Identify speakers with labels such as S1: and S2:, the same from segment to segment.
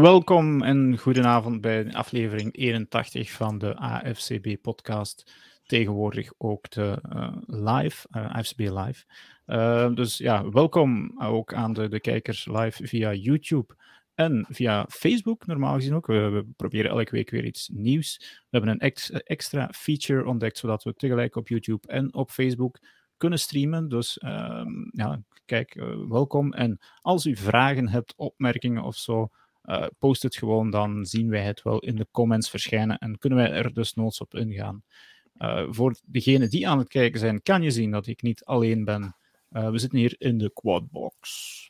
S1: Welkom en goedenavond bij aflevering 81 van de AFCB-podcast. Tegenwoordig ook de uh, live, uh, AFCB Live. Uh, dus ja, welkom ook aan de, de kijkers live via YouTube en via Facebook, normaal gezien ook. We, proberen elke week weer iets nieuws. We hebben een ex, extra feature ontdekt, zodat we tegelijk op YouTube en op Facebook kunnen streamen. Dus um, ja, kijk, uh, welkom. En als u vragen hebt, opmerkingen of zo, uh, post het gewoon, dan zien wij het wel in de comments verschijnen en kunnen wij er dus noods op ingaan. Uh, voor degenen die aan het kijken zijn, kan je zien dat ik niet alleen ben. we zitten hier in de quadbox.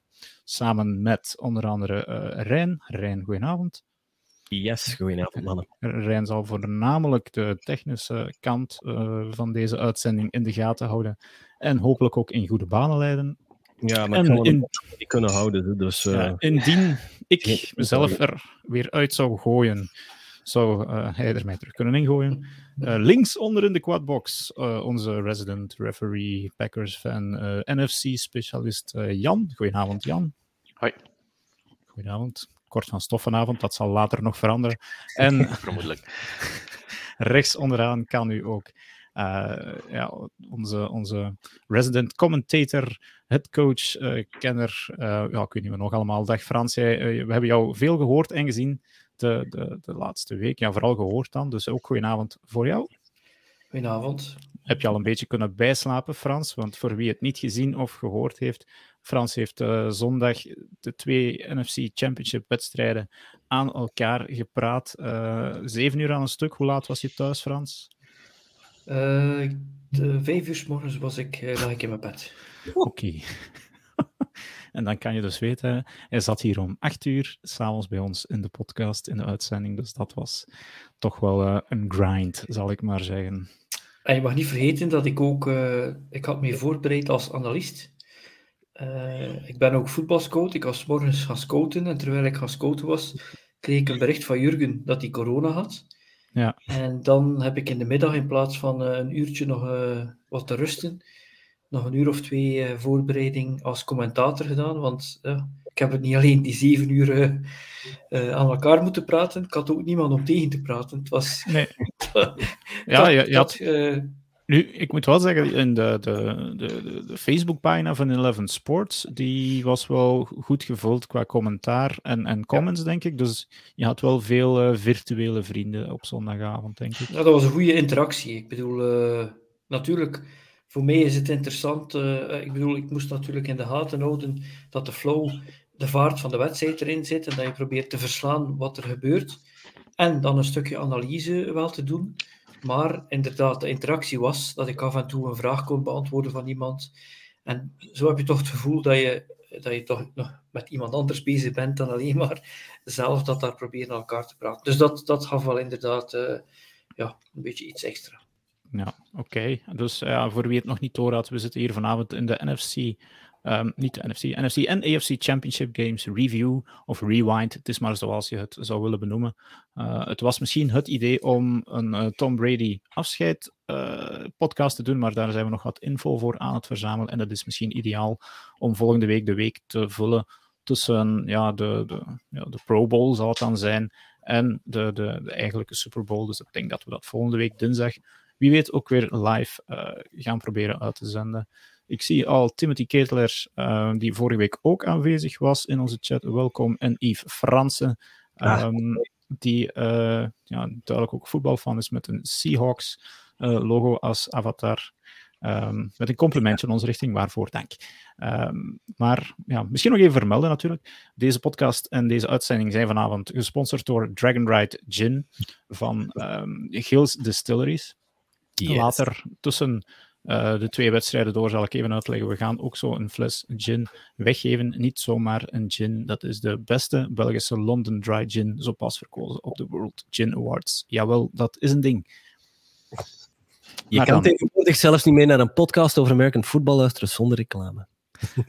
S1: Samen met onder andere uh, Rijn. Rijn, goedenavond.
S2: Yes, goedenavond mannen.
S1: Rijn zal voornamelijk de technische kant uh, van deze uitzending in de gaten houden. En hopelijk ook in goede banen leiden.
S2: Ja, maar en in, niet kunnen houden. Dus, uh,
S1: ja, indien ik mezelf er weer uit zou gooien, zou uh, hij er mij terug kunnen ingooien. Uh, links onder in de quadbox, onze resident referee, Packers fan, NFC-specialist Jan. Goedenavond, Jan.
S3: Hoi.
S1: Goedenavond. Kort van stof vanavond, dat zal later nog veranderen. En
S3: vermoedelijk.
S1: rechts onderaan kan u ook uh, ja, onze, onze resident commentator, headcoach, uh, kenner, uh, ja, ik weet niet meer nog allemaal. Dag Frans, jij, we hebben jou veel gehoord en gezien de, de, de laatste week. Ja, vooral gehoord dan, dus ook goedenavond voor jou.
S4: Goedenavond.
S1: Heb je al een beetje kunnen bijslapen, Frans? Want voor wie het niet gezien of gehoord heeft, Frans heeft uh, zondag de twee NFC Championship wedstrijden aan elkaar gepraat. Uh, zeven uur aan een stuk. Hoe laat was je thuis, Frans?
S4: Uh, de vijf uur s morgens was ik, lag ik in mijn bed.
S1: Oké. Okay. en dan kan je dus weten, hij zat hier om acht uur s'avonds bij ons in de podcast, in de uitzending. Dus dat was toch wel een grind, zal ik maar zeggen.
S4: En je mag niet vergeten dat ik ook, ik had me voorbereid als analist. Uh, ik ben ook voetbalscout. Ik was morgens gaan scouten en terwijl ik gaan scouten was, kreeg ik een bericht van Jurgen dat hij corona had.
S1: Ja.
S4: En dan heb ik in de middag in plaats van uh, een uurtje nog uh, wat te rusten, nog een uur of twee voorbereiding als commentator gedaan. Want ik heb het niet alleen die zeven uur aan elkaar moeten praten, ik had ook niemand om tegen te praten. Het was...
S1: Nee. ja, je, je had... Nu, ik moet wel zeggen, in de, de, de, de Facebookpagina van Eleven Sports, die was wel goed gevuld qua commentaar en, en comments, ja. denk ik. Dus je had wel veel uh, virtuele vrienden op zondagavond, denk ik.
S4: Ja, dat was een goede interactie. Ik bedoel, uh, natuurlijk, voor mij is het interessant. Uh, ik bedoel, ik moest natuurlijk in de gaten houden dat de flow, de vaart van de wedstrijd erin zit en dat je probeert te verslaan wat er gebeurt. En dan een stukje analyse wel te doen. Maar inderdaad, de interactie was dat ik af en toe een vraag kon beantwoorden van iemand. En zo heb je toch het gevoel dat je, dat je toch nog met iemand anders bezig bent dan alleen maar zelf dat daar proberen elkaar te praten. Dus dat, dat gaf wel inderdaad uh, ja, een beetje iets extra.
S1: Ja, oké. Dus voor wie het nog niet door had, we zitten hier vanavond in de NFC Um, niet de NFC, NFC en AFC Championship Games Review of Rewind. Het is maar zoals je het zou willen benoemen. Uh, het was misschien het idee om een uh, Tom Brady afscheid uh, podcast te doen, maar daar zijn we nog wat info voor aan het verzamelen. En dat is misschien ideaal om volgende week de week te vullen tussen ja, de, de, ja, de Pro Bowl, zal het dan zijn, en de, de, de eigenlijke Super Bowl. Dus ik denk dat we dat volgende week dinsdag, wie weet, ook weer live gaan proberen uit te zenden. Ik zie al Timothy Ketelaar, uh, die vorige week ook aanwezig was in onze chat. Welkom. En Yves Fransen, um, die uh, ja, duidelijk ook voetbalfan is met een Seahawks uh, logo als avatar. Um, met een complimentje in onze richting, waarvoor dank. Um, maar ja, misschien nog even vermelden natuurlijk. Deze podcast en deze uitzending zijn vanavond gesponsord door Dragon Ride Gin van um, Gills Distilleries. Yes. Later tussen uh, de twee wedstrijden door zal ik even uitleggen. We gaan ook zo een fles gin weggeven. Niet zomaar een gin. Dat is de beste Belgische London Dry Gin, zo pas verkozen op de World Gin Awards. Jawel, dat is een ding.
S2: Je maar kan dan... tegenwoordig zelfs niet meer naar een podcast over American football luisteren zonder reclame.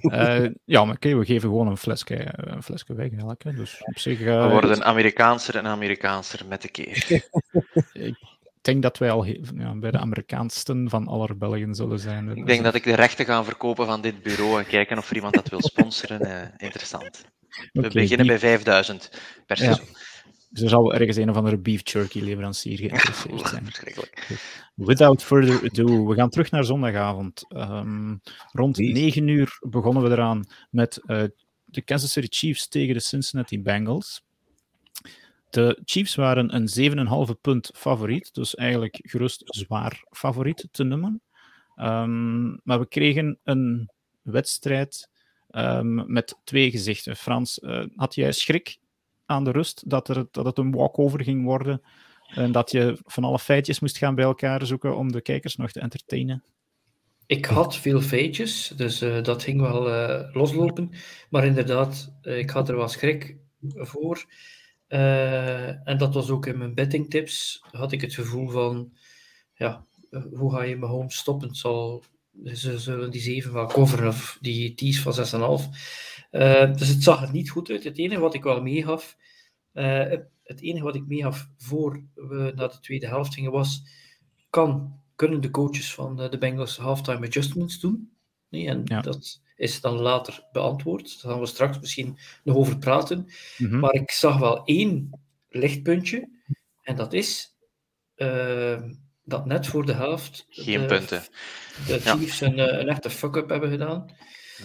S1: Uh, ja, maar okay, we geven gewoon een flesje, een flesje weg. Dus op zich, uh,
S3: we worden Amerikaanser en Amerikaanser met de keer.
S1: ik denk dat wij al ja, bij de Amerikaansten van aller Belgen zullen zijn.
S3: Ik denk dat ik de rechten ga verkopen van dit bureau en kijken of er iemand dat wil sponsoren. Uh, interessant. We beginnen bij 5000 per seizoen.
S1: Dus er zal ergens een of andere beef jerky leverancier geïnteresseerd zijn. Without further ado, we gaan terug naar zondagavond. Um, rond 9 uur begonnen we eraan met uh, de Kansas City Chiefs tegen de Cincinnati Bengals. De Chiefs waren een 7,5 punt favoriet, dus eigenlijk gerust zwaar favoriet te noemen. Um, maar we kregen een wedstrijd um, met twee gezichten. Frans, uh, had jij schrik aan de rust dat, er, dat het een walkover ging worden en dat je van alle feitjes moest gaan bij elkaar zoeken om de kijkers nog te entertainen?
S4: Ik had veel feitjes, dus uh, dat ging wel uh, loslopen. Maar inderdaad, ik had er wel schrik voor. En dat was ook in mijn bettingtips. Had ik het gevoel van, ja, hoe ga je mijn home stoppen? Zal, ze zullen die 7 wel coveren of die tease van 6,5. dus het zag er niet goed uit. Het enige wat ik wel meegaf, het enige wat ik meegaf voor we naar de tweede helft gingen was, kan kunnen de coaches van de Bengals halftime adjustments doen. Nee, en dat is dan later beantwoord. Daar gaan we straks misschien nog over praten. Mhm. Maar ik zag wel één lichtpuntje. En dat is uh, dat net voor de helft.
S3: Geen de, punten.
S4: De Chiefs een, eh, een, echte fuck-up hebben gedaan.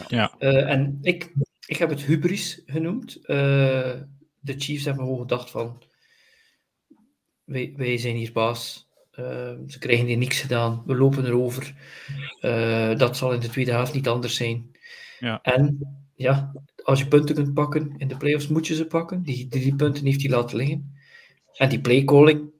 S1: Ja.
S4: Uh, en ik, ik heb het hubris genoemd. de Chiefs hebben gewoon gedacht van. Wij, wij zijn hier baas Ehm, ze krijgen hier niks gedaan. We lopen erover. Uh, dat zal in de tweede helft niet anders zijn.
S1: Ja.
S4: En ja, als je punten kunt pakken in de playoffs, moet je ze pakken. Die drie punten heeft hij laten liggen. En die playcalling,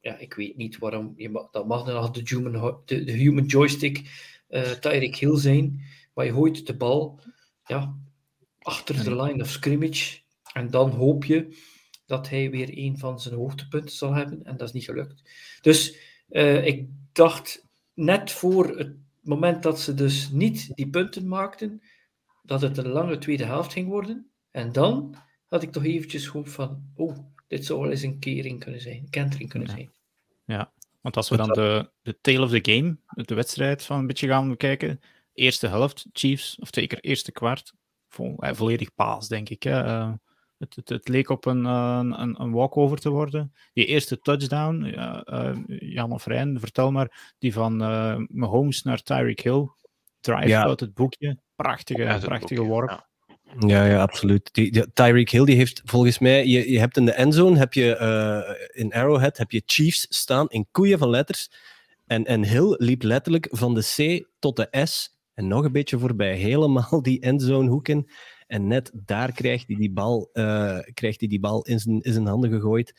S4: ja, ik weet niet waarom. Je mag, dat mag dan nog de human, de, de human joystick uh, Tyreek Hill zijn. Maar je gooit de bal ja, achter de line of scrimmage. En dan hoop je dat hij weer een van zijn hoogtepunten zal hebben. En dat is niet gelukt. Dus uh, ik dacht net voor het moment dat ze dus niet die punten maakten, dat het een lange tweede helft ging worden. En dan had ik toch eventjes gewoon van, oh, dit zou wel eens een kering kunnen zijn, een kentering kunnen
S1: ja.
S4: zijn.
S1: Ja, want als we dan de, de tale of the game, de wedstrijd van een beetje gaan bekijken, eerste helft, Chiefs, of zeker eerste kwart, vol, eh, volledig paas, denk ik. Hè. Uh, het, het, het, leek op een, een, een walkover te worden. Die eerste touchdown, uh, Jan of Rijn, vertel maar, die van uh, Mahomes naar Tyreek Hill, drive ja. uit het boekje. Prachtige, ja, prachtige boekje, worp.
S2: Ja. Ja, ja, absoluut. Die, die, Tyreek Hill die heeft volgens mij, je, je hebt in de endzone, heb je uh, in Arrowhead, heb je Chiefs staan in koeien van letters. En, en Hill liep letterlijk van de C tot de S en nog een beetje voorbij. Helemaal die endzone hoeken. En net daar krijgt hij die bal, uh, krijgt hij die bal in, zijn, in zijn handen gegooid.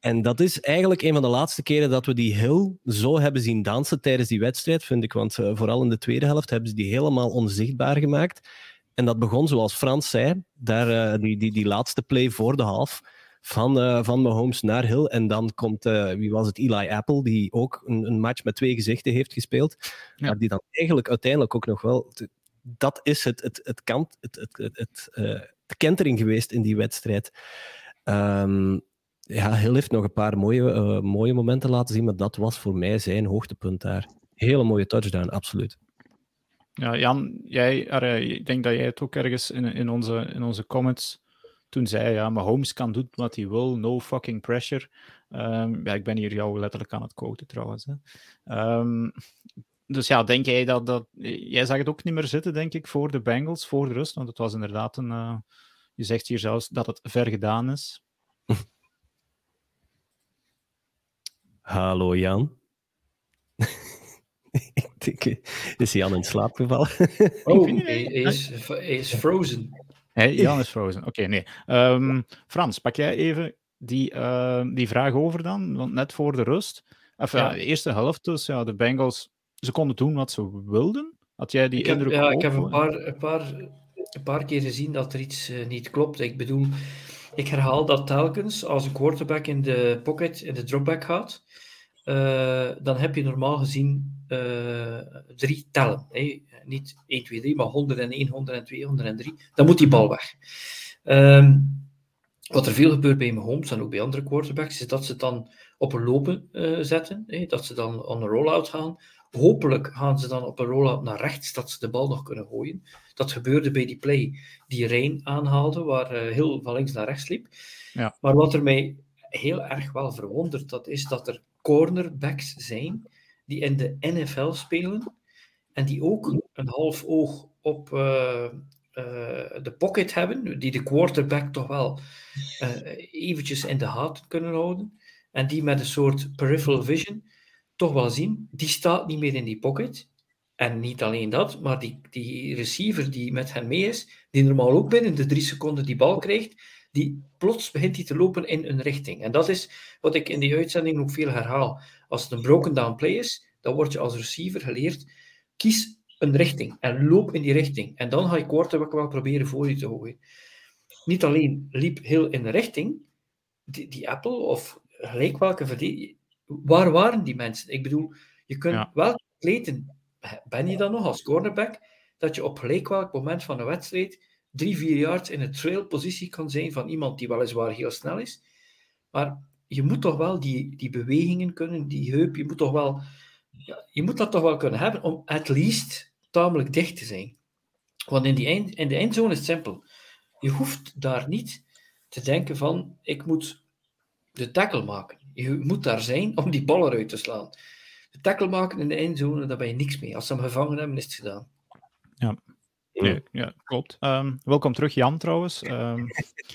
S2: En dat is eigenlijk een van de laatste keren dat we die heel zo hebben zien dansen tijdens die wedstrijd, vind ik. Want uh, vooral in de tweede helft hebben ze die helemaal onzichtbaar gemaakt. En dat begon, zoals Frans zei, daar, uh, die, die, die laatste play voor de half van, uh, van Mahomes naar Hill. En dan komt, wie was het, Eli Apple, die ook een, een match met twee gezichten heeft gespeeld. Ja. Maar die dan eigenlijk uiteindelijk ook nog wel dat is het, het, het, kant, het, het, het, de kentering geweest in die wedstrijd. Um, ja, Hill heeft nog een paar mooie, uh, mooie momenten laten zien, maar dat was voor mij zijn hoogtepunt daar. Hele mooie touchdown, absoluut.
S1: Ja, Jan, jij, ik denk dat jij het ook ergens in, in, onze, in onze comments toen zei, ja, maar Holmes kan doen wat hij wil, no fucking pressure. Um, ja, ik ben hier jou letterlijk aan het quoten trouwens. Hè. Um, dus ja, denk jij dat, dat... Jij zag het ook niet meer zitten, denk ik, voor de Bengals, voor de rust. Want het was inderdaad een... Uh, je zegt hier zelfs dat het ver gedaan is.
S2: Hallo Jan. ik denk, is Jan in slaap gevallen?
S4: oh, hij is, is frozen.
S1: Hey, Jan is frozen. Oké, okay, nee. Um, Frans, pak jij even die, uh, die vraag over dan? Want net voor de rust... Of, ja. de eerste helft dus, ja, de Bengals ze konden doen wat ze wilden? Had jij die
S4: ik
S1: indruk
S4: heb, Ja, ik heb een paar, een, paar, een paar keer gezien dat er iets uh, niet klopt. Ik bedoel, ik herhaal dat telkens als een quarterback in de pocket, in de dropback gaat. Uh, dan heb je normaal gezien uh, drie tellen. Hè? Niet 1, 2, 3, maar 101, 102, 103. Dan moet die bal weg. Um, wat er veel gebeurt bij Mahomes en ook bij andere quarterbacks, is dat ze dan op een lopen uh, zetten, hè, dat ze dan on een rollout gaan. Hopelijk gaan ze dan op een rollout naar rechts, dat ze de bal nog kunnen gooien. Dat gebeurde bij die play die Rein aanhaalde, waar uh, heel van links naar rechts liep.
S1: Ja.
S4: Maar wat er mij heel erg wel verwondert, dat is dat er cornerbacks zijn die in de NFL spelen en die ook een half oog op uh, uh, de pocket hebben, die de quarterback toch wel eventjes in de haat kunnen houden en die met een soort peripheral vision toch wel zien, die staat niet meer in die pocket. En niet alleen dat, maar die, die receiver die met hem mee is, die normaal ook binnen de drie seconden die bal krijgt, die plots begint hij te lopen in een richting. En dat is wat ik in die uitzending ook veel herhaal. Als het een broken down play is, dan word je als receiver geleerd, kies een richting en loop in die richting. En dan ga je quarterback wel proberen voor je te gooien. Niet alleen liep heel in de richting, die, die Apple of gelijk welke verdediger, waar waren die mensen? Ik bedoel, je kunt
S1: Ja.
S4: wel kleten, ben je dan nog als cornerback, dat je op gelijk welk moment van een wedstrijd drie, vier yards in een trailpositie kan zijn van iemand die weliswaar heel snel is, maar je moet toch wel die, die bewegingen kunnen, die heup, je moet toch wel, ja, je moet dat toch wel kunnen hebben om at least tamelijk dicht te zijn. Want in, die eind, in de eindzone is het simpel. Je hoeft daar niet te denken van, ik moet de tackle maken. Je moet daar zijn om die bal eruit te slaan. De tackle maken in de eindzone, daar ben je niks mee. Als ze hem gevangen hebben, is het gedaan.
S1: Nee, ja, klopt. Ehm, welkom terug, Jan, trouwens. Ehm,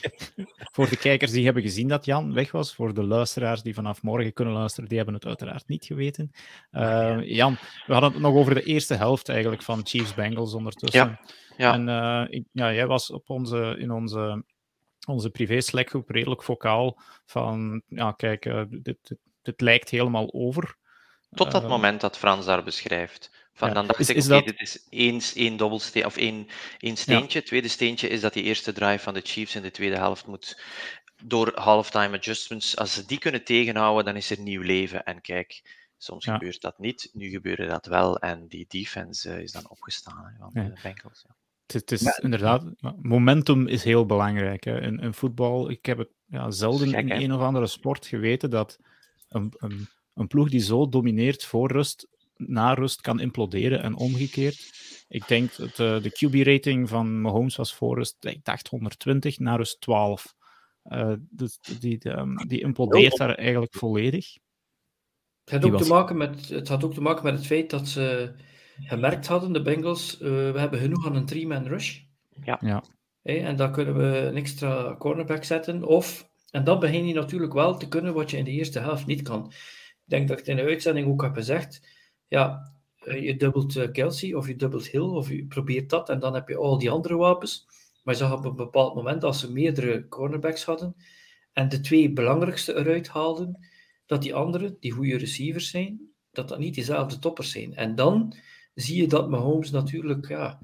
S1: voor de kijkers die hebben gezien dat Jan weg was, voor de luisteraars die vanaf morgen kunnen luisteren, die hebben het uiteraard niet geweten. Ehm, Jan, we hadden het nog over de eerste helft eigenlijk van Chiefs-Bengals ondertussen.
S3: ja.
S1: En eh, ik- ja, jij was op onze, in onze, onze privé-Slackgroep redelijk vocaal van, ja, kijk, eh, dit, dit, dit lijkt helemaal over.
S3: Tot dat
S1: Eh,
S3: moment dat Frans daar beschrijft. Van,
S1: Ja.
S3: Dan dacht
S1: Is-
S3: ik,
S1: dat-
S3: dit is één, één dobbelsteen, of één, één steentje. Het tweede steentje is dat die eerste drive van de Chiefs in de tweede helft moet door halftime adjustments. Als ze die kunnen tegenhouden, dan is er nieuw leven. En kijk, soms
S1: Ja.
S3: gebeurt dat niet. Nu gebeurde dat wel. En die defense eh, is dan opgestaan hè, van
S1: Ja.
S3: de Bengals. Ja.
S1: Het, het is inderdaad, momentum is heel belangrijk. Hè. In, in voetbal, ik heb het ja, zelden in een of andere sport geweten dat een, een, een ploeg die zo domineert voor rust, na rust kan imploderen en omgekeerd. Ik denk dat eh, de QB-rating van Mahomes was voor rust, ik dacht 120, na rust 12. Eh, dus die, die, ehm, die implodeert daar eigenlijk volledig.
S4: Het had, ook te maken met, het had ook te maken met het feit dat ze gemerkt hadden, de Bengals, eh, we hebben genoeg aan een three-man rush.
S3: Ja.
S1: Ja.
S4: En dan kunnen we een extra cornerback zetten. Of, en dan begin je natuurlijk wel te kunnen wat je in de eerste helft niet kan. Ik denk dat ik het in de uitzending ook heb gezegd. Ja, je dubbelt eh, Kelsey of je dubbelt Hill of je probeert dat en dan heb je al die andere wapens. Maar je zag op een bepaald moment, als ze meerdere cornerbacks hadden en de twee belangrijkste eruit haalden, dat die anderen, die goede receivers zijn, dat dat niet dezelfde toppers zijn. En dan zie je dat Mahomes natuurlijk, ja...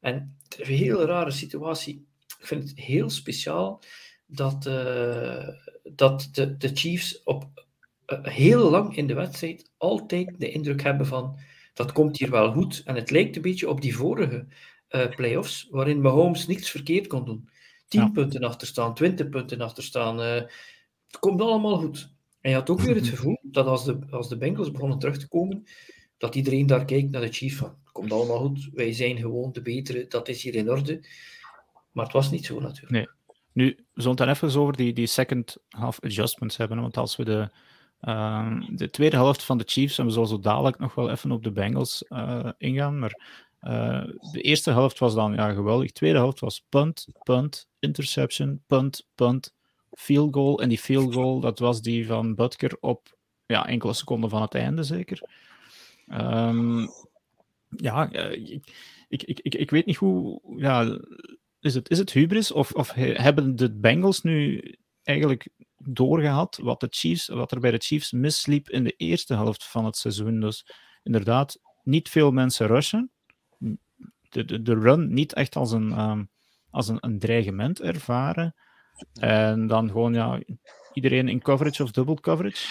S4: En het is een hele rare situatie. Ik vind het heel speciaal dat, eh, dat de, de Chiefs op eh, heel lang in de wedstrijd altijd de indruk hebben van dat komt hier wel goed. En het lijkt een beetje op die vorige eh playoffs, waarin Mahomes niets verkeerd kon doen. 10
S1: Ja.
S4: punten achterstaan, 20 punten achterstaan. het komt allemaal goed. En je had ook weer het gevoel dat als de, als de Bengals begonnen terug te komen, dat iedereen daar kijkt naar de Chiefs van, komt allemaal goed, wij zijn gewoon de betere, dat is hier in orde. Maar het was niet zo natuurlijk.
S1: Nee. Nu, we zullen het dan even over die, die second half adjustments hebben. Want als we de, ehm, de tweede helft van de Chiefs, en we zullen zo dadelijk nog wel even op de Bengals eh, ingaan, maar eh, de eerste helft was dan ja, geweldig. De tweede helft was punt, punt, interception, punt, punt, field goal. En die field goal, dat was die van Butker op ja, enkele seconden van het einde zeker. Ehm, ja, eh, ik, ik, ik, ik, weet niet hoe... Ja, is het, is het hubris of, of he- hebben de Bengals nu eigenlijk doorgehad wat, de Chiefs, wat er bij de Chiefs misliep in de eerste helft van het seizoen? Dus inderdaad, niet veel mensen rushen. De, de, de run niet echt als een, ehm, als een, een dreigement ervaren. En dan gewoon ja, iedereen in coverage of double coverage.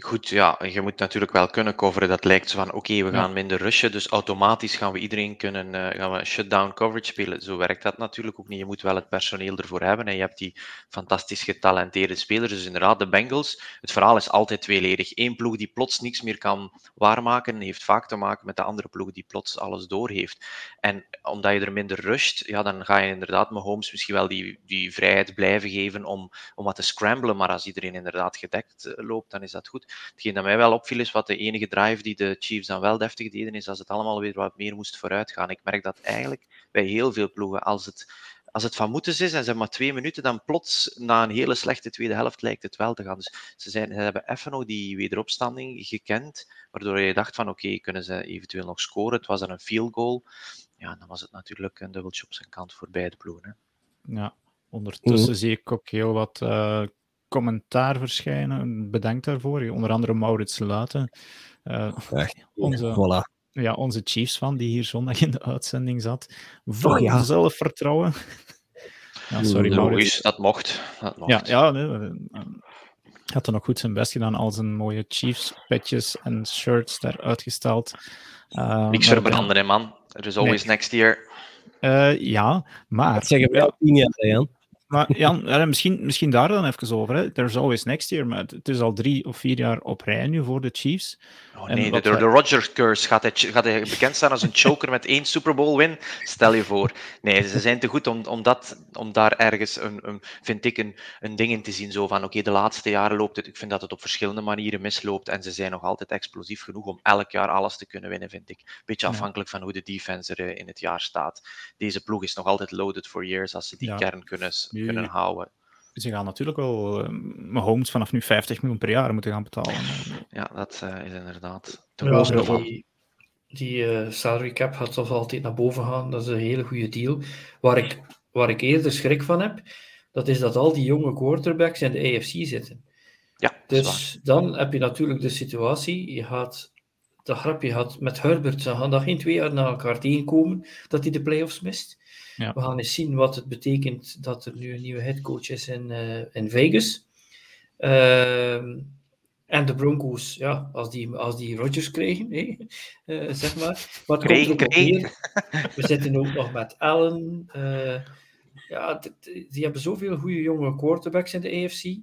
S3: Goed, ja, je moet natuurlijk wel kunnen coveren. Dat lijkt zo van, oké, we gaan minder rushen, dus automatisch gaan we iedereen kunnen, uh, gaan we shutdown coverage spelen. Zo werkt dat natuurlijk ook niet. Je moet wel het personeel ervoor hebben en je hebt die fantastisch getalenteerde spelers. Dus inderdaad, de Bengals, het verhaal is altijd tweeledig. Eén ploeg die plots niks meer kan waarmaken, heeft vaak te maken met de andere ploeg die plots alles doorheeft. En omdat je er minder rusht, ja, dan ga je inderdaad met Holmes misschien wel die, die vrijheid blijven geven om, om wat te scramblen, maar als iedereen inderdaad gedekt eh, loopt, dan is dat goed. Hetgeen dat mij wel opviel is wat de enige drive die de Chiefs dan wel deftig deden, is als het allemaal weer wat meer moest vooruitgaan. Ik merk dat eigenlijk bij heel veel ploegen, als het, als het van moeten is en ze hebben maar twee minuten, dan plots na een hele slechte tweede helft lijkt het wel te gaan. Dus ze, zijn, ze hebben even nog die wederopstanding gekend, waardoor je dacht van oké, kunnen ze eventueel nog scoren. Het was dan een field goal. Ja, dan was het natuurlijk een dubbeltje op zijn kant voor beide ploegen. Hè.
S1: Ja, ondertussen zie ik ook heel wat uh, commentaar verschijnen. Bedankt daarvoor. Onder andere Maurits Luiten. Uh, onze, voilà. ja, onze Chiefs van die hier zondag in de uitzending zat. Vol oh, ja. zelfvertrouwen.
S3: ja, sorry, Maurits. Dat mocht. Dat mocht.
S1: Ja, ja nee, eh, had er nog goed zijn best gedaan. Al zijn mooie Chiefs patches en shirts daar uitgesteld.
S3: Uh, Niks verbranden, hè, man. Er is always nee. next year.
S1: Uh, ja, maar...
S2: Dat zeggen we al tien jaar, Jan.
S1: Maar Jan, misschien, misschien daar dan even over. Hè. There's always next year, maar het is al drie of vier jaar op rij nu voor de Chiefs.
S3: Oh nee, de, de, Rodgers curse. Gaat hij, gaat hij bekend staan als een choker met één Super Bowl win? Stel je voor. Nee, ze zijn te goed om, om, dat, om daar ergens, een, een, vind ik, een, een ding in te zien. Zo van, oké, de laatste jaren loopt het. Ik vind dat het op verschillende manieren misloopt. En ze zijn nog altijd explosief genoeg om elk jaar alles te kunnen winnen, vind ik. Beetje afhankelijk van hoe de defense er in het jaar staat. Deze ploeg is nog altijd loaded for years als ze die kern kunnen, kunnen houden
S1: ze gaan natuurlijk wel uh, homes vanaf nu 50 miljoen per jaar moeten gaan betalen.
S3: Ja, dat uh, is inderdaad.
S4: Ja, die die uh, salary cap gaat toch altijd naar boven gaan. Dat is een hele goede deal. Waar ik, waar ik eerder schrik van heb, dat is dat al die jonge quarterbacks in de AFC zitten.
S3: Ja,
S4: dus dan heb je natuurlijk de situatie, je gaat, dat grapje had met Herbert, ze gaan dat geen twee jaar na elkaar tegenkomen, dat hij de playoffs mist. Ja. We gaan eens zien wat het betekent dat er nu een nieuwe headcoach is in, uh, in Vegas. Uh, en de Broncos, ja, als die, als die Rodgers krijgen, uh, zeg maar. Maar ook We zitten ook nog met Allen. Uh, ja, die hebben zoveel goede jonge quarterbacks in de AFC,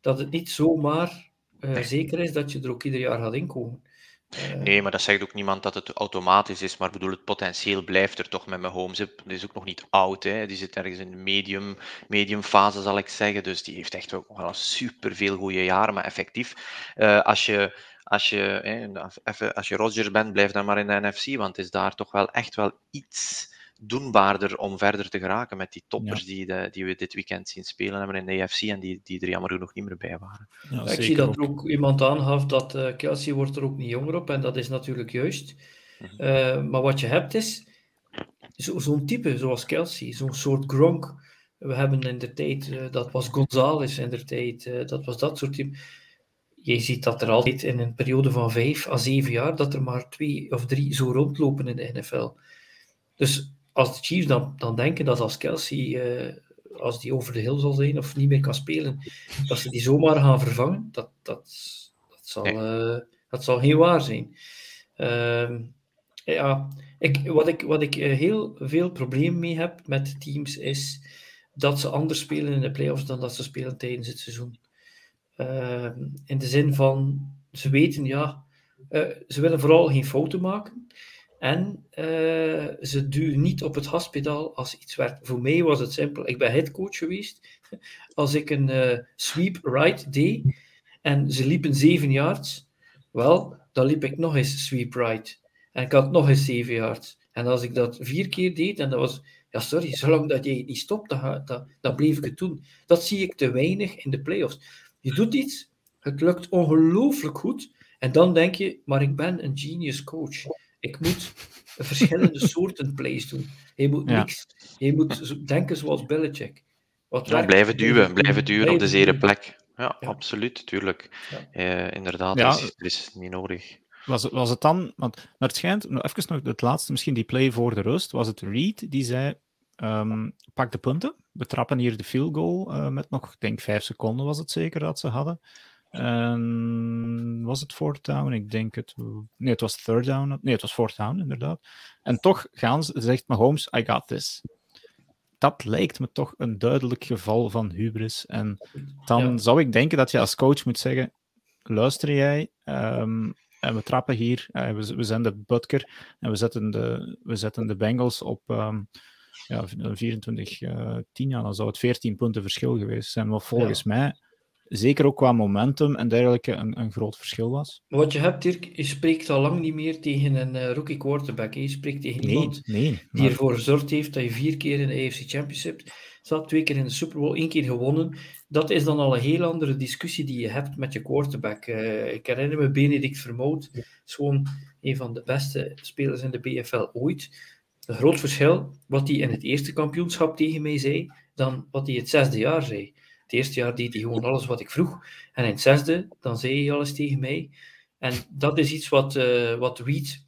S4: dat het niet zomaar zeker is dat je er ook ieder jaar gaat inkomen.
S3: Eh, nee, maar dat zegt ook niemand dat het automatisch is. Maar bedoel, het potentieel blijft er toch met mijn Holmes. Die is ook nog niet oud. Hè. Die zit ergens in de medium, medium fase, zal ik zeggen. Dus die heeft echt wel, super veel goede jaren. Maar effectief, uh, als je als je, als je Rodgers bent, blijf dan maar in de NFC, want het is daar toch wel echt wel iets doenbaarder om verder te geraken met die toppers die, de, die we dit weekend zien spelen hebben in de AFC en die, die er jammer genoeg niet meer bij waren.
S4: Ja, ik zie dat ook. ook iemand aanhaf dat uh, Kelsey wordt er ook niet jonger op en dat is natuurlijk juist. Uh, maar wat je hebt is zo'n type zoals Kelsey, zo'n soort Gronk. We hebben in de tijd, uh, dat was Gonzalez in de tijd, dat was dat soort type. Je ziet dat er altijd in een periode van vijf à zeven jaar, dat er maar twee of drie zo rondlopen in de NFL. Dus als de Chiefs dan, dan denken dat als Kelsey, uh, als die over de hill zal zijn of niet meer kan spelen, dat ze die zomaar gaan vervangen, dat, dat, dat, zal, uh, dat zal geen waar zijn. Uh, ja, ik, wat ik, wat ik eh, heel veel probleem mee heb met teams is dat ze anders spelen in de playoffs dan dat ze spelen tijdens het seizoen. Ehm, in de zin van, ze weten, ja, ze willen vooral geen fouten maken. En uh, ze duwen niet op het haspedaal als iets werkt. Voor mij was het simpel. Ik ben headcoach geweest. Als ik een uh, sweep right deed en ze liepen zeven yards, wel, dan liep ik nog eens sweep right. En ik had nog eens zeven yards. En als ik dat vier keer deed, en dat was, ja sorry, zolang dat je niet stopt, dan, dan, dan bleef ik het doen. Dat zie ik te weinig in de playoffs. Je doet iets, het lukt ongelooflijk goed, en dan denk je, maar ik ben een genius coach. Ik moet verschillende soorten plays doen. Je moet niks. Je moet denken zoals Belichick.
S3: Wat ja, blijven duwen, blijven duwen op de zere plek. Ja, absoluut, tuurlijk. Uh, inderdaad, ja. is, is niet nodig.
S1: Was het, was het dan, want naar het schijnt, nog even nog het laatste, misschien die play voor de rust, was het Reed die zei, um, pak de punten, we trappen hier de field goal uh, met nog, ik denk vijf seconden was het zeker dat ze hadden. En was het fourth down? Ik denk het. Nee, het was third down. Nee, het was fourth down, inderdaad. En toch gaan ze, zegt Mahomes: I got this. Dat lijkt me toch een duidelijk geval van hubris. En dan
S4: Ja.
S1: zou ik denken dat je als coach moet zeggen: luister jij, ehm, en we trappen hier, eh, we, we zijn de Butker en we zetten de, we zetten de Bengals op ehm, ja, 24, eh 10, ja, dan zou het 14 punten verschil geweest zijn. Wat volgens mij, zeker ook qua momentum en dergelijke, een, een groot verschil was.
S4: Wat je hebt, Dirk, je spreekt al lang niet meer tegen een eh, rookie quarterback. hè. Je spreekt tegen
S1: Nee,
S4: iemand
S1: nee.
S4: die ervoor gezorgd heeft dat je vier keer in de AFC Championship zat, twee keer in de Super Bowl, één keer gewonnen. Dat is dan al een heel andere discussie die je hebt met je quarterback. Eh, ik herinner me Benedict Vermoot, is gewoon een van de beste spelers in de BFL ooit. Een groot verschil wat hij in het eerste kampioenschap tegen mij zei, dan wat hij het zesde jaar zei. Het eerste jaar deed hij gewoon alles wat ik vroeg. En in het zesde, dan zei hij alles tegen mij. En dat is iets wat, eh wat Reed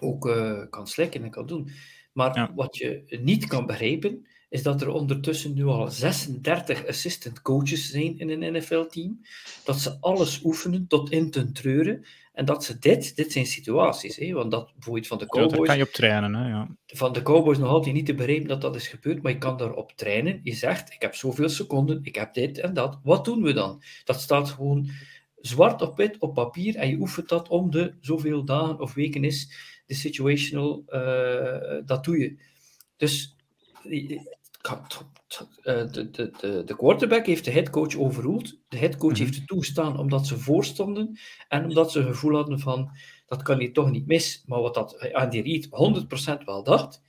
S4: ook eh, kan slikken en kan doen. Maar
S1: Ja.
S4: wat je niet kan begrijpen, is dat er ondertussen nu al 36 assistant coaches zijn in een NFL-team. Dat ze alles oefenen tot in ten treuren. En dat ze dit, dit zijn situaties, hè, want dat bijvoorbeeld van de
S1: Ja, daar
S4: Cowboys,
S1: kan je op trainen. Hè, ja.
S4: van de Cowboys nog altijd niet te begrijpen dat dat is gebeurd, maar je kan daarop trainen. Je zegt, ik heb zoveel seconden, ik heb dit en dat. Wat doen we dan? Dat staat gewoon zwart op wit op papier en je oefent dat om de zoveel dagen of weken is de situational, eh, dat doe je. Dus de, de, de, de quarterback heeft de headcoach overruled. De headcoach
S1: Mhm.
S4: heeft het toestaan omdat ze voorstonden en omdat ze een gevoel hadden van dat kan hier toch niet mis. Maar wat dat Andy Reid 100% wel dacht,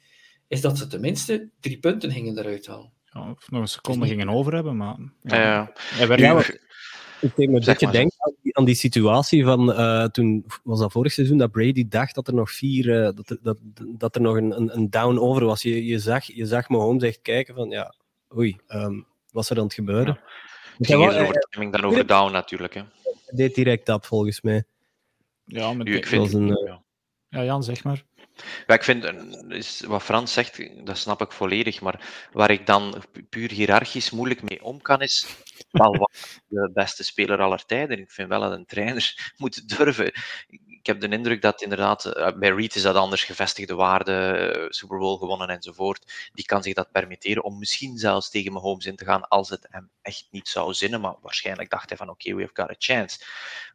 S4: is dat ze tenminste drie punten gingen eruit halen.
S1: Ja, of nog een seconde gingen over hebben, maar... Ja.
S3: Ja.
S1: Hij
S3: Nu-
S2: Ik denk beetje
S3: maar.
S2: denken aan die, aan die situatie van eh, toen was dat vorig seizoen dat Brady dacht dat er nog vier eh, dat, er, dat, dat er nog een, een, een down over was. Je, je zag, je zag Mahomes echt kijken van ja, oei, ehm, wat is er aan het gebeuren?
S3: Ging
S2: wou-
S3: eerder over timing dan over down natuurlijk. Hè.
S2: hij deed direct dat volgens mij.
S1: ja, maar
S3: Nu, ik vind,
S2: was een, eh,
S3: ja.
S1: ja, Jan, zeg maar.
S3: Ja, ik vind, eh, is, wat Frans zegt, dat snap ik volledig, maar waar ik dan pu- puur hiërarchisch moeilijk mee om kan, is wel wat de beste speler aller tijden. Ik vind wel dat een trainer moet durven. Ik heb de indruk dat inderdaad, eh, bij Reed is dat anders, gevestigde waarde, eh, Super Bowl gewonnen enzovoort. Die kan zich dat permitteren om misschien zelfs tegen Mahomes in te gaan als het hem echt niet zou zinnen, maar waarschijnlijk dacht hij van oké, we have got a chance.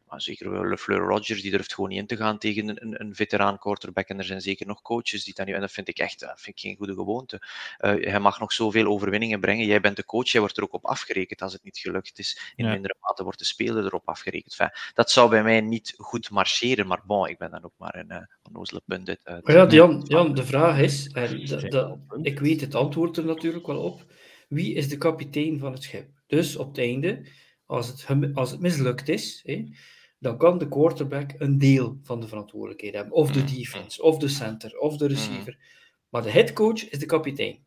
S3: Maar zeker LeFleur Rogers, die durft gewoon niet in te gaan tegen een, een, een veteraan quarterback. En er zijn zeker nog coaches die dat nu... En dat vind ik echt dat vind ik geen goede gewoonte. Eh, hij mag nog zoveel overwinningen brengen. Jij bent de coach, jij wordt er ook op afgerekend als het niet gelukt is. In
S1: Ja.
S3: mindere mate wordt de speler erop afgerekend. Enfin, dat zou bij mij niet goed marcheren, maar bon, ik ben dan ook maar een uh, onnozele uit-
S4: Maar ja. Jan, Jan, de vraag is,
S2: punt.
S4: ik weet het antwoord er natuurlijk wel op, wie is de kapitein van het schip? Dus op het einde, als het, als het mislukt is, hè, dan kan de quarterback een deel van de verantwoordelijkheid hebben. Of de
S3: Mm,
S4: defense, of de center, of de receiver. Maar de headcoach is de kapitein.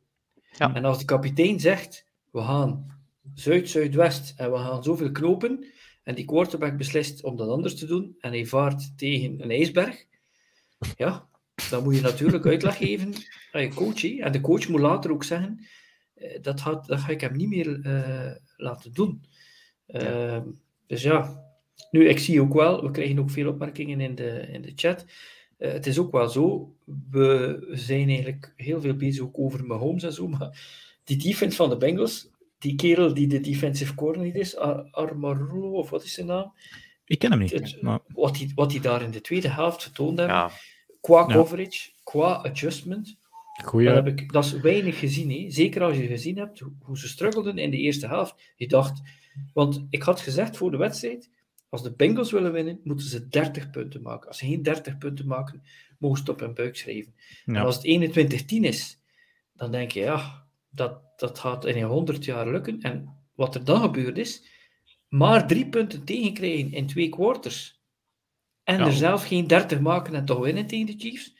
S3: Ja.
S4: En als de kapitein zegt, we gaan zuid-zuidwest en we gaan zoveel knopen, en die quarterback beslist om dat anders te doen, en hij vaart tegen een ijsberg, ja, dan moet je natuurlijk uitleg geven aan je coach. En de coach moet later ook zeggen, eh, dat, gaat, dat ga ik hem niet meer eh, laten doen. Ehm, dus ja, nu, ik zie ook wel, we krijgen ook veel opmerkingen in de, in de chat. Eh, het is ook wel zo, we zijn eigenlijk heel veel bezig ook over Mahomes en zo, maar die defense van de Bengals, die kerel die de defensive coordinator is, Ar- Armarulo, of wat is zijn naam?
S1: Ik ken hem niet.
S4: Het-
S1: Maar,
S4: Wat hij wat die daar in de tweede helft getoond
S3: Ja,
S4: qua
S1: Ja.
S4: coverage, qua adjustment,
S1: goeie,
S4: dat, heb ik, dat is weinig gezien. Hè. Zeker als je gezien hebt hoe, hoe ze struggelden in de eerste helft. Je dacht, want ik had gezegd voor de wedstrijd, als de Bengals willen winnen, moeten ze 30 punten maken. Als ze geen 30 punten maken, mogen ze het op hun buik schrijven. En als het 21-10 is, dan denk je, ja, dat, dat gaat in een 100 jaar lukken. En wat er dan gebeurd is, maar drie punten tegenkrijgen in twee quarters. En
S1: Ja.
S4: er zelf geen 30 maken en toch winnen tegen de Chiefs.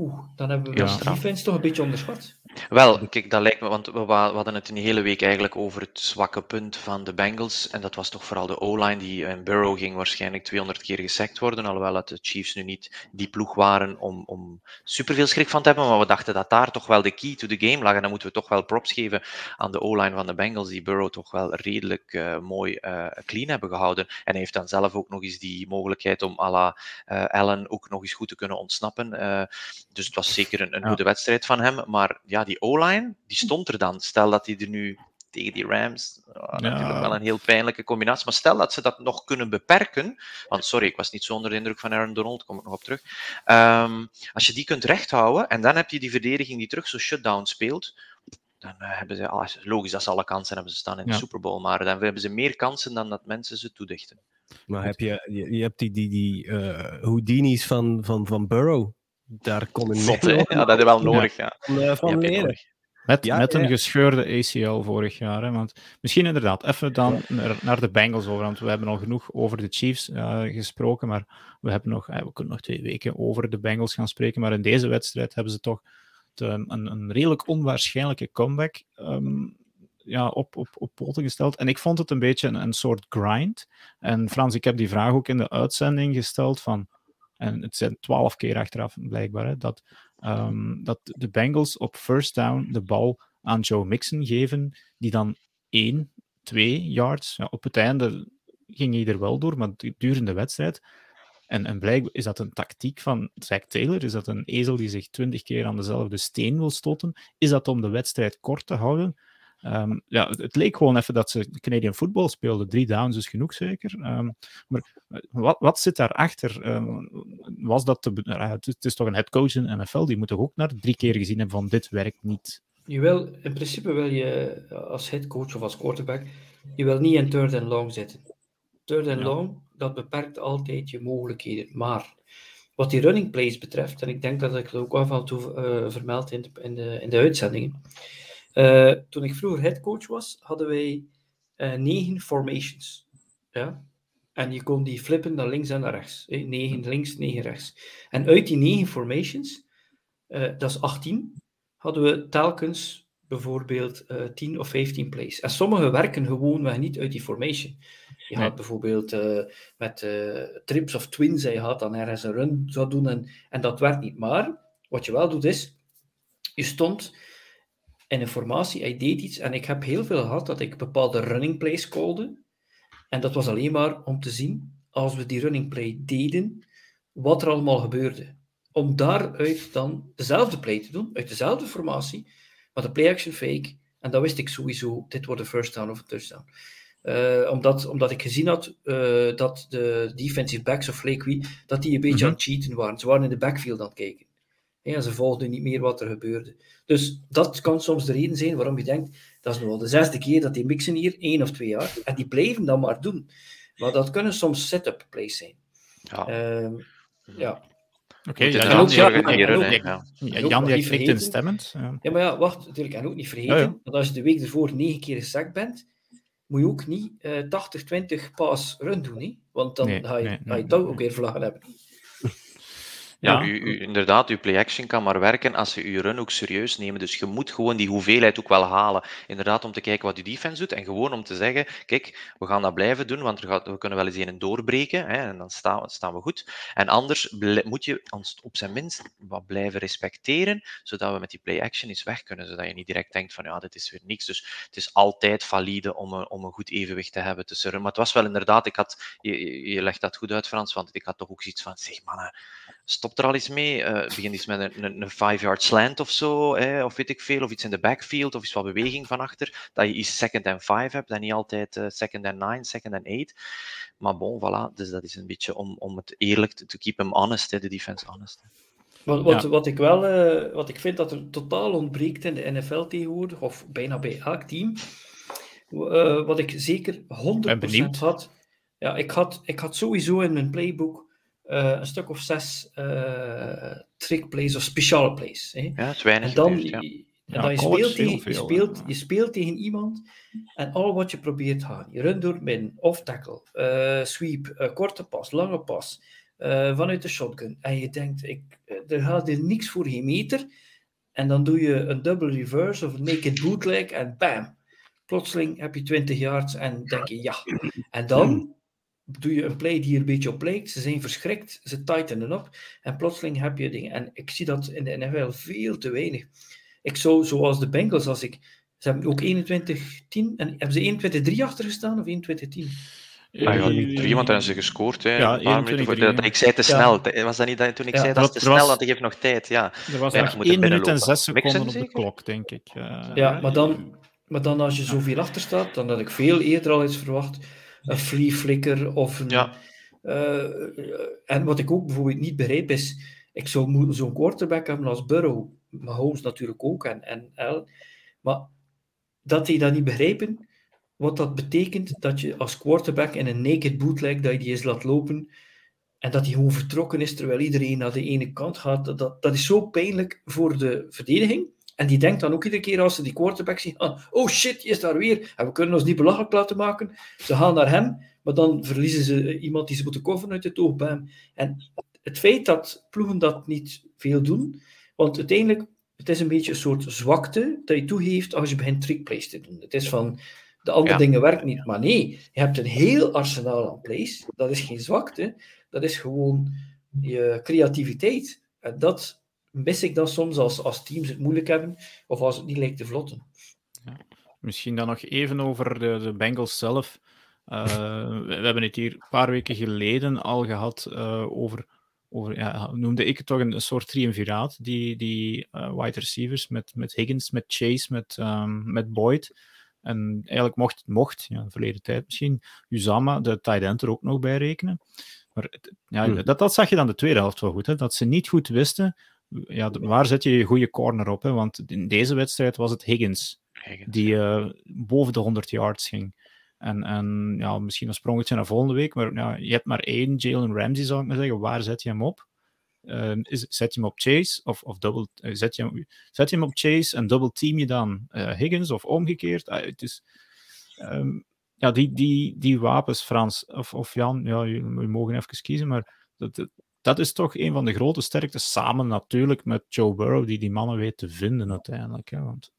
S4: Oeh, dan hebben we
S3: Heel
S4: de defense toch een beetje onderschat.
S3: Wel, kijk, dat lijkt me, want we, hadden het een hele week eigenlijk over het zwakke punt van de Bengals. En dat was toch vooral de O-line. Die en Burrow ging waarschijnlijk 200 keer gesackt worden. Alhoewel dat de Chiefs nu niet die ploeg waren om, om superveel schrik van te hebben. Maar we dachten dat daar toch wel de key to the game lag. En dan moeten we toch wel props geven aan de O-line van de Bengals. Die Burrow toch wel redelijk eh, mooi eh, clean hebben gehouden. En hij heeft dan zelf ook nog eens die mogelijkheid om à la eh, Allen ook nog eens goed te kunnen ontsnappen. Dus het was zeker een, een
S1: Ja.
S3: goede wedstrijd van hem. Maar ja, die O-line, die stond er dan. Stel dat hij er nu tegen die Rams, natuurlijk wel een heel pijnlijke combinatie, maar stel dat ze dat nog kunnen beperken, want sorry, ik was niet zo onder de indruk van Aaron Donald, kom ik nog op terug. Ehm, als je die kunt rechthouden en dan heb je die verdediging die terug zo shutdown speelt, dan eh, hebben ze, ah, logisch dat ze alle kansen hebben, ze staan in de
S1: Ja.
S3: Super Bowl, maar dan hebben ze meer kansen dan dat mensen ze toedichten.
S2: Maar heb je, je, je hebt die, die, die eh, Houdini's van, van, van Burrow. Daar kon een
S3: Zot? Ja, dat is wel nodig, ja.
S2: van, eh, van leren.
S1: Met,
S2: Ja,
S1: met
S2: ja,
S1: een
S2: ja.
S1: gescheurde ACL vorig jaar. Hè? Want misschien inderdaad, even dan naar, naar de Bengals over. Want we hebben al genoeg over de Chiefs eh, gesproken. Maar we, hebben nog, eh, we kunnen nog twee weken over de Bengals gaan spreken. Maar in deze wedstrijd hebben ze toch een, een redelijk onwaarschijnlijke comeback ehm, ja, op, op, op poten gesteld. En ik vond het een beetje een, een soort grind. En Frans, ik heb die vraag ook in de uitzending gesteld van. En het zijn twaalf keer achteraf blijkbaar. Dat ehm, dat de Bengals op first down de bal aan Joe Mixon geven, die dan 1, 2 yards, ja, op het einde ging hij er wel door, maar durende de wedstrijd. En, en blijkbaar is dat een tactiek van Zach Taylor, is dat een ezel die zich twintig keer aan dezelfde steen wil stoten, is dat om de wedstrijd kort te houden? Ehm, ja, het, leek gewoon even dat ze Canadian football speelden. Drie downs is genoeg, zeker. Ehm, maar eh, wat, wat zit daarachter? Ehm was dat te, het, is, het is toch een headcoach in de NFL, die moet toch ook naar drie keer gezien hebben van dit werkt niet.
S4: Je wil, in principe wil je als headcoach of als quarterback, je wil niet in third and long zitten. Third and
S1: Ja.
S4: long, dat beperkt altijd je mogelijkheden. Maar wat die running plays betreft, en ik denk dat ik het ook af en toe eh, vermeld in de, in, de, in de uitzendingen. Eh, toen ik vroeger headcoach was, hadden wij eh, negen formations. Ja? En je kon die flippen naar links en naar rechts. hè. Negen links, negen rechts. En uit die negen formations, eh, dat is 18, hadden we telkens bijvoorbeeld eh 10 of 15 plays. En sommige werken gewoonweg niet uit die formation. Je
S1: Nee.
S4: had bijvoorbeeld met trips of twins, en je had dan ergens een run zou doen en, en dat werkt niet. Maar wat je wel doet is, je stond in een formatie, hij deed iets en ik heb heel veel gehad dat ik bepaalde running plays callde. En dat was alleen maar om te zien, als we die running play deden, wat er allemaal gebeurde. Om daaruit dan dezelfde play te doen, uit dezelfde formatie, maar de play-action fake. En dan wist ik sowieso, dit wordt een first down of een touchdown. Eh, omdat, omdat ik gezien had eh, dat de defensive backs of Lakey, dat die een beetje
S1: Mhm.
S4: aan het cheaten waren. Ze waren in de backfield aan het kijken. En ze volgden niet meer wat er gebeurde. Dus dat kan soms de reden zijn waarom je denkt, dat is nu al de zesde keer dat die mixen hier, één of twee jaar. En die blijven dat maar doen. Maar dat kunnen soms set-up plays zijn.
S3: Ja.
S4: Ehm, ja.
S1: Oké,
S3: inderdaad
S1: Jan,
S4: ook- ja,
S1: Jan die knikt instemmend. Ja.
S4: Ja, maar ja, wacht, natuurlijk. En ook niet vergeten,
S1: Ja, ja.
S4: dat als je de week ervoor negen keer gezakt bent, moet je ook niet eh 80-20 pass run doen, hè? want dan
S1: Nee,
S4: ga je,
S1: nee,
S4: ga je
S1: nee,
S4: toch
S1: nee.
S4: ook weer vlaggen hebben.
S1: Ja.
S3: Inderdaad, uw play-action kan maar werken als ze uw run ook serieus nemen. Dus je moet gewoon die hoeveelheid ook wel halen. Inderdaad, om te kijken wat je defense doet. En gewoon om te zeggen, kijk, we gaan dat blijven doen, want we kunnen wel eens een doorbreken. Hè, en dan staan, staan we goed. En anders moet je ons op zijn minst wat blijven respecteren, zodat we met die play-action eens weg kunnen. Zodat je niet direct denkt van, ja, dit is weer niks. Dus het is altijd valide om een, om een goed evenwicht te hebben tussen run. Maar het was wel inderdaad, ik had, je- je legt dat goed uit, Frans, want ik had toch ook zoiets van, zeg mannen, stop er al eens mee. eh begin eens met een, een, een five-yard slant of zo, hè, of weet ik veel, of iets in de backfield, of iets wat beweging van achter. Dat je iets second and five hebt, en niet altijd eh, second and nine, second and eight. Maar bon, voilà, dus dat is een beetje om, om het eerlijk te to keep hem honest, hè, de defense honest.
S4: Wat, wat,
S1: Ja.
S4: wat ik wel, eh, wat ik vind dat er totaal ontbreekt in de NFL tegenwoordig, of bijna bij elk team, eh, wat ik zeker 100%
S1: benieuwd.
S4: had. Ja, ik had, ik had sowieso in mijn playbook een stuk of zes eh trick plays of speciale plays. Hè.
S3: Ja, het is weinig
S4: En dan,
S3: ja.
S4: en
S1: Ja,
S4: dan je, speelt tegen, je, speelt, je speelt tegen iemand en al wat je probeert gaan. Je run door midden, off tackle, eh, sweep, eh, korte pas, lange pas, eh, vanuit de shotgun. En je denkt, ik, eh, er gaat hier niks voor geen meter. En dan doe je een double reverse of een naked bootleg en bam. Plotseling heb je 20 yards en denk je ja. En dan doe je een play die er een beetje op lijkt. Ze zijn verschrikt, ze tightenen op. En plotseling heb je dingen. En ik zie dat in de NFL veel te weinig. Ik zou, zoals de Bengals, als ik. Ze hebben ook 21-10 en hebben ze 21-3 achter gestaan of 21-10?
S3: Ah, ja, niet drie, want dan hebben ze gescoord. Hè,
S1: Ja,
S3: een paar minuten voor,
S1: 21-3,
S3: dat, ik zei te
S4: Ja.
S3: snel. Was dat niet dat, toen ik
S4: Ja,
S3: zei dat is te
S1: was-
S3: snel, dat ik heb nog tijd? Ja.
S1: Er was
S3: Ja,
S1: nog
S3: je moet er
S1: 1 minuut en
S3: binnenlopen.
S1: 6
S3: Mixen
S1: seconden op de klok, denk ik. Eh,
S4: Ja, maar dan, maar dan als je zoveel achter staat, dan had ik veel eerder al eens verwacht. Een flea flicker of een.
S3: Ja.
S4: eh, en wat ik ook bijvoorbeeld niet begrijp is, ik zou zo'n quarterback hebben als Burrow, Mahomes natuurlijk ook, en, en L, maar dat die dat niet begrijpen, wat dat betekent dat je als quarterback in een naked bootleg, dat je die eens laat lopen, en dat hij gewoon vertrokken is terwijl iedereen naar de ene kant gaat, dat, dat is zo pijnlijk voor de verdediging. En die denkt dan ook iedere keer als ze die quarterback zien, ah, oh shit, die is daar weer, en we kunnen ons niet belachelijk laten maken. Ze gaan naar hem, maar dan verliezen ze iemand die ze moeten coveren uit het oog. En het feit dat ploegen dat niet veel doen, want uiteindelijk, het is een beetje een soort zwakte dat je toegeeft als je begint trickplays te doen. Het is van, de andere
S3: Ja.
S4: dingen werken niet. Maar nee, je hebt een heel arsenaal aan plays. Dat is geen zwakte, dat is gewoon je creativiteit. En dat mis ik dan soms als, als teams het moeilijk hebben, of als het niet lijkt te vlotten.
S1: Misschien dan nog even over de, de Bengals zelf. Eh, we hebben het hier een paar weken geleden al gehad eh, over, over ja, noemde ik het toch een, een soort triumviraat, die, die eh, wide receivers met, met Higgins, met Chase, met, ehm, met Boyd. En eigenlijk mocht, mocht ja, de verleden tijd misschien, Uzama, de tight end, er ook nog bij rekenen. Maar ja,
S2: Hmm.
S1: dat, dat zag je dan de tweede helft wel goed, hè, dat ze niet goed wisten ja, waar zet je je goede corner op. Hè, want in deze wedstrijd was het Higgins die eh, boven de 100 yards ging. En, en ja, misschien een sprongetje naar volgende week, maar ja, je hebt maar één Jalen Ramsey, zou ik maar zeggen. Waar zet je hem op? Eh, is, zet je hem op Chase? Of, of double, eh, zet, je hem, zet je hem op Chase en double team je dan eh, Higgins of omgekeerd? Ah, het is, ehm, ja, die, die, die wapens, Frans of, of Jan, ja, jullie mogen even kiezen, maar dat, dat, dat is toch een van de grote sterktes, samen natuurlijk met Joe Burrow, die die mannen weet te vinden uiteindelijk. Hè, want,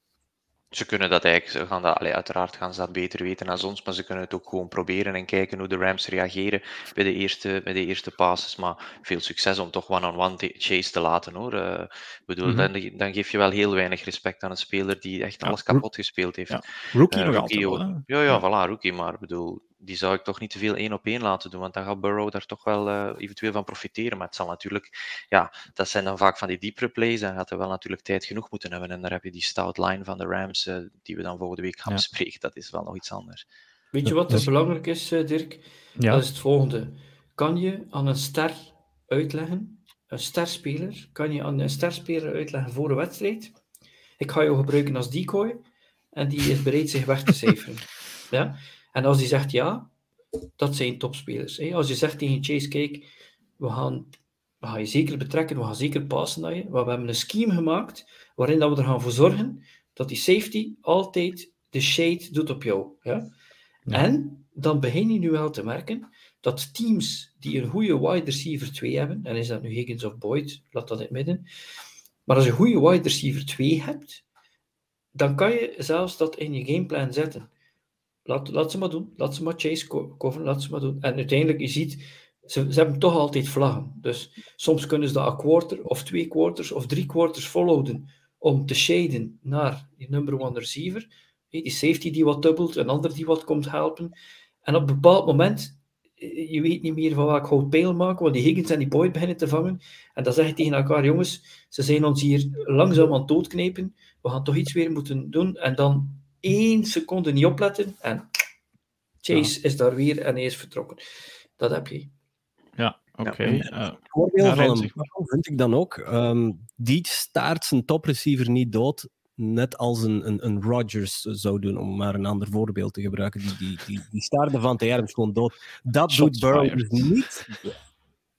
S3: Ze kunnen dat eigenlijk, ze gaan dat, allee, uiteraard gaan ze dat beter weten dan ons, maar ze kunnen het ook gewoon proberen en kijken hoe de Rams reageren bij de eerste, bij de eerste passes. Maar veel succes om toch one-on-one chase te laten hoor. Ik bedoel,
S1: Mhm.
S3: dan, dan geef je wel heel weinig respect aan een speler die echt alles kapot gespeeld heeft.
S1: ja, rookie
S3: Eh,
S1: nog
S3: rookie,
S1: altijd wel.
S3: Ja, ja,
S1: Ja.
S3: voilà, rookie. Maar ik bedoel, die zou ik toch niet te veel één op één laten doen, want dan gaat Burrow daar toch wel eh, eventueel van profiteren. Maar het zal natuurlijk, ja, dat zijn dan vaak van die diepere plays. Dan gaat hij wel natuurlijk tijd genoeg moeten hebben. En daar heb je die stout line van de Rams, eh, die we dan volgende week gaan
S1: Ja.
S3: bespreken. Dat is wel nog iets anders.
S4: Weet je wat er belangrijk is, eh, Dirk?
S1: Ja,
S4: Dat is het volgende. Kan je aan een ster uitleggen, een sterspeler, kan je aan een sterspeler uitleggen voor een wedstrijd? Ik ga jou gebruiken als decoy en die is bereid zich weg te cijferen. Ja? En als die zegt ja, dat zijn topspelers. Hè? Als je zegt tegen Chase, kijk, we gaan, we gaan je zeker betrekken, we gaan zeker passen naar je, maar we hebben een scheme gemaakt waarin dat we er gaan voor zorgen dat die safety altijd de shade doet op jou. Ja?
S1: Ja.
S4: En dan begin je nu wel te merken dat teams die een goede wide receiver 2 hebben, en is dat nu Higgins of Boyd, laat dat in het midden, maar als je een goede wide receiver 2 hebt, dan kan je zelfs dat in je gameplan zetten. Laat, ze maar doen, laat ze maar chase co- coveren, laat ze maar doen. En uiteindelijk, je ziet, ze, hebben toch altijd vlaggen. Dus soms kunnen ze dat een quarter, of twee quarters, of drie quarters volhouden om te shaden naar die number one receiver. Die safety die wat dubbelt, een ander die wat komt helpen. En op een bepaald moment, eh, je weet niet meer van welk hout pijl maken, want die Higgins en die Boyd beginnen te vangen. En dan zeg je tegen elkaar, jongens, ze zijn ons hier langzaam aan het doodknijpen. We gaan toch iets weer moeten doen. En dan één seconde niet opletten. En Chase is daar weer en hij is vertrokken. Dat heb je.
S1: ja oké.
S3: Ja.
S1: eh,
S2: Het voordeel
S1: Ja,
S2: van hem vind ik dan ook, ehm, die staart zijn topreceiver niet dood, net als een, een, een Rodgers zou doen, om maar een ander voorbeeld te gebruiken. Die, die, die, die staarde van Adams gewoon dood. Dat
S1: Shots
S2: doet Burrow dus niet.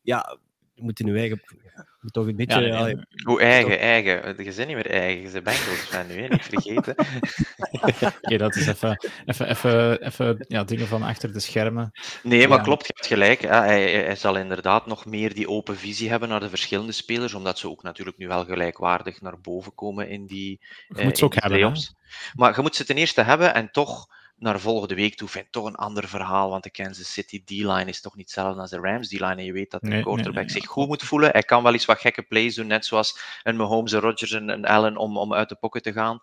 S2: Ja, moet in eigen... Je moet toch een beetje...
S1: Ja, nee,
S2: allee,
S1: nee.
S3: Hoe eigen, eigen. Je bent niet meer eigen, je bent Bengals fan nu, hè? niet vergeten.
S1: Oké, dat is even, even, even, even ja, dingen van achter de schermen.
S3: Nee, maar
S1: Ja.
S3: klopt, je hebt gelijk. Hè. Hij, hij- zal inderdaad nog meer die open visie hebben naar de verschillende spelers, omdat ze ook natuurlijk nu wel gelijkwaardig naar boven komen in die,
S1: Je
S3: eh,
S1: moet ze
S3: in
S1: ook hebben. hè.
S3: Maar je moet ze ten eerste hebben en toch naar volgende week toe vind ik toch een ander verhaal, want de Kansas City D-line is toch niet hetzelfde als de Rams D-line en je weet dat de
S1: Nee,
S3: quarterback
S1: nee,
S3: zich goed moet voelen. Hij kan wel eens wat gekke plays doen, net zoals een Mahomes, een Rodgers en een Allen om, om uit de pocket te gaan.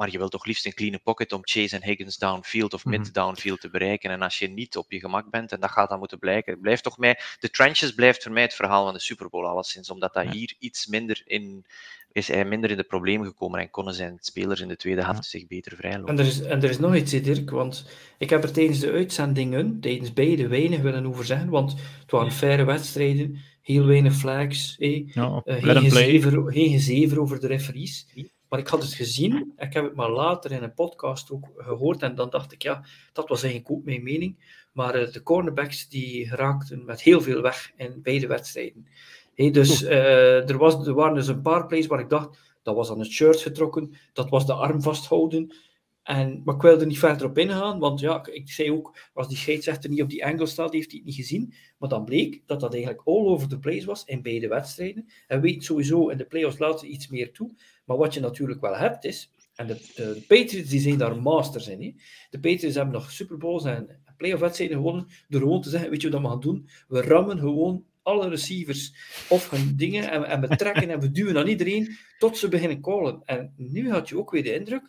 S3: Maar je wilt toch liefst een clean pocket om Chase en Higgins downfield of
S1: Mhm.
S3: mid-downfield te bereiken. En als je niet op je gemak bent, en dat gaat dan moeten blijken, het blijft toch mij, de trenches blijft voor mij het verhaal van de Super Bowl alleszins, omdat dat
S1: Ja.
S3: hier iets minder in, is hij minder in de problemen gekomen en konden zijn spelers in de tweede helft zich beter vrijlopen.
S4: En er, is, en er is nog iets, Dirk, want ik heb er tijdens de uitzendingen, tijdens beide weinig willen over zeggen, want het waren faire wedstrijden, heel weinig flags,
S1: Ja,
S4: eh, geen,
S1: play.
S4: gezever, geen gezever over de referees. Maar ik had het gezien, ik heb het maar later in een podcast ook gehoord, en dan dacht ik, ja, dat was eigenlijk ook mijn mening. Maar eh, de cornerbacks die raakten met heel veel weg in beide wedstrijden. Hè, dus eh, er, was, er waren dus een paar plays waar ik dacht, dat was aan het shirt getrokken, dat was de arm vasthouden. En, maar ik wilde er niet verder op ingaan, want ja, ik zei ook, als die scheidsrechter niet op die angle staat, heeft hij het niet gezien. Maar dan bleek dat dat eigenlijk all over the place was in beide wedstrijden. En weet sowieso in de playoffs laten iets meer toe. Maar wat je natuurlijk wel hebt is, en de, de, Patriots die zijn daar masters in. Hè. De Patriots hebben nog Super Bowls en playoff wedstrijden gewonnen door gewoon te zeggen, weet je wat we gaan doen? We rammen gewoon alle receivers of hun dingen en, en we trekken en we duwen aan iedereen tot ze beginnen callen. En nu had je ook weer de indruk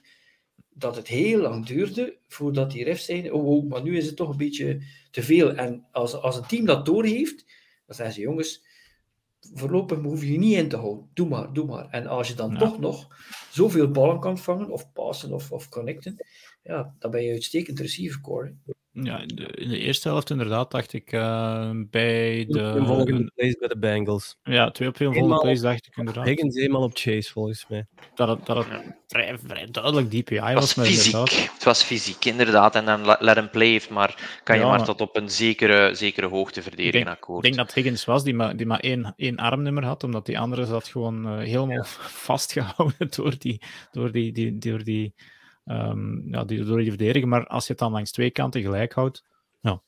S4: dat het heel lang duurde voordat die refs zeiden, oh, oh, maar nu is het toch een beetje te veel. En als, als een team dat doorheeft, dan zeggen ze, jongens, voorlopig hoef je je niet in te houden. Doe maar, doe maar. En als je dan
S1: Ja.
S4: toch nog zoveel ballen kan vangen, of passen, of, of connecten, ja, dan ben je uitstekend receiver core. hè.
S1: Ja, in de, in de eerste helft inderdaad dacht ik eh, bij de...
S2: een volgende place bij de Bengals.
S1: Ja, twee op
S2: Eenmaal
S1: volgende plays dacht ik inderdaad.
S2: Higgins eenmaal op Chase, volgens mij.
S1: Dat het, dat het vrij, vrij duidelijk DPI
S3: Het
S1: was.
S3: was
S1: maar
S3: fysiek.
S1: inderdaad-
S3: Het was fysiek, inderdaad. En dan let hem play heeft, maar kan je
S1: Ja,
S3: maar
S1: maar-
S3: tot op een zekere, zekere hoogte verdedigen,
S1: Ik
S3: akkoord.
S1: Ik denk dat Higgins was die maar, die maar één, één armnummer had, omdat die andere zat gewoon eh, helemaal vastgehouden door die, door die, die, door die, ehm, ja, die, door die verdediger. Maar als je het dan langs twee kanten gelijk houdt, ja,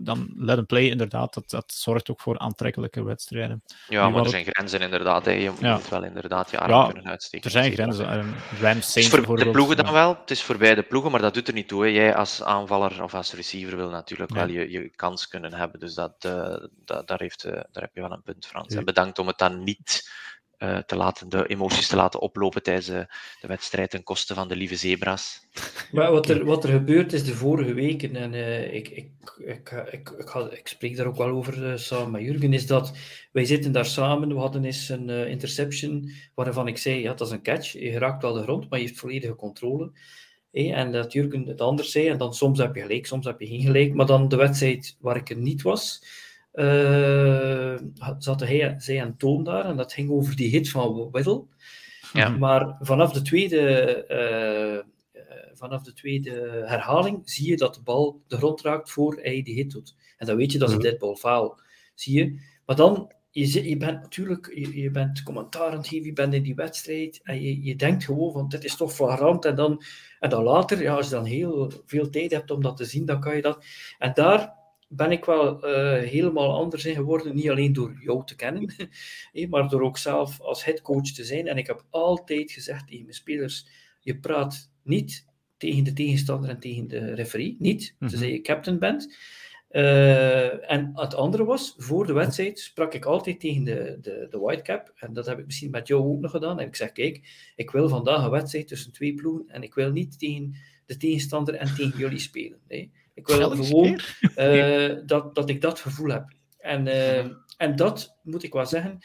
S1: dan let een play inderdaad, dat, dat zorgt ook voor aantrekkelijke wedstrijden.
S3: Ja, maar er zijn grenzen inderdaad. Hè. Je
S1: Ja.
S3: moet wel inderdaad je arm
S1: Ja,
S3: kunnen uitsteken.
S1: Er zijn grenzen. ehm, Rams,
S3: Het is
S1: Saints
S3: voor de ploegen dan
S1: ja.
S3: wel. Het is voor beide ploegen, maar dat doet er niet toe. Hè. Jij als aanvaller of als receiver wil natuurlijk wel je, je kans kunnen hebben. Dus dat, eh, dat, daar, heeft, eh, daar heb je wel een punt, Frans.
S1: Ja.
S3: En bedankt om het dan niet eh, te laten, de emoties te laten oplopen tijdens de, de wedstrijd ten koste van de lieve zebra's.
S4: Maar wat er, wat er gebeurd is de vorige weken, en eh, ik, ik, ik, ik, ik, ik spreek daar ook wel over eh, samen met Jurgen, is dat wij zitten daar samen. We hadden eens een eh, interception waarvan ik zei: ja, dat is een catch. Je raakt wel de grond, maar je heeft volledige controle. En dat Jurgen het anders zei, en dan soms heb je gelijk, soms heb je geen gelijk. Maar dan de wedstrijd waar ik er niet was, eh zat hij, zij en Toon daar, en dat ging over die hit van Whittle.
S3: Ja.
S4: Maar vanaf de tweede, eh, eh, vanaf de tweede herhaling zie je dat de bal de grond raakt voor hij die hit doet. En dan weet je dat een
S2: Mhm.
S4: deadball foul. Zie je? Maar dan, je, zit- je bent natuurlijk, je, je bent commentaar aan het geven, je bent in die wedstrijd en je, je denkt gewoon van dit is toch flagrant. En dan, en dan later, ja, als je dan heel veel tijd hebt om dat te zien, dan kan je dat. En daar ben ik wel eh, helemaal anders in geworden. Niet alleen door jou te kennen, maar door ook zelf als headcoach te zijn. En ik heb altijd gezegd tegen mijn spelers: je praat niet tegen de tegenstander en tegen de referee. Niet,
S1: Mhm.
S4: tenzij je captain bent. Eh, en het andere was, voor de wedstrijd sprak ik altijd tegen de, de, de whitecap. En dat heb ik misschien met jou ook nog gedaan. En ik zeg, kijk, ik wil vandaag een wedstrijd tussen twee ploegen. En ik wil niet tegen de tegenstander en tegen jullie spelen. Nee. Ik wil gewoon eh, dat, dat ik dat gevoel heb. En, eh, en dat moet ik wel zeggen.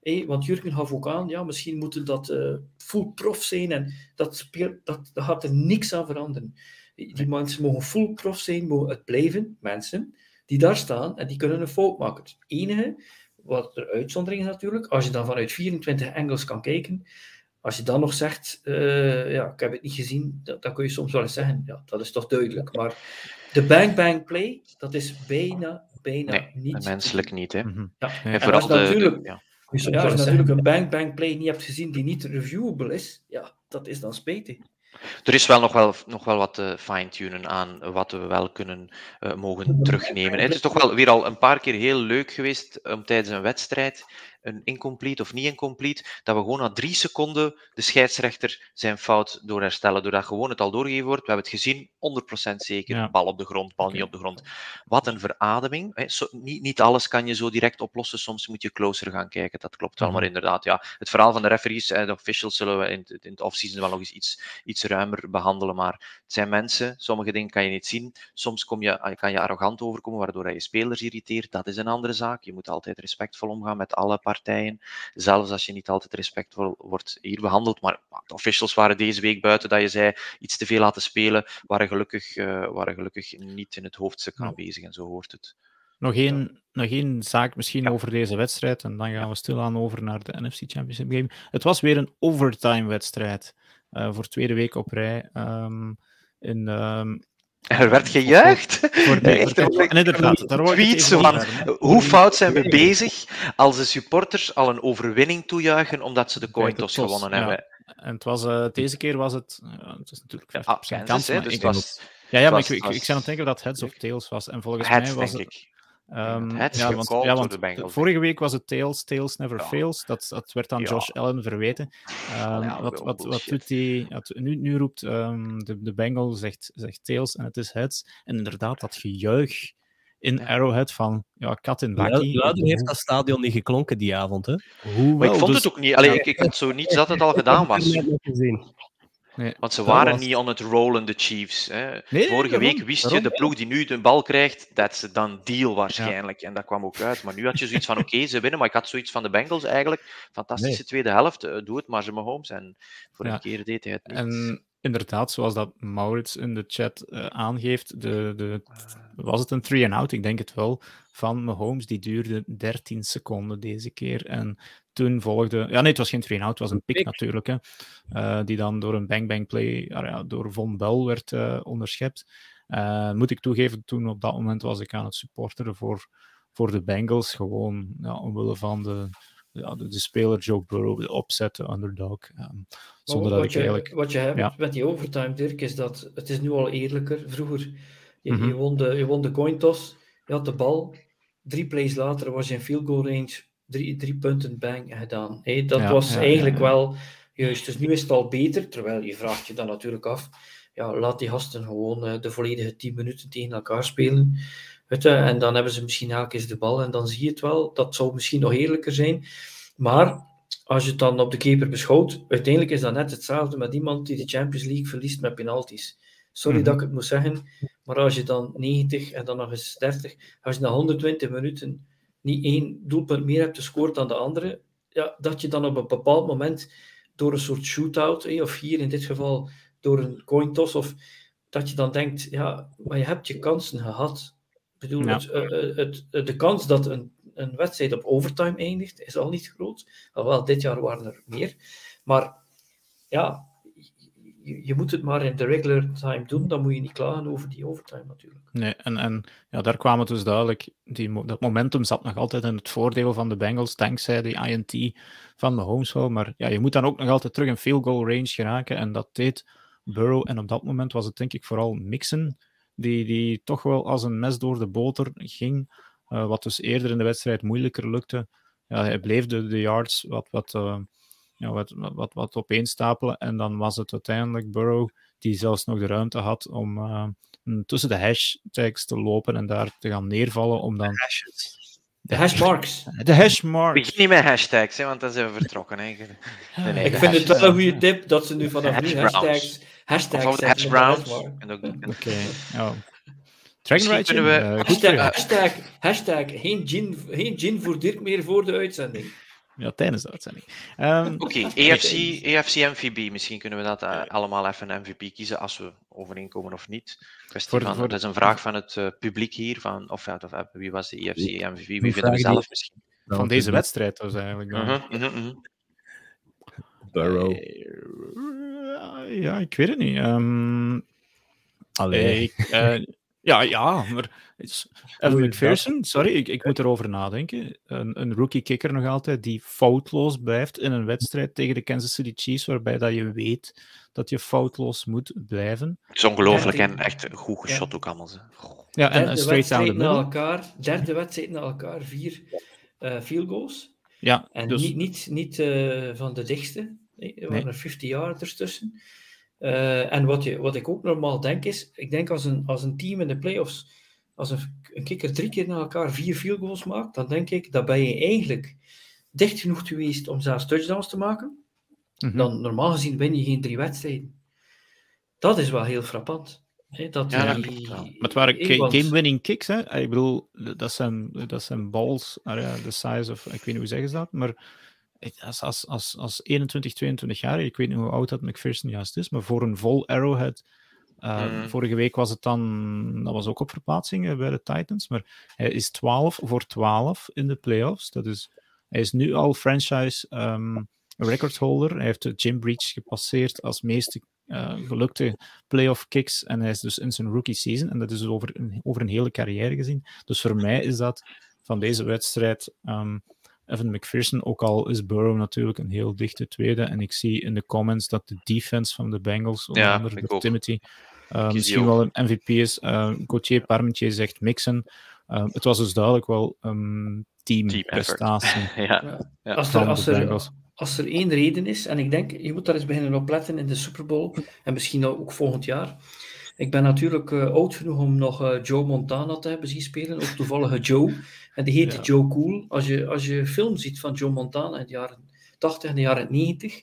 S4: hé, want Jurgen gaf ook aan, ja, misschien moeten dat eh full prof zijn. En dat, speelt, dat, dat gaat er niks aan veranderen. Die mensen mogen full prof zijn, mogen het blijven, mensen die daar staan en die kunnen een fout maken. Het enige, wat er uitzondering is natuurlijk, als je dan vanuit 24 angles kan kijken, als je dan nog zegt, eh, ja, ik heb het niet gezien, dat, dan kun je soms wel eens zeggen, ja, dat is toch duidelijk. Maar de bang bang play, dat is bijna bijna
S3: Nee,
S4: niet.
S3: menselijk niet. Hè.
S1: Mhm.
S4: Ja.
S1: Nee.
S3: En
S4: En
S3: vooral
S4: als
S3: de, de-
S4: natuurlijk-
S3: ja.
S4: Ja, als je natuurlijk een bang bang play niet hebt gezien die niet reviewable is, ja, dat is dan spijtig.
S3: Er is wel nog wel, nog wel wat te fine-tunen aan wat we wel kunnen eh, mogen terugnemen. Het is toch wel weer al een paar keer heel leuk geweest om tijdens een wedstrijd, een incomplete of niet incomplete, dat we gewoon na drie seconden de scheidsrechter zijn fout door herstellen, doordat gewoon het al doorgegeven wordt. We hebben het gezien, 100% zeker,
S1: Ja.
S3: bal op de grond, bal niet op de grond. Wat een verademing. Hè. Niet, niet alles kan je zo direct oplossen, soms moet je closer gaan kijken, dat klopt wel. Maar inderdaad, ja, het verhaal van de referees en de officials zullen we in, het- in het offseason wel nog eens iets, iets ruimer behandelen. Maar het zijn mensen, sommige dingen kan je niet zien. Soms kom je, kan je arrogant overkomen, waardoor je spelers irriteert. Dat is een andere zaak. Je moet altijd respectvol omgaan met alle partijen. Zelfs als je niet altijd respectvol wordt hier behandeld. Maar de officials waren deze week buiten dat je zei iets te veel laten spelen. Waren gelukkig, eh, waren gelukkig niet in het hoofdstuk aanwezig en zo hoort het.
S1: Nog één, nog één zaak misschien
S3: Ja.
S1: over deze wedstrijd. En dan gaan we stilaan over naar de NFC Championship Game. Het was weer een overtime-wedstrijd. eh, voor tweede week op rij. Ehm, in, ehm,
S3: er werd gejuicht.
S1: voor de,
S3: Echt,
S1: inderdaad, daar ik
S3: tweets van. Hoe fout zijn we bezig als de supporters al een overwinning toejuichen omdat ze de coin toss gewonnen
S1: ja.
S3: hebben?
S1: En het was, eh, deze keer was het, eh, het is natuurlijk 50%
S3: Ah,
S1: kans,
S3: Kansas, hè,
S1: maar
S3: dus
S1: ik
S3: was
S1: Ja, ja maar
S3: was-
S1: ik, ik,
S3: was-
S1: ik zou aan het denken dat het heads of tails was. En volgens
S3: heads,
S1: mij was
S3: denk
S1: het... ehm,
S3: Het is
S1: ja, want, ja,
S3: Bengals,
S1: vorige week was het tails, tails never
S3: Ja.
S1: fails. Dat, dat werd aan
S3: Ja.
S1: Josh Allen verweten. Ehm,
S3: ja,
S1: wat, wat, wat doet die... wat- nu, nu roept ehm, de, de Bengal zegt, zegt tails en het is heads. En inderdaad, dat gejuich in
S3: Ja.
S1: Arrowhead van ja, kat in bakkie.
S2: Luider heeft dat stadion niet geklonken die avond. Hè?
S1: Hoe
S3: Maar ik vond
S1: dus-
S3: het ook niet. Allee,
S1: ja.
S3: ik, ik had zo niets dat het al gedaan was.
S1: Nee.
S3: Want ze waren
S1: was-
S3: niet on het rollen, de Chiefs. Hè.
S1: Nee,
S3: Vorige week wist
S1: daarom.
S3: je, de ploeg die nu de bal krijgt, dat is dan deal waarschijnlijk. En dat kwam ook uit. Maar nu had je zoiets van, oké, ze winnen. Maar ik had zoiets van de Bengals eigenlijk. Fantastische
S2: Nee.
S3: tweede helft. eh, doe het maar, ze Mahomes. En voor
S1: Ja.
S3: een keer deed hij het niet.
S1: En inderdaad, zoals dat Maurits in de chat eh, aangeeft, de, de, was het een three and out? Ik denk het wel. Van Mahomes, die duurde 13 seconden deze keer. En toen volgde. Ja, nee, het was geen three and out, het was een pick natuurlijk. Hè, Eh, die dan door een bang-bang play ah ja, door Von Bell werd eh, onderschept. Eh, moet ik toegeven, toen op dat moment was ik aan het supporteren voor, voor de Bengals. Gewoon ja, omwille van de, ja, de, de speler Joe Burrow, de opzet, de underdog. ehm, zonder dat
S4: wat
S1: ik
S4: je,
S1: eigenlijk.
S4: Wat je hebt
S1: Ja.
S4: met die overtime, Dirk, is dat het is nu al eerlijker. Vroeger, je,
S1: Mhm.
S4: je, won, de, je won de coin toss, je had de bal. Drie plays later was je in field goal range, drie, drie punten bang gedaan. Hé, dat
S1: Ja,
S4: was
S1: ja,
S4: eigenlijk wel juist. Dus nu is het al beter, terwijl je vraagt je dan natuurlijk af. Ja, laat die gasten gewoon eh, de volledige 10 minuten tegen elkaar spelen. En dan hebben ze misschien elke keer de bal en dan zie je het wel. Dat zou misschien nog eerlijker zijn. Maar als je het dan op de keeper beschouwt, uiteindelijk is dat net hetzelfde met iemand die de Champions League verliest met penalties. Sorry
S1: Mhm.
S4: dat ik het moet zeggen, maar als je dan 90 en dan nog eens 30, als je na 120 minuten niet één doelpunt meer hebt gescoord dan de andere, ja, dat je dan op een bepaald moment door een soort shootout, of hier in dit geval door een coin toss, of dat je dan denkt, ja, maar je hebt je kansen gehad. Ik bedoel,
S1: Ja.
S4: het, eh, het, het- de kans dat een, een wedstrijd op overtime eindigt, is al niet groot. Alhoewel, dit jaar waren er meer. Maar ja, je, je moet het maar in de regular time doen, dan moet je niet klagen over die overtime natuurlijk.
S1: Nee, en, en ja, daar kwam het dus duidelijk. Die, dat momentum zat nog altijd in het voordeel van de Bengals, dankzij die INT van Mahomes wel. Maar ja, je moet dan ook nog altijd terug in field goal range geraken. En dat deed Burrow. En op dat moment was het denk ik vooral Mixon, die, die toch wel als een mes door de boter ging. eh, wat dus eerder in de wedstrijd moeilijker lukte. Ja, hij bleef de, de yards wat, wat, eh, ja, wat, wat, wat, opeenstapelen. En dan was het uiteindelijk Burrow die zelfs nog de ruimte had om eh, tussen de hashtags te lopen en daar te gaan neervallen om dan...
S4: De hashmarks.
S1: De hashmark.
S3: Begin niet met hashtags, hè, want dan zijn we vertrokken. Hè. Nee, nee,
S4: Ik vind het wel een goede tip dat ze nu vanaf nu hashtags, hashtags
S3: Of hash browns.
S1: Oké, ja. Dragon
S3: kunnen we-
S1: eh,
S4: hashtag, hashtag geen, gin, geen gin voor Dirk meer voor de uitzending.
S1: Ja, tijdens de uitzending. Ehm,
S3: Oké, EFC, EFC MVB. Misschien kunnen we dat eh, allemaal even een MVP kiezen als we overeenkomen of niet. Kwestie
S1: Voor-
S3: van,
S1: voor-
S3: dat is een vraag van het eh, publiek hier. Van, of, ja, of, eh, wie was de EFC MVB? Wie vinden
S2: vraag
S3: we
S2: die-
S3: zelf misschien?
S1: van deze wedstrijd dus eigenlijk. dan.
S3: Mhm, mhm, mhm.
S2: Burrow.
S1: Ja, ik weet het niet. Ehm,
S2: Allee.
S1: ik, Ja, ja, maar Evan McPherson, sorry, ik, ik moet erover nadenken. Een, een rookie kicker nog altijd die foutloos blijft in een wedstrijd tegen de Kansas City Chiefs, waarbij dat je weet dat je foutloos moet blijven.
S3: Het is ongelooflijk en echt goed geschot ook allemaal.
S1: Ja, en straight down the middle.
S4: Elkaar, derde wedstrijd na elkaar, vier uh, field goals.
S1: Ja,
S4: en
S1: dus...
S4: niet, niet, niet uh, van de dichtste. Er waren er 50 jaar ertussen. Uh, en wat, je, wat ik ook normaal denk is, ik denk als een, als een team in de playoffs, als een, een kikker drie keer na elkaar vier field goals maakt, dan denk ik, dat ben je eigenlijk dicht genoeg geweest om zelfs touchdowns te maken. Mm -hmm. Dan normaal gezien win je geen drie wedstrijden. Dat is wel heel frappant. Hè, dat
S1: ja,
S4: die,
S1: maar het waren game-winning kicks, hè? Ik bedoel, dat zijn, dat zijn balls, de size of, ik weet niet hoe zeggen ze dat, maar als, als, als, als 21, 22 jaar, ik weet niet hoe oud dat McPherson juist is, maar voor een vol Arrowhead. Uh, mm. Vorige week was het dan, dat was ook op verplaatsing bij de Titans, maar hij is 12 voor 12 in de playoffs. Dat is, hij is nu al franchise um, recordholder. Hij heeft de Jim Breach gepasseerd als meeste uh, gelukte playoff kicks en hij is dus in zijn rookie season en dat is over een, over een hele carrière gezien. Dus voor mij is dat van deze wedstrijd um, Evan McPherson, ook al is Burrow natuurlijk een heel dichte tweede. En ik zie in de comments dat de defense van de Bengals, onder
S3: ja,
S1: andere de Timothy, uh, misschien wel een MVP is. Uh, Gauthier Parmentier zegt mixen. Uh, het was dus duidelijk wel een teamprestatie.
S3: Team ja.
S4: ja. Als, er, als, er, als er één reden is, en ik denk, je moet daar eens beginnen op letten in de Super Bowl, en misschien ook volgend jaar. Ik ben natuurlijk uh, oud genoeg om nog uh, Joe Montana te hebben zien spelen, ook toevallige Joe. En die heette ja. Joe Cool. Als je, als je film ziet van Joe Montana in de jaren 80 en de jaren 90,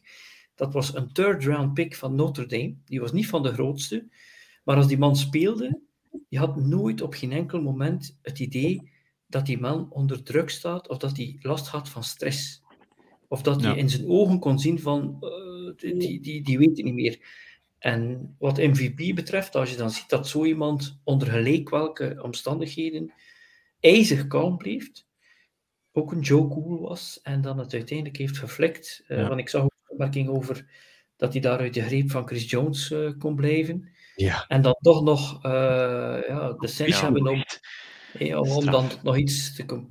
S4: dat was een third round pick van Notre Dame. Die was niet van de grootste. Maar als die man speelde, je had nooit op geen enkel moment het idee dat die man onder druk staat of dat hij last had van stress. Of dat hij ja. in zijn ogen kon zien van, uh, die, die, die weet het niet meer. En wat MVP betreft, als je dan ziet dat zo iemand onder gelijk welke omstandigheden ijzig kalm bleef, ook een Joe Cool was en dan het uiteindelijk heeft geflikt. Uh, ja. Want ik zag ook een opmerking over dat hij daar uit de greep van Chris Jones uh, kon blijven.
S2: Ja.
S4: En dan toch nog uh, ja, de sens ja, hebben om, om dan nog iets te,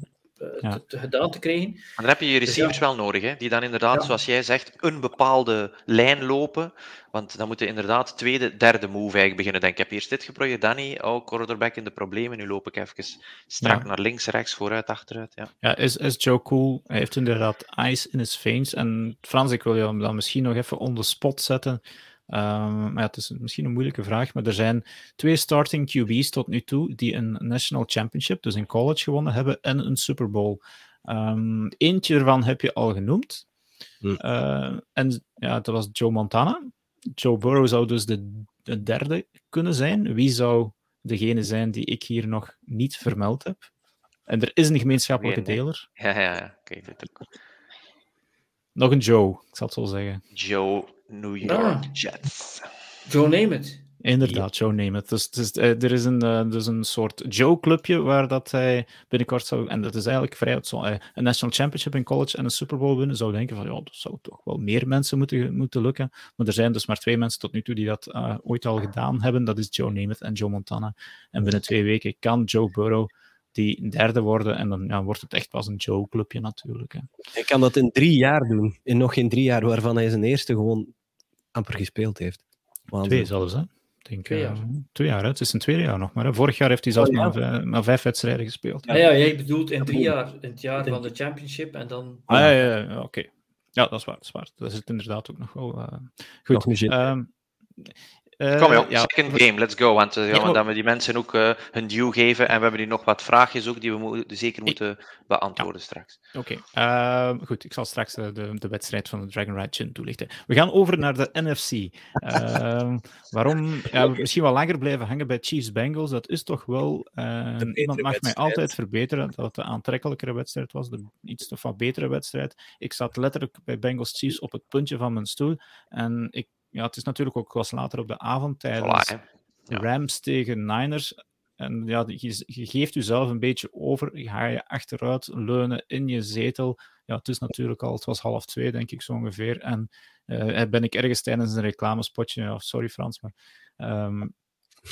S4: ja. te, gedaan te krijgen.
S3: Maar dan heb je je receivers dus ja. wel nodig, hè? die dan inderdaad, ja. zoals jij zegt, een bepaalde lijn lopen. Want dan moeten inderdaad tweede, derde move eigenlijk beginnen. Denk, ik heb eerst dit geprobeerd, Danny, oh, quarterback in de problemen, nu loop ik even strak naar links, rechts, vooruit, achteruit. Ja,
S1: ja is, is Joe Cool, hij heeft inderdaad ice in his veins. En Frans, ik wil je dan misschien nog even on the spot zetten. Um, maar ja, het is misschien een moeilijke vraag, maar er zijn twee starting QB's tot nu toe die een National Championship, dus in college, gewonnen hebben en een Super Bowl. Um, eentje ervan heb je al genoemd. Hm. Uh, en ja, dat was Joe Montana. Joe Burrow zou dus de, de derde kunnen zijn. Wie zou degene zijn die ik hier nog niet vermeld heb? En er is een gemeenschappelijke
S3: Nee, nee.
S1: deler.
S3: Ja, ja, ja. Oké.
S1: Nog een Joe, ik zal het zo zeggen.
S3: Joe New York
S4: Ah.
S3: Jets.
S4: Joe Namath.
S1: Inderdaad, Joe Namath. Dus, dus, eh, er is een, eh, dus een soort Joe-clubje waar dat hij binnenkort zou... En dat is eigenlijk vrij... Zo, eh, een National Championship in college en een Super Bowl winnen. Zou denken van, ja, dat zou toch wel meer mensen moeten, moeten lukken. Maar er zijn dus maar twee mensen tot nu toe die dat ooit al gedaan hebben. Dat is Joe Namath en Joe Montana. En binnen twee weken kan Joe Burrow die derde worden. En dan ja, wordt het echt pas een Joe-clubje natuurlijk. Hè.
S2: Hij kan dat in drie jaar doen. In nog geen drie jaar, waarvan hij zijn eerste gewoon amper gespeeld heeft. Waanzin.
S1: Twee zelfs, hè? Ik Denk,
S4: Twee
S1: eh,
S4: jaar.
S1: twee jaar, hè? het is een tweede jaar nog maar. Hè? Vorig jaar heeft hij zelfs
S2: Oh, ja.
S1: maar, vijf, maar vijf wedstrijden gespeeld.
S4: Ah ja, jij bedoelt in drie jaar, in het jaar van de championship en dan...
S1: Ah, ja, ja, ja, oké. Ja, dat is waar, dat is waar. Dat is het inderdaad ook nog wel. eh, goed.
S2: Nog
S1: eh,
S3: Kom joh,
S1: ja,
S3: second game, let's go. Want uh, ja, dat we die mensen ook eh, hun due geven. En we hebben hier nog wat vraagjes ook die we mo- zeker moeten beantwoorden straks.
S1: Oké, ehm, goed. Ik zal straks de, de wedstrijd van de Dragon Ride Chin toelichten. We gaan over naar de NFC. Ehm, waarom misschien wel langer blijven hangen bij Chiefs Bengals? Dat is toch wel. eh, iemand mag mij altijd verbeteren dat het de aantrekkelijkere wedstrijd was, de iets of wat betere wedstrijd. Ik zat letterlijk bij Bengals Chiefs op het puntje van mijn stoel. En ik, ja, het is natuurlijk ook was later op de avond tijdens
S3: Voilà, hè. Ja.
S1: Rams tegen Niners. En ja, je, je geeft jezelf een beetje over. Je ga je achteruit leunen in je zetel. Ja, het is natuurlijk al, het was half twee, denk ik zo ongeveer. En eh, ben ik ergens tijdens een reclamespotje, ja, sorry Frans, maar ehm,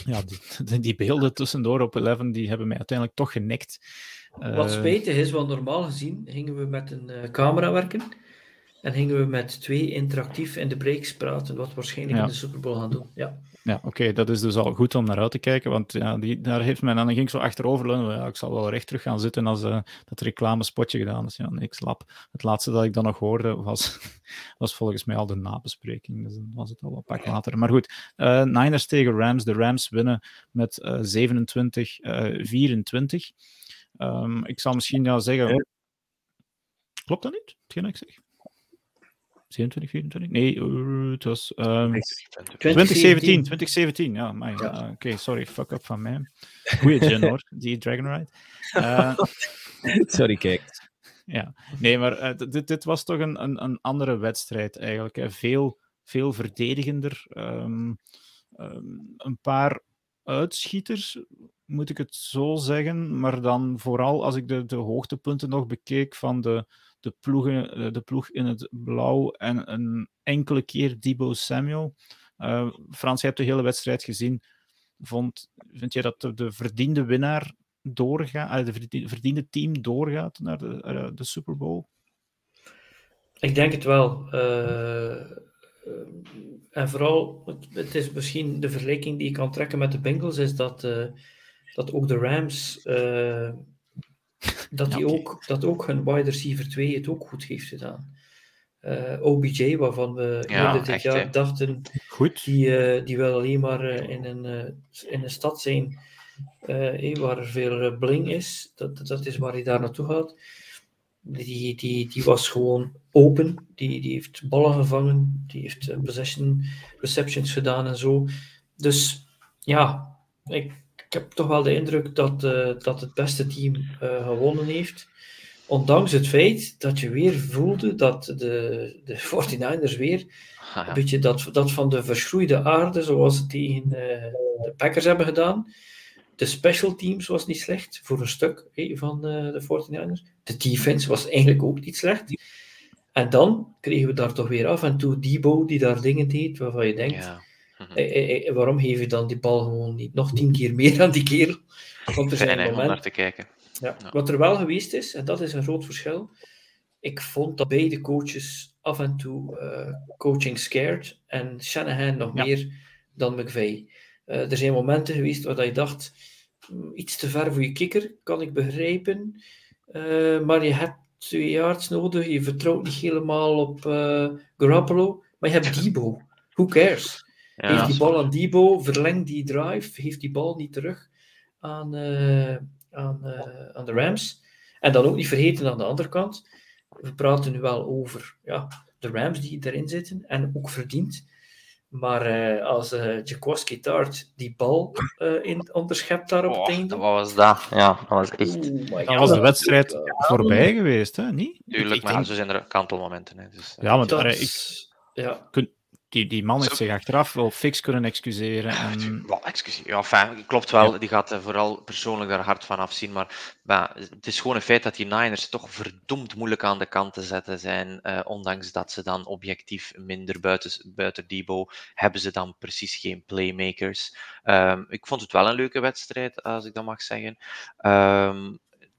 S1: ja, die, die, beelden tussendoor op 11 die hebben mij uiteindelijk toch genekt.
S4: Wat
S1: Uh,
S4: spijtig is, want normaal gezien gingen we met een eh, camera werken en gingen we met twee interactief in de breaks praten, wat we waarschijnlijk
S1: Ja.
S4: in de Super Bowl gaan doen. Ja.
S1: Ja, oké, dat is dus al goed om naar uit te kijken, want ja, die, daar heeft men, en dan ging ik zo achteroverleunen, ja, ik zal wel recht terug gaan zitten als eh, dat reclamespotje gedaan is. Ja, nee, ik slap. Het laatste dat ik dan nog hoorde was, was volgens mij al de nabespreking, dus dan was het al een pak later. Maar goed, eh, Niners tegen Rams. De Rams winnen met eh 27, eh 24. Ehm, ik zal misschien ja, zeggen... Klopt dat niet, hetgeen ik zeg? 27, 24? Nee, eh, het was... ehm, 2017, 2017, ja. Ah, Oké, sorry, fuck up van mij. Goeie gin hoor, die Dragon Ride. Eh,
S2: Sorry, kijk.
S1: ja, nee, maar eh, dit, dit was toch een, een, een andere wedstrijd eigenlijk. Hè. Veel, veel verdedigender. Ehm, ehm, een paar uitschieters, moet ik het zo zeggen. Maar dan vooral als ik de, de hoogtepunten nog bekeek van de, de, ploegen, eh, de ploeg in het blauw en een enkele keer Debo Samuel. Eh, Frans, je hebt de hele wedstrijd gezien. Vond, vind jij dat de, de verdiende winnaar doorgaat, eh, de verdie- verdiende team doorgaat naar de, de Super Bowl?
S4: Ik denk het wel. En vooral, het, is misschien de vergelijking die ik kan trekken met de Bengals, is dat, dat ook de Rams, dat,
S1: Ja,
S4: die ook, dat ook hun wide receiver 2 het ook goed heeft gedaan. Eh, OBJ, waarvan we
S3: Ja,
S4: dit
S3: echt,
S4: jaar.
S1: Goed.
S4: dachten, die, eh, die wil alleen maar eh, in, een, eh, in een stad zijn eh, waar er veel bling is. Dat, dat is waar hij daar naartoe gaat. Die, die, die was gewoon open. Die, die heeft ballen gevangen. Die heeft possession receptions gedaan en zo. Dus ja, ik, ik heb toch wel de indruk dat, eh, dat het beste team eh, gewonnen heeft. Ondanks het feit dat je weer voelde dat de, de 49ers weer
S3: Ah,
S4: een beetje dat, dat van de verschroeide aarde, zoals ze tegen eh, de Packers hebben gedaan. De special teams was niet slecht, voor een stuk van de 49ers. De defense was eigenlijk ook niet slecht. En dan kregen we daar toch weer af en toe Debo die daar dingen deed waarvan je denkt,
S3: Ja. Mhm.
S4: eh, eh, eh, waarom geef je dan die bal gewoon niet nog tien keer meer aan die kerel? Want er zijn
S3: om naar te kijken.
S4: Ja.
S3: Ja.
S4: Wat er wel geweest is, en dat is een groot verschil, ik vond dat beide coaches af en toe coaching scared en Shanahan nog
S1: Ja.
S4: meer dan McVay. Eh, er zijn momenten geweest waar je dacht, "Hmm, iets te ver voor je kikker, kan ik begrijpen, maar je hebt twee yards nodig, je vertrouwt niet helemaal op Garoppolo, maar je hebt Debo. Who cares?
S3: Dat
S4: die bal aan Debo, verleng die drive, geef die bal niet terug aan, eh, aan, eh, aan de Rams. En dan ook niet vergeten aan de andere kant, we praten nu wel over ja, de Rams die erin zitten en ook verdiend. Maar eh, als eh Jacoski Tart die bal eh, in, onderschept daar op het
S3: Oh,
S4: einde.
S3: wat was dat? Ja, dat was echt...
S1: Dan
S4: God.
S1: was de wedstrijd voorbij geweest, hè? Niet? Ik-
S3: Tuurlijk,
S1: ik
S3: maar
S1: denk-
S3: zo zijn er kantelmomenten. Hè, dus,
S1: Ja, want
S4: dat-
S1: ik,
S4: ja.
S1: Die, die man heeft zich achteraf wel fix kunnen excuseren. En.
S3: Ja, fijn, klopt wel.
S1: Ja.
S3: Die gaat eh, vooral persoonlijk daar hard van afzien. Maar, maar het is gewoon een feit dat die Niners toch verdomd moeilijk aan de kant te zetten zijn. eh, ondanks dat ze dan objectief minder buiten, buiten Debo hebben ze dan precies geen playmakers. Ehm, ik vond het wel een leuke wedstrijd, als ik dat mag zeggen. Ehm,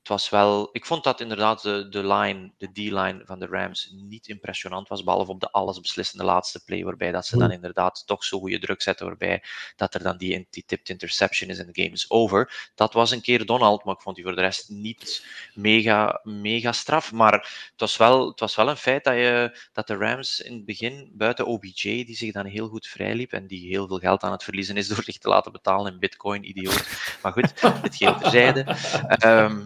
S3: het was wel, ik vond dat inderdaad de, de line, de D-line van de Rams niet impressionant was, behalve op de allesbeslissende laatste play, waarbij dat ze dan inderdaad toch zo goede druk zetten, waarbij dat er dan die, die tipped interception is en de game is over. Dat was een keer Donald, maar ik vond die voor de rest niet mega, mega straf. Maar het was wel, het was wel een feit dat, je, dat de Rams in het begin, buiten OBJ, die zich dan heel goed vrijliep en die heel veel geld aan het verliezen is door zich te laten betalen in bitcoin, idioot. Maar goed, dit geheel terzijde. Ehm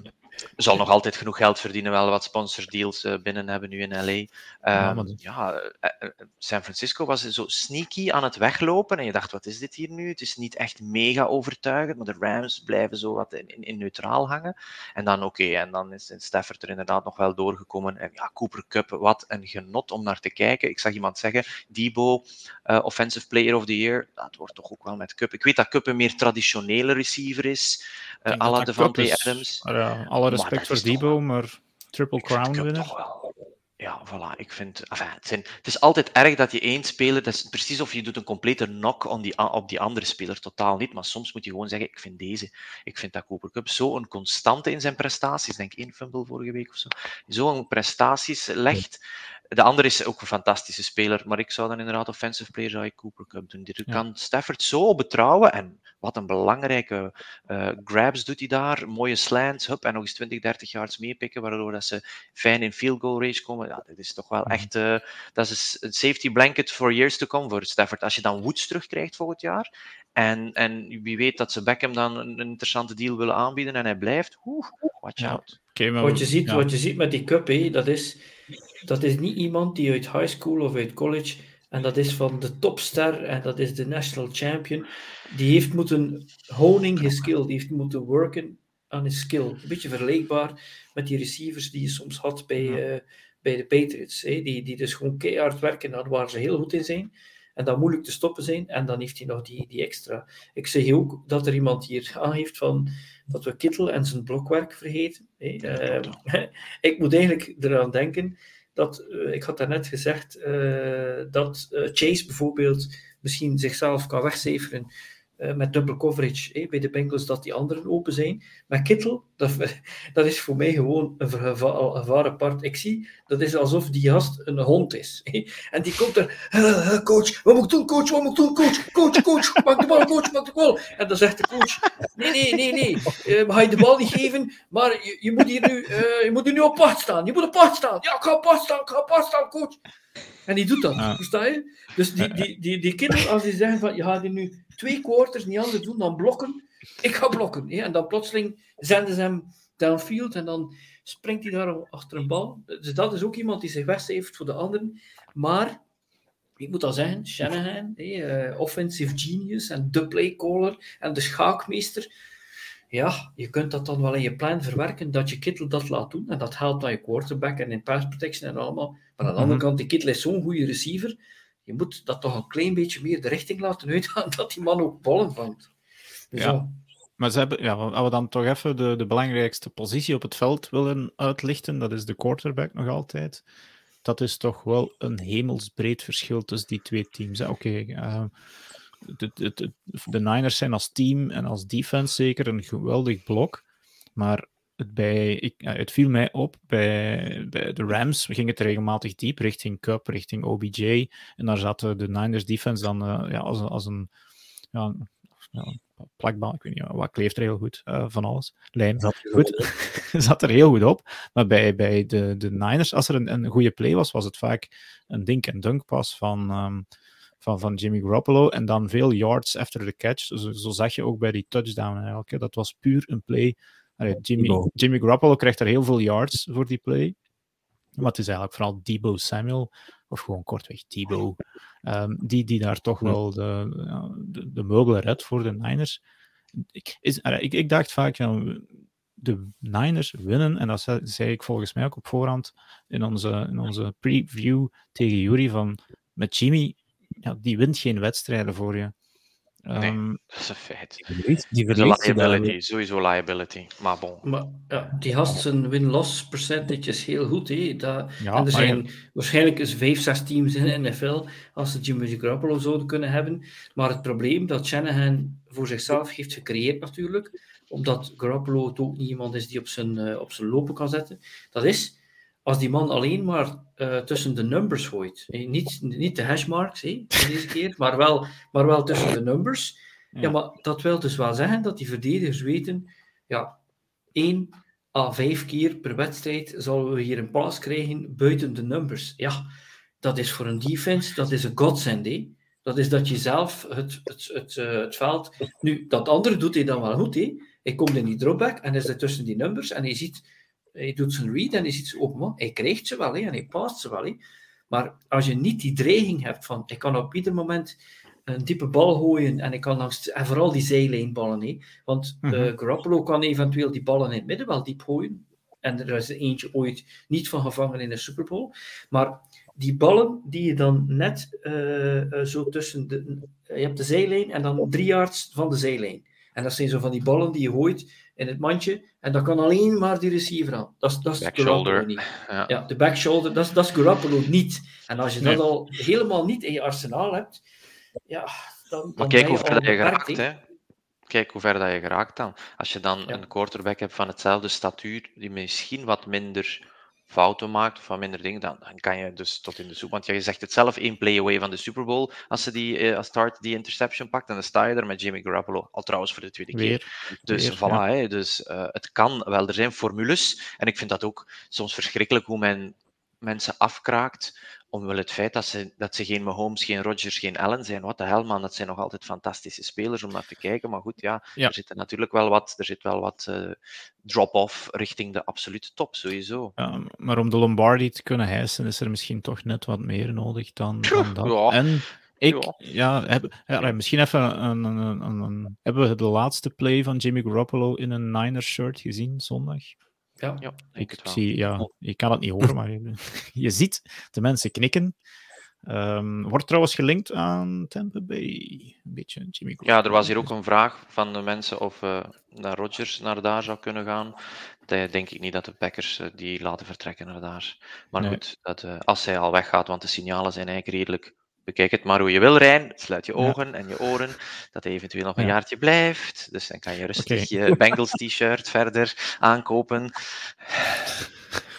S3: zal nog altijd genoeg geld verdienen, wel wat sponsordeals eh, binnen hebben nu in LA.
S1: Ja,
S3: Ehm,
S1: maar dat-
S3: ja, eh, eh, San Francisco was zo sneaky aan het weglopen en je dacht, wat is dit hier nu? Het is niet echt mega overtuigend, maar de Rams blijven zo wat in, in, in neutraal hangen. En dan oké, en dan is Stafford er inderdaad nog wel doorgekomen. En ja, Cooper Cup, wat een genot om naar te kijken. Ik zag iemand zeggen, Debo, Offensive Player of the Year, dat wordt toch ook wel met Cup. Ik weet dat Cup een meer traditionele receiver is, uh, à la Devante. Adams.
S1: Maar ja, alle respect voor Debo, maar triple crown winnen.
S3: ja, voilà. Ik vind, enfin, het, zijn, het, is altijd erg dat je één speler, dat is precies of je doet een complete knock on die, op die andere speler. Totaal niet, maar soms moet je gewoon zeggen, ik vind deze, ik vind dat Cooper Cup zo'n constante in zijn prestaties, denk één fumble vorige week of zo, zo'n prestaties legt, de andere is ook een fantastische speler, maar ik zou dan inderdaad offensive player zou ik Cooper Cup doen. Die kan Stafford zo betrouwen en wat een belangrijke uh, grabs doet hij daar, mooie slants, hup, en nog eens 20, 30 yards meepikken, waardoor dat ze fijn in field goal range komen. Ja, dat is toch wel mhm. echt, uh, dat is een safety blanket for years to come voor Stafford. Als je dan Woods terugkrijgt volgend jaar en, en wie weet dat ze Beckham dan een, interessante deal willen aanbieden en hij blijft, oeh, watch out.
S4: wat, je ziet, wat je ziet met die cup, hé, dat is dat is niet iemand die uit high school of uit college, en dat is van de topster, en dat is de national champion, die heeft moeten honing his skill, die heeft moeten worken aan his skill. Een beetje vergelijkbaar met die receivers die je soms had bij, uh, bij de Patriots, hè? Die, die dus gewoon keihard werken, daar waar ze heel goed in zijn en dat moeilijk te stoppen zijn. En dan heeft hij nog die, die extra. Ik zeg ook dat er iemand hier aangeeft van dat we Kittel en zijn blokwerk vergeten. Uh, ik moet eigenlijk eraan denken dat, uh, ik had daarnet gezegd, uh, dat Chase bijvoorbeeld misschien zichzelf kan wegcijferen uh, met double coverage bij de Bengals dat die anderen open zijn. Maar Kittel, dat, dat is voor mij gewoon een gevaar apart. Ik zie, dat is alsof die gast een hond is. En die komt er, uh, coach, wat moet ik doen, coach, wat moet ik doen, coach, coach, coach, maak de bal, coach, maak de bal. En dan zegt de coach, nee, nee, nee, nee, uh, ga je de bal niet geven, maar je, je moet hier nu, je moet hier nu op staan, je moet op pad staan. Ja, ik ga op staan, ik ga op staan, coach. En die doet dat, versta je? Dus die, die, die, die kinderen, als die zeggen van, je gaat hier nu twee quarters niet anders doen dan blokken, ik ga blokken. Hè? En dan plotseling zenden ze hem downfield en dan springt hij daar achter een bal. Dus dat is ook iemand die zich wegcijfert voor de anderen. Maar, ik moet al zeggen, Shanahan, uh, offensive genius en de playcaller en de schaakmeester, ja, je kunt dat dan wel in je plan verwerken, dat je Kittel dat laat doen. En dat helpt aan je quarterback en in pass protection en allemaal. Maar aan de andere mhm. kant, die Kittel is zo'n goede receiver. Je moet dat toch een klein beetje meer de richting laten uitgaan, dat die man ook ballen vangt.
S1: Dus ja. Maar ze hebben, ja, als we dan toch even de, de belangrijkste positie op het veld willen uitlichten, dat is de quarterback nog altijd. Dat is toch wel een hemelsbreed verschil tussen die twee teams. Oké, okay, uh, de, de, Niners zijn als team en als defense zeker een geweldig blok. Maar het, bij, ik, het viel mij op bij, bij de Rams. ging het regelmatig diep richting Cup, richting OBJ. En daar zaten de Niners defense dan uh, ja, als, als een. Ja, ja, plakbal, ik weet niet, wat kleeft er heel goed uh, van alles. Lijm. Zat, goed. zat er heel goed op. Maar bij, bij de, de Niners, als er een, een goede play was, was het vaak een dink-en-dunk pas van, um, van, van Jimmy Garoppolo. En dan veel yards after the catch. Zo, zo zag je ook bij die touchdown eigenlijk. Dat was puur een play. Allee, Jimmy, Jimmy Garoppolo krijgt er heel veel yards voor die play. Maar het is eigenlijk vooral Debo Samuel, of gewoon kortweg Debo, um, die, die daar toch wel de, de, de meubelen redt voor de Niners. Ik, is, ik, ik dacht vaak, ja, de Niners winnen, en dat zei ik volgens mij ook op voorhand in onze, in onze preview tegen Jury, van met Jimmy ja, die wint geen wedstrijden voor je.
S3: Nee, um, dat is een feit. Die de liability, sowieso liability. Maar bon.
S4: Maar, ja, die had zijn win-loss percentage is heel goed. Hè. Dat, ja, en er zijn ja. waarschijnlijk eens vijf, zes teams in de NFL als ze Jimmy Garoppolo zouden kunnen hebben. Maar het probleem dat Shanahan voor zichzelf heeft gecreëerd natuurlijk, omdat Garoppolo het ook niet iemand is die op zijn, uh, op zijn lopen kan zetten, dat is als die man alleen maar uh, tussen de numbers gooit. Eh, niet, niet de hashmarks eh, deze keer, maar wel, maar wel tussen de numbers. Ja. ja. maar dat wil dus wel zeggen dat die verdedigers weten, ja, één à vijf keer per wedstrijd zullen we hier een pass krijgen buiten de numbers. Ja, dat is voor een defense, dat is een godsend. Dat is dat je zelf het, het, het, uh, het veld... Nu, dat andere doet hij dan wel goed. Hij komt in die dropback en is er tussen die numbers en hij ziet hij doet zijn read en ziet ze open. Hij krijgt ze wel hè, en hij past ze wel. Hè. Maar als je niet die dreiging hebt van ik kan op ieder moment een diepe bal gooien en ik kan langs, en vooral die zijlijnballen. Hè. Want mm -hmm. Garoppolo kan eventueel die ballen in het midden wel diep gooien. En er is er eentje ooit niet van gevangen in de Super Bowl. Maar die ballen die je dan net uh, zo tussen de. Je hebt de zijlijn en dan drie yards van de zijlijn. En dat zijn zo van die ballen die je gooit in het mandje. En dat kan alleen maar die receiver aan. Dat is, dat is Garoppolo niet.
S3: Ja.
S4: Ja, de back shoulder, dat is, dat is Garoppolo niet. En als je
S1: Nee.
S4: dat al helemaal niet in je arsenaal hebt, ja, dan, dan
S3: Maar kijk hoe ver dat je geraakt,
S4: hè.
S3: hè. Kijk hoe ver dat je geraakt dan. Als je dan
S4: Ja.
S3: een quarterback hebt van hetzelfde statuur, die misschien wat minder fouten maakt, of wat minder dingen, dan, dan kan je dus tot in de soep. Want ja, je zegt het zelf, één play away van de Super Bowl, als ze die eh, als start die interception pakt, en dan sta je er met Jimmy Garoppolo, al trouwens voor de tweede keer. Dus
S1: weer,
S3: voilà,
S1: ja.
S3: hè, dus, eh, het kan wel. Er zijn formules. En ik vind dat ook soms verschrikkelijk hoe men mensen afkraakt. Omwille het feit dat ze, dat ze geen Mahomes, geen Rodgers, geen Allen zijn. Wat de hel, man. Dat zijn nog altijd fantastische spelers om naar te kijken. Maar goed, ja,
S1: Ja.
S3: er zit natuurlijk wel wat, er zit wel wat eh, drop-off richting de absolute top, sowieso.
S1: Ja, maar om de Lombardi te kunnen hijsen, is er misschien toch net wat meer nodig dan, dan dat.
S3: Ja.
S1: En ik,
S3: Ja.
S1: heb, ja, misschien even een, een- een- Hebben we de laatste play van Jimmy Garoppolo in een Niners shirt gezien zondag?
S4: Ja.
S3: Ja,
S1: Ik zie, ja, je kan het niet horen, maar je, je ziet de mensen knikken. Ehm, wordt trouwens gelinkt aan Tampa Bay. Een beetje Jimmy
S3: Ja, er was hier ook een vraag van de mensen of eh naar Rodgers naar daar zou kunnen gaan. Dat denk ik niet dat de Packers eh, die laten vertrekken naar daar. Maar
S1: Nee.
S3: goed, dat, eh, als hij al weggaat, want de signalen zijn eigenlijk redelijk. Bekijk het maar hoe je wil, Rijn. Sluit je
S1: Ja.
S3: ogen en je oren. Dat hij eventueel nog een
S1: Ja.
S3: jaartje blijft. Dus dan kan je rustig je Bengals t-shirt verder aankopen.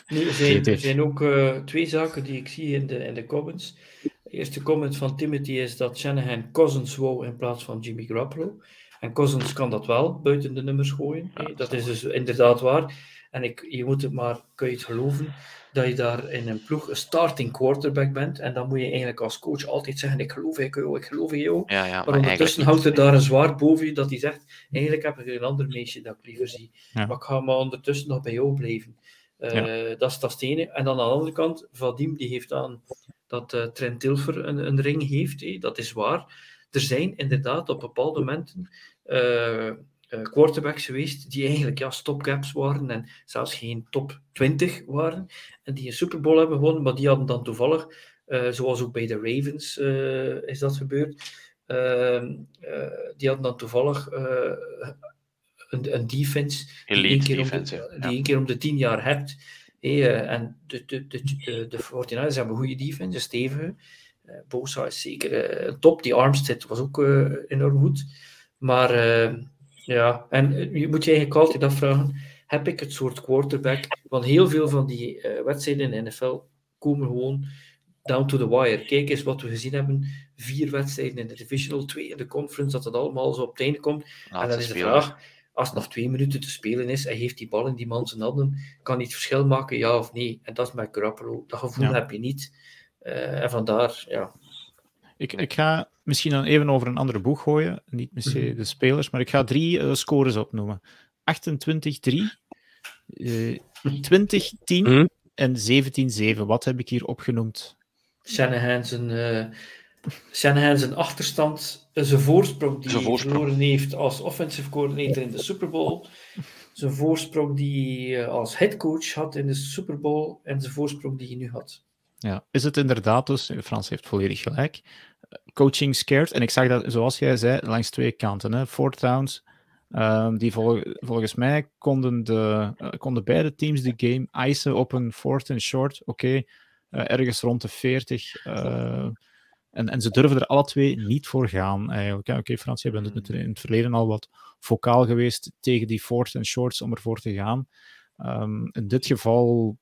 S4: Nee, er, zijn, er zijn ook eh, twee zaken die ik zie in de, in de comments. De eerste comment van Timothy is dat Shanahan Cousins wou in plaats van Jimmy Garoppolo. En Cousins kan dat wel, buiten de nummers gooien.
S1: Ja,
S4: dat is dus inderdaad waar. En ik, je moet het maar, kun je het geloven, dat je daar in een ploeg een starting quarterback bent. En dan moet je eigenlijk als coach altijd zeggen, ik geloof in jou, ik geloof in jou.
S3: Ja, ja,
S4: Maar
S3: maar
S4: ondertussen houdt er
S3: niet.
S4: daar een zwaard boven je dat hij zegt: Eigenlijk heb ik een ander meisje dat ik liever zie.
S1: Ja.
S4: Maar ik ga maar ondertussen nog bij jou blijven. Eh, dat, is, dat het ene. En dan aan de andere kant, Vadim die heeft aan dat eh, Trent Dilfer een, een ring heeft. hé. Dat is waar. Er zijn inderdaad op bepaalde momenten eh, eh, quarterbacks geweest die eigenlijk ja, stopgaps waren en zelfs geen top 20 waren. En die een Super Bowl hebben gewonnen, maar die hadden dan toevallig, eh, zoals ook bij de Ravens eh, is dat gebeurd, Ehm, eh, die hadden dan toevallig een, een defense die één keer om
S3: defense,
S4: de,
S3: ja.
S4: die één keer om de tien jaar hebt. En de, de, de, de, de 49ers hebben een goede defense, een stevige. Bosa is zeker top. Die Armstead was ook enorm goed. Maar eh, ja, en eh, je moet je eigenlijk altijd afvragen, heb ik het soort quarterback? Want heel veel van die eh, wedstrijden in de NFL komen gewoon down to the wire. Kijk eens wat we gezien hebben. Vier wedstrijden in de divisional, twee in de conference, dat het allemaal zo op het einde komt. en dan is de vraag, als het nog twee minuten te spelen is, en heeft die bal in die man zijn handen, kan hij het verschil maken, ja of nee? En dat is met Garoppolo. Dat gevoel
S1: Ja.
S4: heb je niet. Eh, en vandaar, ja.
S1: Ik, ik ga misschien dan even over een andere boeg gooien. Niet misschien de spelers, maar ik ga drie eh, scores opnoemen: 28-3, eh 20-10
S2: Mhm.
S1: en 17-7. Wat heb ik hier opgenoemd?
S4: Shanahan zijn, eh, Shanahan zijn achterstand, eh, zijn voorsprong die
S3: Zijn
S4: hij verloren heeft als offensive coordinator in de Super Bowl, zijn voorsprong die hij als headcoach had in de Super Bowl en zijn voorsprong die hij nu had.
S1: Ja, is het inderdaad dus, Frans heeft volledig gelijk, coaching scared. En ik zag dat, zoals jij zei, langs twee kanten. Hè. Fourth downs, ehm, die vol- volgens mij konden, de, eh, konden beide teams de game eisen op een fourth and short. Oké, eh, ergens rond de 40. eh, en, en ze durven er alle twee niet voor gaan, eigenlijk. Oké, Frans, jij bent het
S3: Mhm.
S1: in het verleden al wat vocaal geweest tegen die fourth and shorts om ervoor te gaan. Ehm, in dit geval,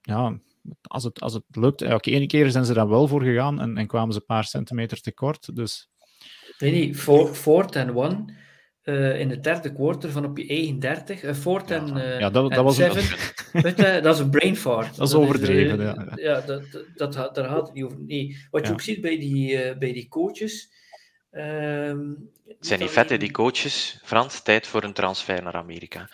S1: ja, als het, als het lukt. eh, Oké, ene keer zijn ze daar wel voor gegaan en, en kwamen ze een paar centimeter tekort. Dus
S4: Nee, nee, four- fourth and one eh, in het derde quarter van op je eigen 30. eh fourth
S3: Ja.
S4: and, eh,
S1: ja, dat, dat
S4: en
S1: was een.
S4: Weet je, dat is een brain fart.
S1: Dat is overdreven, ja.
S4: ja dat, dat, dat, daar gaat het niet over. Nee, wat je ook ziet bij die, eh, bij die coaches. ehm,
S3: Het zijn niet vette, die coaches. Frans, tijd voor een transfer naar Amerika.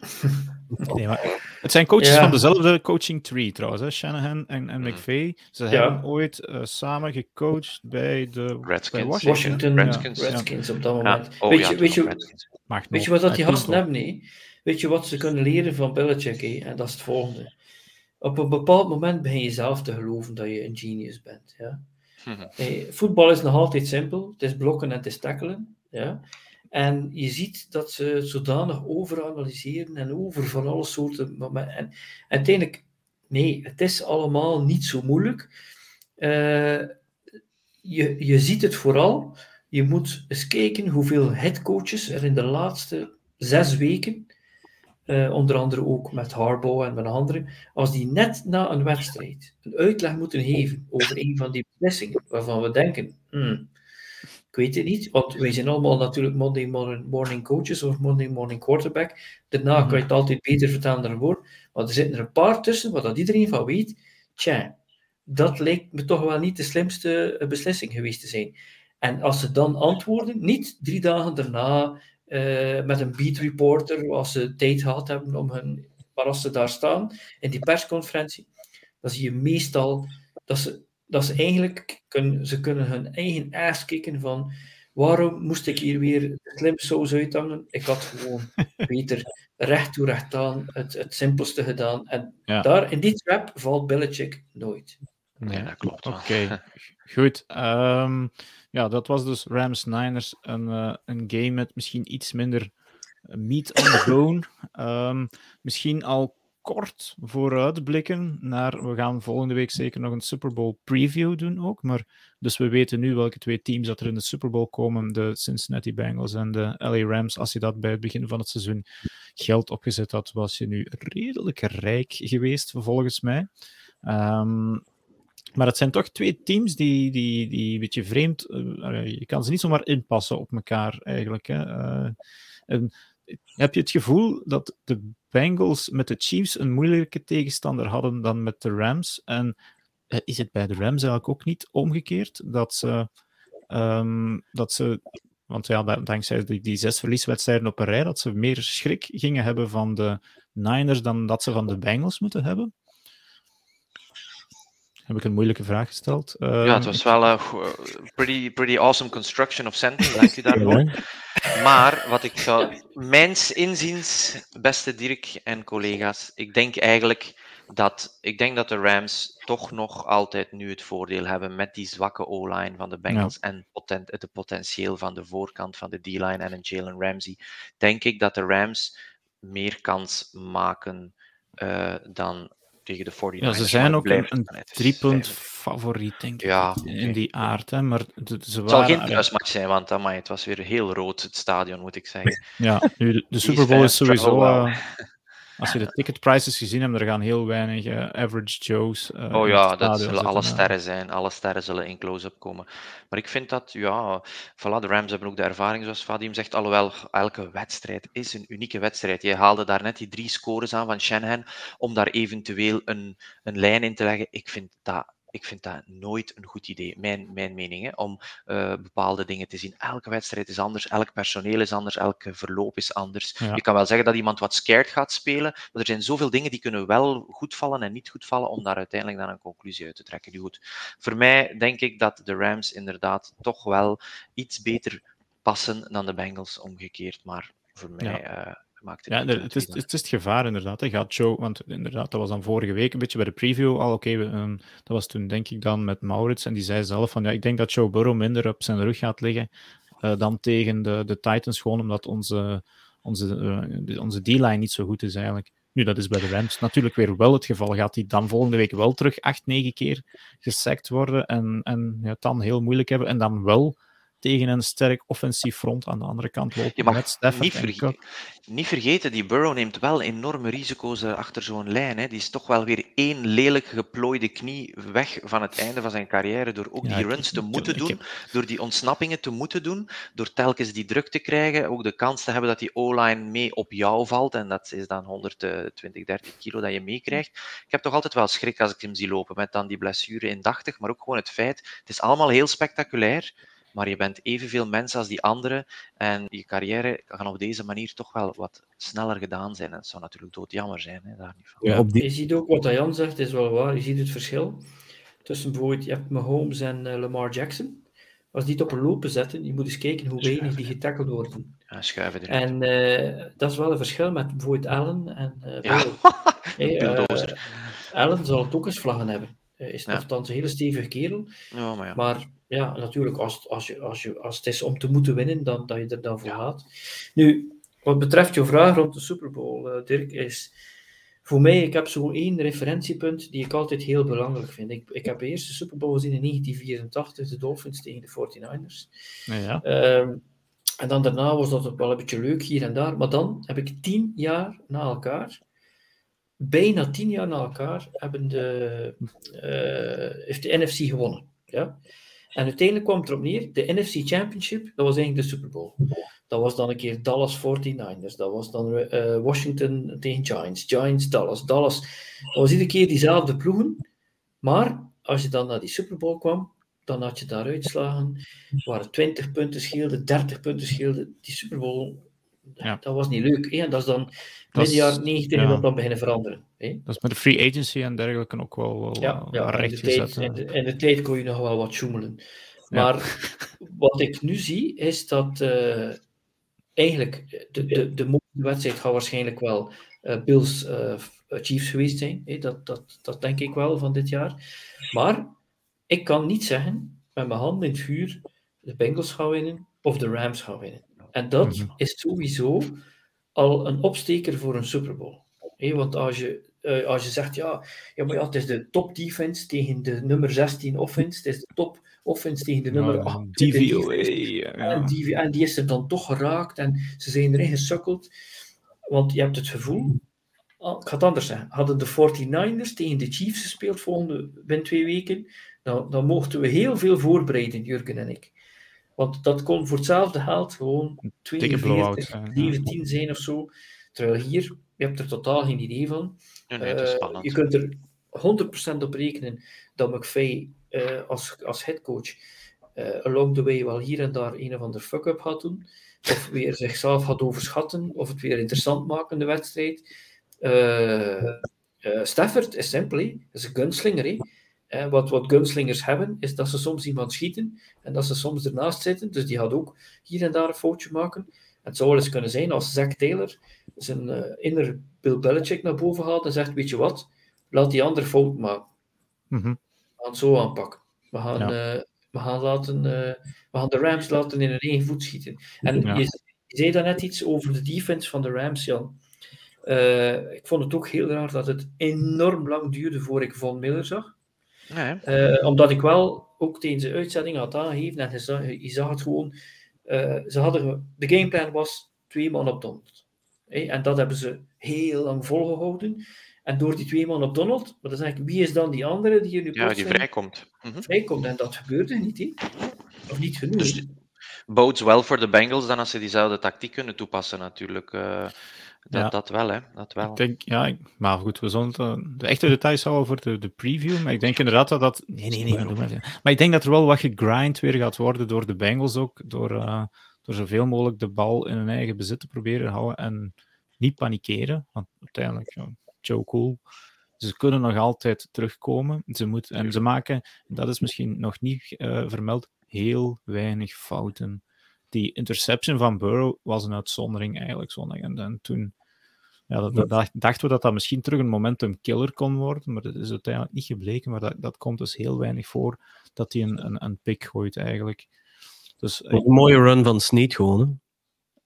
S1: nee, maar het zijn coaches
S4: Ja.
S1: van dezelfde coaching tree trouwens, hè? Shanahan en, en. McVay. Ze
S4: Ja.
S1: hebben ooit eh, samen gecoacht bij de bij
S3: Redskins.
S1: Washington.
S4: Washington
S3: Redskins.
S4: Redskins, op dat
S3: Ja.
S4: moment.
S3: Oh
S4: weet
S3: ja,
S4: je, weet je, Weet wat dat die
S1: Hij
S4: gasten hebben? Nee? Weet je wat ze kunnen leren van Belichick? hè? En dat is het volgende. Op een bepaald moment begin je zelf te geloven dat je een genius bent. Ja? Hey, voetbal is nog altijd simpel. Het is blokken en het is tackelen. Ja? En je ziet dat ze het zodanig overanalyseren en over van alle soorten. En uiteindelijk, nee, het is allemaal niet zo moeilijk. Uh, je, je ziet het vooral. Je moet eens kijken hoeveel headcoaches er in de laatste zes weken, uh, onder andere ook met Harbaugh en met anderen, als die net na een wedstrijd een uitleg moeten geven over een van die beslissingen, waarvan we denken, hmm, ik weet het niet, want wij zijn allemaal natuurlijk Monday morning coaches of Monday morning quarterback. Daarna kan je het altijd beter vertellen dan een woord. Maar er zitten er een paar tussen, wat dat iedereen van weet. Tja, dat lijkt me toch wel niet de slimste eh, beslissing geweest te zijn. En als ze dan antwoorden, niet drie dagen daarna uh, met een beat reporter, als ze tijd gehad hebben om hun, maar als ze daar staan in die persconferentie, dan zie je meestal dat ze, dat ze eigenlijk kunnen, ze kunnen hun eigen ass kicken van waarom moest ik hier weer slim saus uithangen? Ik had gewoon beter recht toe recht aan het, het simpelste gedaan. En daar, in die trap valt Belichick nooit.
S3: Nee, dat klopt.
S1: Oké, goed. Um, ja, dat was dus Rams Niners. Een, uh, een game met misschien iets minder meat on the bone. Um, misschien al kort vooruitblikken naar. We gaan volgende week zeker nog een Super Bowl preview doen ook. Maar, dus we weten nu welke twee teams dat er in de Super Bowl komen: de Cincinnati Bengals en de LA Rams. Als je dat bij het begin van het seizoen geld opgezet had, was je nu redelijk rijk geweest, volgens mij. Um, maar het zijn toch twee teams die, die, die een beetje vreemd. Uh, je kan ze niet zomaar inpassen op elkaar eigenlijk. Hè. Uh, en, heb je het gevoel dat de Bengals met de Chiefs een moeilijke tegenstander hadden dan met de Rams? En uh, is het bij de Rams eigenlijk ook niet omgekeerd dat ze. Um, dat ze want ja, dankzij die, die zes verlieswedstrijden op een rij, dat ze meer schrik gingen hebben van de Niners dan dat ze van de Bengals moeten hebben? Heb ik een moeilijke vraag gesteld?
S3: ja, het ehm, was wel een pretty, pretty awesome construction of sentence, dank u daarvoor. Maar wat ik zou, mijns inziens, beste Dirk en collega's, ik denk eigenlijk dat, ik denk dat de Rams toch nog altijd nu het voordeel hebben met die zwakke O-line van de Bengals en potent, het potentieel van de voorkant van de D-line en een Jalen Ramsey. Denk ik dat de Rams meer kans maken uh, dan tegen de 49ers.
S1: Ja, ze zijn ook een, een driepunt favoriet, denk ik, ja, in die aard. Hè. Maar ze
S3: het zal geen thuismatch zijn, want amai, het was weer heel rood, het stadion, moet ik zeggen.
S1: Ja, nu, de, de Super Bowl is sowieso... Uh, als je de ticket prices gezien hebt, er gaan heel weinig uh, average Joes.
S3: Uh, oh ja, dat zullen alle sterren zijn. Alle sterren zullen in close-up komen. Maar ik vind dat, ja, voilà, de Rams hebben ook de ervaring, zoals Vadim zegt. Alhoewel, elke wedstrijd is een unieke wedstrijd. Je haalde daar net die drie scores aan van Shanahan, om daar eventueel een, een lijn in te leggen. Ik vind dat ik vind dat nooit een goed idee, mijn, mijn mening, hè, om uh, bepaalde dingen te zien. Elke wedstrijd is anders, elk personeel is anders, elke verloop is anders. Je kan wel zeggen dat iemand wat scared gaat spelen, maar er zijn zoveel dingen die kunnen wel goed vallen en niet goed vallen om daar uiteindelijk dan een conclusie uit te trekken. Nu goed, voor mij denk ik dat de Rams inderdaad toch wel iets beter passen dan de Bengals omgekeerd, maar voor mij... Uh,
S1: ja, het, is, het is het gevaar inderdaad. Hij gaat Joe, want inderdaad, dat was dan vorige week een beetje bij de preview al. Oké, ehm, dat was toen denk ik dan met Maurits en die zei zelf van ja, ik denk dat Joe Burrow minder op zijn rug gaat liggen uh, dan tegen de, de Titans, gewoon omdat onze, onze, uh, onze D-line niet zo goed is eigenlijk. Nu, dat is bij de Rams natuurlijk weer wel het geval. Gaat hij dan volgende week wel terug acht, negen keer gesackt worden en, en ja, het dan heel moeilijk hebben en dan wel tegen een sterk offensief front aan de andere kant lopen.
S3: Je mag met Stafford niet, verge niet vergeten, die Burrow neemt wel enorme risico's eh, achter zo'n lijn. Hè. Die is toch wel weer één lelijk geplooide knie weg van het einde van zijn carrière door ook die runs te moeten doen, door die ontsnappingen te moeten doen, door telkens die druk te krijgen, ook de kans te hebben dat die O-line mee op jou valt en dat is dan 120, 30 kilo dat je meekrijgt. Ik heb toch altijd wel schrik als ik hem zie lopen met dan die blessure indachtig, maar ook gewoon het feit, het is allemaal heel spectaculair, maar je bent evenveel mens als die anderen en je carrière kan op deze manier toch wel wat sneller gedaan zijn. En het zou natuurlijk doodjammer zijn, hè, daar niet van.
S4: Ja, Je ziet ook wat Jan zegt, is wel waar. Je ziet het verschil tussen bijvoorbeeld, je hebt Mahomes en uh, Lamar Jackson. Als die het op een lopen zetten, je moet eens kijken hoe weinig die getackeld worden.
S3: Ja, schuiven
S4: erin. En uh, dat is wel een verschil met bijvoorbeeld Allen en uh,
S3: ja.
S4: hey, Allen zal het ook eens vlaggen hebben. Is ja. nogthans een hele stevige kerel.
S3: Ja, maar, ja.
S4: maar ja, natuurlijk, als, als, je, als, je, als het is om te moeten winnen, dan dat je er dan voor gaat. Nu, wat betreft je vraag rond de Super Bowl, uh, Dirk, is voor mij, ik heb zo'n één referentiepunt die ik altijd heel belangrijk vind. Ik, ik heb de eerste Super Bowl gezien in 1984, de Dolphins tegen de 49ers.
S1: Ja.
S4: Um, en dan daarna was dat wel een beetje leuk hier en daar. Maar dan heb ik tien jaar na elkaar, bijna tien jaar na elkaar, hebben de, uh, heeft de NFC gewonnen. Ja? En uiteindelijk kwam het erop neer, de NFC Championship, dat was eigenlijk de Super Bowl. Dat was dan een keer Dallas 49ers, dat was dan uh, Washington tegen Giants, Giants, Dallas, Dallas. Dat was iedere keer diezelfde ploegen. Maar als je dan naar die Super Bowl kwam, dan had je daar uitslagen waar 20 punten scheelde, 30 punten scheelde. Die Super Bowl, ja. dat was niet leuk. Hè? En dat is dan midden jaren 90 ja. dat dan beginnen veranderen. Hè?
S1: Dat is met de free agency en dergelijke ook wel, wel
S4: ja, ja, recht in de, tijd, in, de, in de tijd kon je nog wel wat joemelen. Maar wat ik nu zie, is dat uh, eigenlijk de, de, de wedstrijd gaat waarschijnlijk wel uh, Bills uh, Chiefs geweest zijn. Hè? Dat, dat, dat denk ik wel van dit jaar. Maar ik kan niet zeggen, met mijn hand in het vuur, de Bengals gaan winnen of de Rams gaan winnen. En dat mm-hmm. is sowieso al een opsteker voor een Super Bowl. Hey, want als je, uh, als je zegt, ja, ja, maar ja, het is de top defense tegen de nummer 16 offense, het is de top offense tegen de nummer 8.
S1: Oh, DVOA, ja.
S4: en, die, en die is er dan toch geraakt en ze zijn erin gesukkeld. Want je hebt het gevoel, ah, ik ga het anders zeggen, hadden de 49ers tegen de Chiefs gespeeld volgende, binnen twee weken, dan, dan mochten we heel veel voorbereiden, Jurgen en ik. Want dat kon voor hetzelfde geld gewoon 42, 17 zijn of zo. Terwijl hier, je hebt er totaal geen idee van.
S3: Ja, nee, uh,
S4: je kunt er 100% op rekenen dat McVeigh uh, als, als headcoach uh, along the way wel hier en daar een of ander fuck-up gaat doen. Of weer zichzelf gaat overschatten. Of het weer interessant maken, de wedstrijd. Stafford is simpel, is een gunslinger. En wat, wat gunslingers hebben, is dat ze soms iemand schieten en dat ze soms ernaast zitten. Dus die gaat ook hier en daar een foutje maken. Het zou wel eens kunnen zijn als Zack Taylor zijn uh, inner Bill Belichick naar boven haalt en zegt: Weet je wat, laat die ander fout maken.
S1: Mm -hmm.
S4: We gaan het zo aanpakken. We gaan, ja. uh, we gaan, laten, uh, we gaan de Rams laten in hun eigen voet schieten. En ja. je, je zei daarnet iets over de defense van de Rams, Jan. ik vond het ook heel raar dat het enorm lang duurde voor ik Von Miller zag.
S3: Nee.
S4: Uh, omdat ik wel ook tijdens de uitzending had aangegeven, en je zag, je zag het gewoon, uh, ze hadden, de gameplan was twee man op Donald. Hey, en dat hebben ze heel lang volgehouden. En door die twee man op Donald, maar dan zeg ik, wie is dan die andere die hier nu
S3: Ja, die vrijkomt.
S4: Mm -hmm. Vrijkomt, en dat gebeurde niet, he? of niet genoeg. Dus,
S3: bodes wel voor de Bengals dan als ze diezelfde tactiek kunnen toepassen natuurlijk. Uh, dat, ja. dat wel, hè. Dat wel.
S1: Ik denk, ja, ik, maar goed, we zullen het, de echte details houden voor de, de preview. Maar ik denk inderdaad dat dat. Nee, nee, nee, maar, maar ik denk dat er wel wat gegrind weer gaat worden door de Bengals ook. Door, uh, door zoveel mogelijk de bal in hun eigen bezit te proberen te houden en niet panikeren. Want uiteindelijk, ja, Joe Cool. Ze kunnen nog altijd terugkomen. Ze moeten, en ze maken, dat is misschien nog niet uh, vermeld, heel weinig fouten die interception van Burrow was een uitzondering eigenlijk zondag. En, en toen ja, dat, dat, dat, dachten we dat dat misschien terug een momentum killer kon worden, maar dat is uiteindelijk niet gebleken. Maar dat, dat komt dus heel weinig voor dat hij een, een, een pick gooit eigenlijk. Dus,
S2: een mooie run van Sneed gewoon.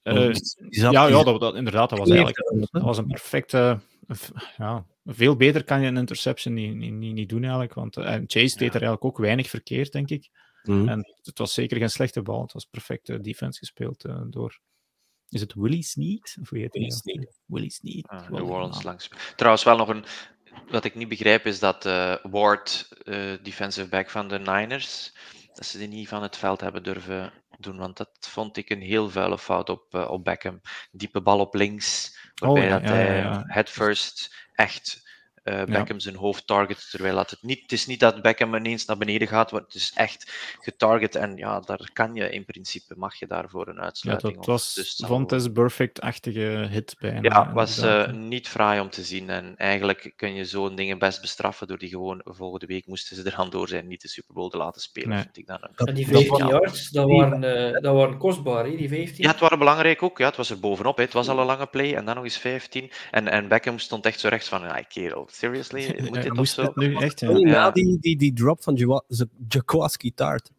S1: Uh, ja, ja dat, dat, inderdaad. Dat was eigenlijk dat was een perfecte. Ja, veel beter kan je een interception niet, niet, niet, niet doen eigenlijk. Want uh, Chase deed er eigenlijk ook weinig verkeerd, denk ik. Mm. En het was zeker geen slechte bal. Het was perfecte defense gespeeld uh, door. Is het Willie Sneed? Of weet
S2: Willie Sneed.
S1: Willie Sneed.
S3: Ah, New Orleans langs. Trouwens, wel nog een. Wat ik niet begrijp is dat uh, Ward, uh, defensive back van de Niners, dat ze die niet van het veld hebben durven doen. Want dat vond ik een heel vuile fout op, uh, op Beckham. Diepe bal op links, waarbij oh, ja, dat ja, hij ja, head first echt uh, Beckham ja. zijn hoofd target, terwijl dat het niet, het is niet dat Beckham ineens naar beneden gaat, maar het is echt getarget en ja, daar kan je in principe, mag je daarvoor een uitsluiting
S1: ja, dat was dus Perfect-achtige hit bijna.
S3: Ja, was uh, niet fraai om te zien en eigenlijk kun je zo'n dingen best bestraffen door die gewoon volgende week moesten ze er aan door zijn niet de Super Bowl te laten spelen, nee. vind ik dan.
S4: Een... En die 15 yards, dat waren, uh, dat waren kostbaar, hè, die 15?
S3: Ja, het waren belangrijk ook, ja, het was er bovenop, hè. het was al een lange play en dan nog eens 15 en, en Beckham stond echt zo rechts van, ja, kerel, seriously? Moet dit zo?
S1: nu echt, ja.
S2: ja. die, die, die drop van Jaworski Tart.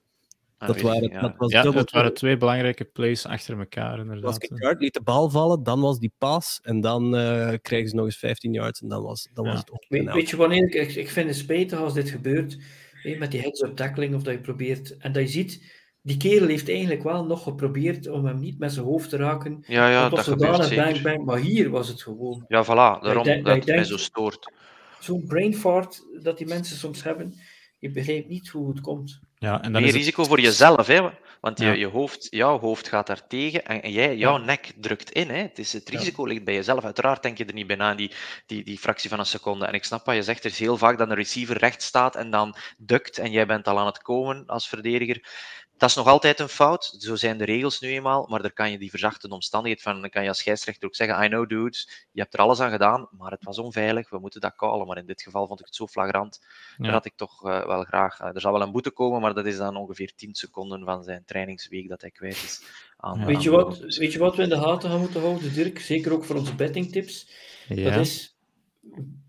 S2: Dat waren,
S3: ja.
S2: dat was
S1: Ja,
S2: dubbel
S1: het waren twee belangrijke plays achter elkaar, inderdaad.
S2: Picard liet de bal vallen, dan was die pass en dan eh kregen ze nog eens 15 yards en dan was, dan
S1: Ja.
S2: was het op.
S4: Weet, weet je wanneer ik, ik, vind het spijtig als dit gebeurt, hè, met die heads-up tackling, of dat je probeert, en dat je ziet, die kerel heeft eigenlijk wel nog geprobeerd om hem niet met zijn hoofd te raken.
S3: Ja, ja,
S4: dat zodanig
S3: zeker.
S4: bang, bang, maar hier was het gewoon
S3: Ja, voilà. Daarom
S4: denk-
S3: dat
S4: dat
S3: het mij zo stoort.
S4: zo'n brain fart dat die mensen soms hebben. Je begrijpt niet hoe het komt.
S1: Ja, en dan
S3: Meer
S1: is het-
S3: risico voor jezelf, hè? Want je,
S1: Ja.
S3: je hoofd, jouw hoofd gaat daar tegen en, en jij, jouw
S4: Ja.
S3: nek drukt in. Hè? Het, is, het
S4: Ja.
S3: risico ligt bij jezelf. Uiteraard denk je er niet bij na, die, die, die fractie van een seconde. En ik snap wat je zegt. Er is heel vaak dat een receiver recht staat en dan dukt en jij bent al aan het komen als verdediger. Dat is nog altijd een fout. Zo zijn de regels nu eenmaal. Maar daar kan je die verzachtende omstandigheid van. Dan kan je als scheidsrechter ook zeggen: I know, dudes, je hebt er alles aan gedaan, maar het was onveilig. We moeten dat callen. Maar in dit geval vond ik het zo flagrant.
S1: Ja.
S3: Had ik toch eh, wel graag. eh, er zal wel een boete komen, maar dat is dan ongeveer 10 seconden van zijn trainingsweek dat hij kwijt is. Aan,
S1: Ja.
S4: Weet, je wat, weet je wat we in de gaten gaan moeten houden, Dirk? Zeker ook voor onze bettingtips.
S1: ja.
S4: Dat is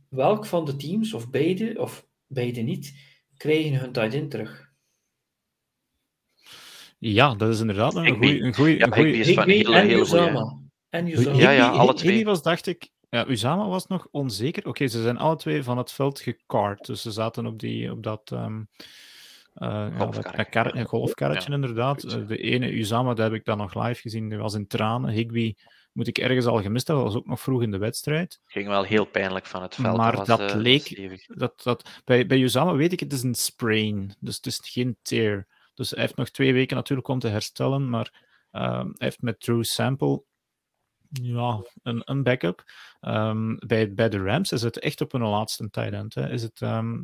S4: welk van de teams, of beide, of beide niet, krijgen hun tight end terug.
S1: Ja, dat is inderdaad een
S3: Higby.
S1: goeie- een
S3: Ja,
S1: een goeie-
S3: Higby is van een
S4: Higby
S3: hele,
S4: en
S3: hele.
S4: Uzama. En
S1: Higby-
S4: Uzama.
S3: Ja, ja, alle
S1: Higby
S3: twee.
S1: was, dacht ik... Ja, Uzama was nog onzeker. Oké, ze zijn alle twee van het veld gecard. Dus ze zaten op, die, op dat... ehm eh, ja, dat,
S3: Golfkarretje. Ja,
S1: inderdaad.
S3: goed, ja.
S1: De ene, Uzama, dat heb ik dan nog live gezien. Die was in tranen. Higby moet ik ergens al gemist hebben. Dat was ook nog vroeg in de wedstrijd.
S3: ging wel heel pijnlijk van het veld.
S1: Maar
S3: was,
S1: dat
S3: eh,
S1: leek-. Dat, dat, bij, bij Uzama weet ik, het is een sprain. Dus het is geen tear. Dus hij heeft nog twee weken natuurlijk om te herstellen. Maar ehm, hij heeft met True Sample ja, een, een backup. Ehm, bij, bij de Rams is het echt op hun laatste tight end. Hè. Is het ehm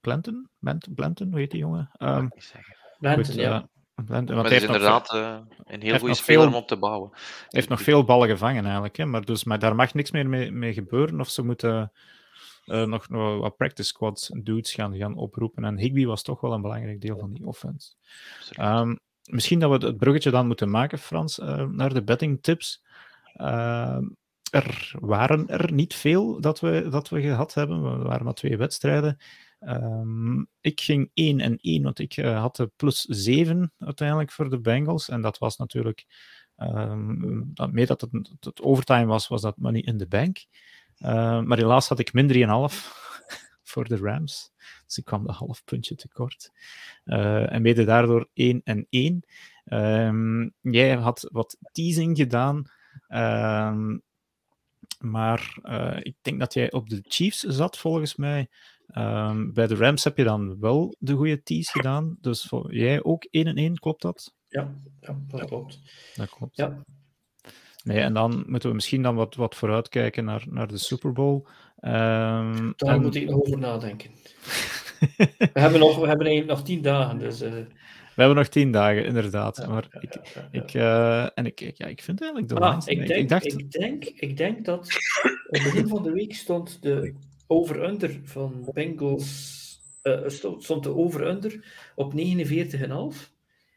S1: Blanton? Blanton? Blanton? Hoe heet die jongen? Ehm,
S3: zeggen.
S4: Blanton, ja.
S1: eh, Blanton, want hij
S3: is
S1: heeft nog veel-
S3: inderdaad eh, een heel goede speler
S1: veel-
S3: om op te bouwen.
S1: hij heeft nog veel ballen gevangen eigenlijk. Hè? Maar, dus, maar daar mag niks meer mee, mee gebeuren. Of ze moeten eh, nog, nog wat practice squads dudes gaan, gaan oproepen. En Higby was toch wel een belangrijk deel van die offense. Ehm, misschien dat we het bruggetje dan moeten maken, Frans, eh, naar de betting tips. Ehm, er waren er niet veel dat we, dat we gehad hebben. We waren maar twee wedstrijden. Ehm, ik ging 1 en 1, want ik eh, had de plus 7 uiteindelijk voor de Bengals. En dat was natuurlijk, ehm dat, mee dat het, het overtime was, was dat money in the bank. Ehm, maar helaas had ik min 3,5 voor de Rams. Dus ik kwam een half puntje tekort. Eh, en mede daardoor 1 en 1. Ehm, jij had wat teasing gedaan. ehm, maar eh, ik denk dat jij op de Chiefs zat, volgens mij. Ehm, bij de Rams heb je dan wel de goede tease gedaan. Dus voor jij ook 1 en 1, klopt dat?
S4: Ja, ja, dat klopt.
S1: Dat klopt.
S4: Ja.
S1: Nee, en dan moeten we misschien dan wat, wat vooruitkijken naar, naar de Super Bowl. Ehm,
S4: Daar
S1: en-
S4: moet ik nog over nadenken. We hebben, nog, we hebben nog tien dagen, dus... eh,
S1: We hebben nog tien dagen, inderdaad.
S4: ja,
S1: maar
S4: ja,
S1: ik,
S4: ja,
S1: ik, eh, en ik, ik- ja, ik vind eigenlijk de
S4: Ah, ik, denk,
S1: ik dacht,
S4: ik, denk, ik denk dat op het begin van de week stond de over-under van Bengals stond, stond de over-under op 49,5.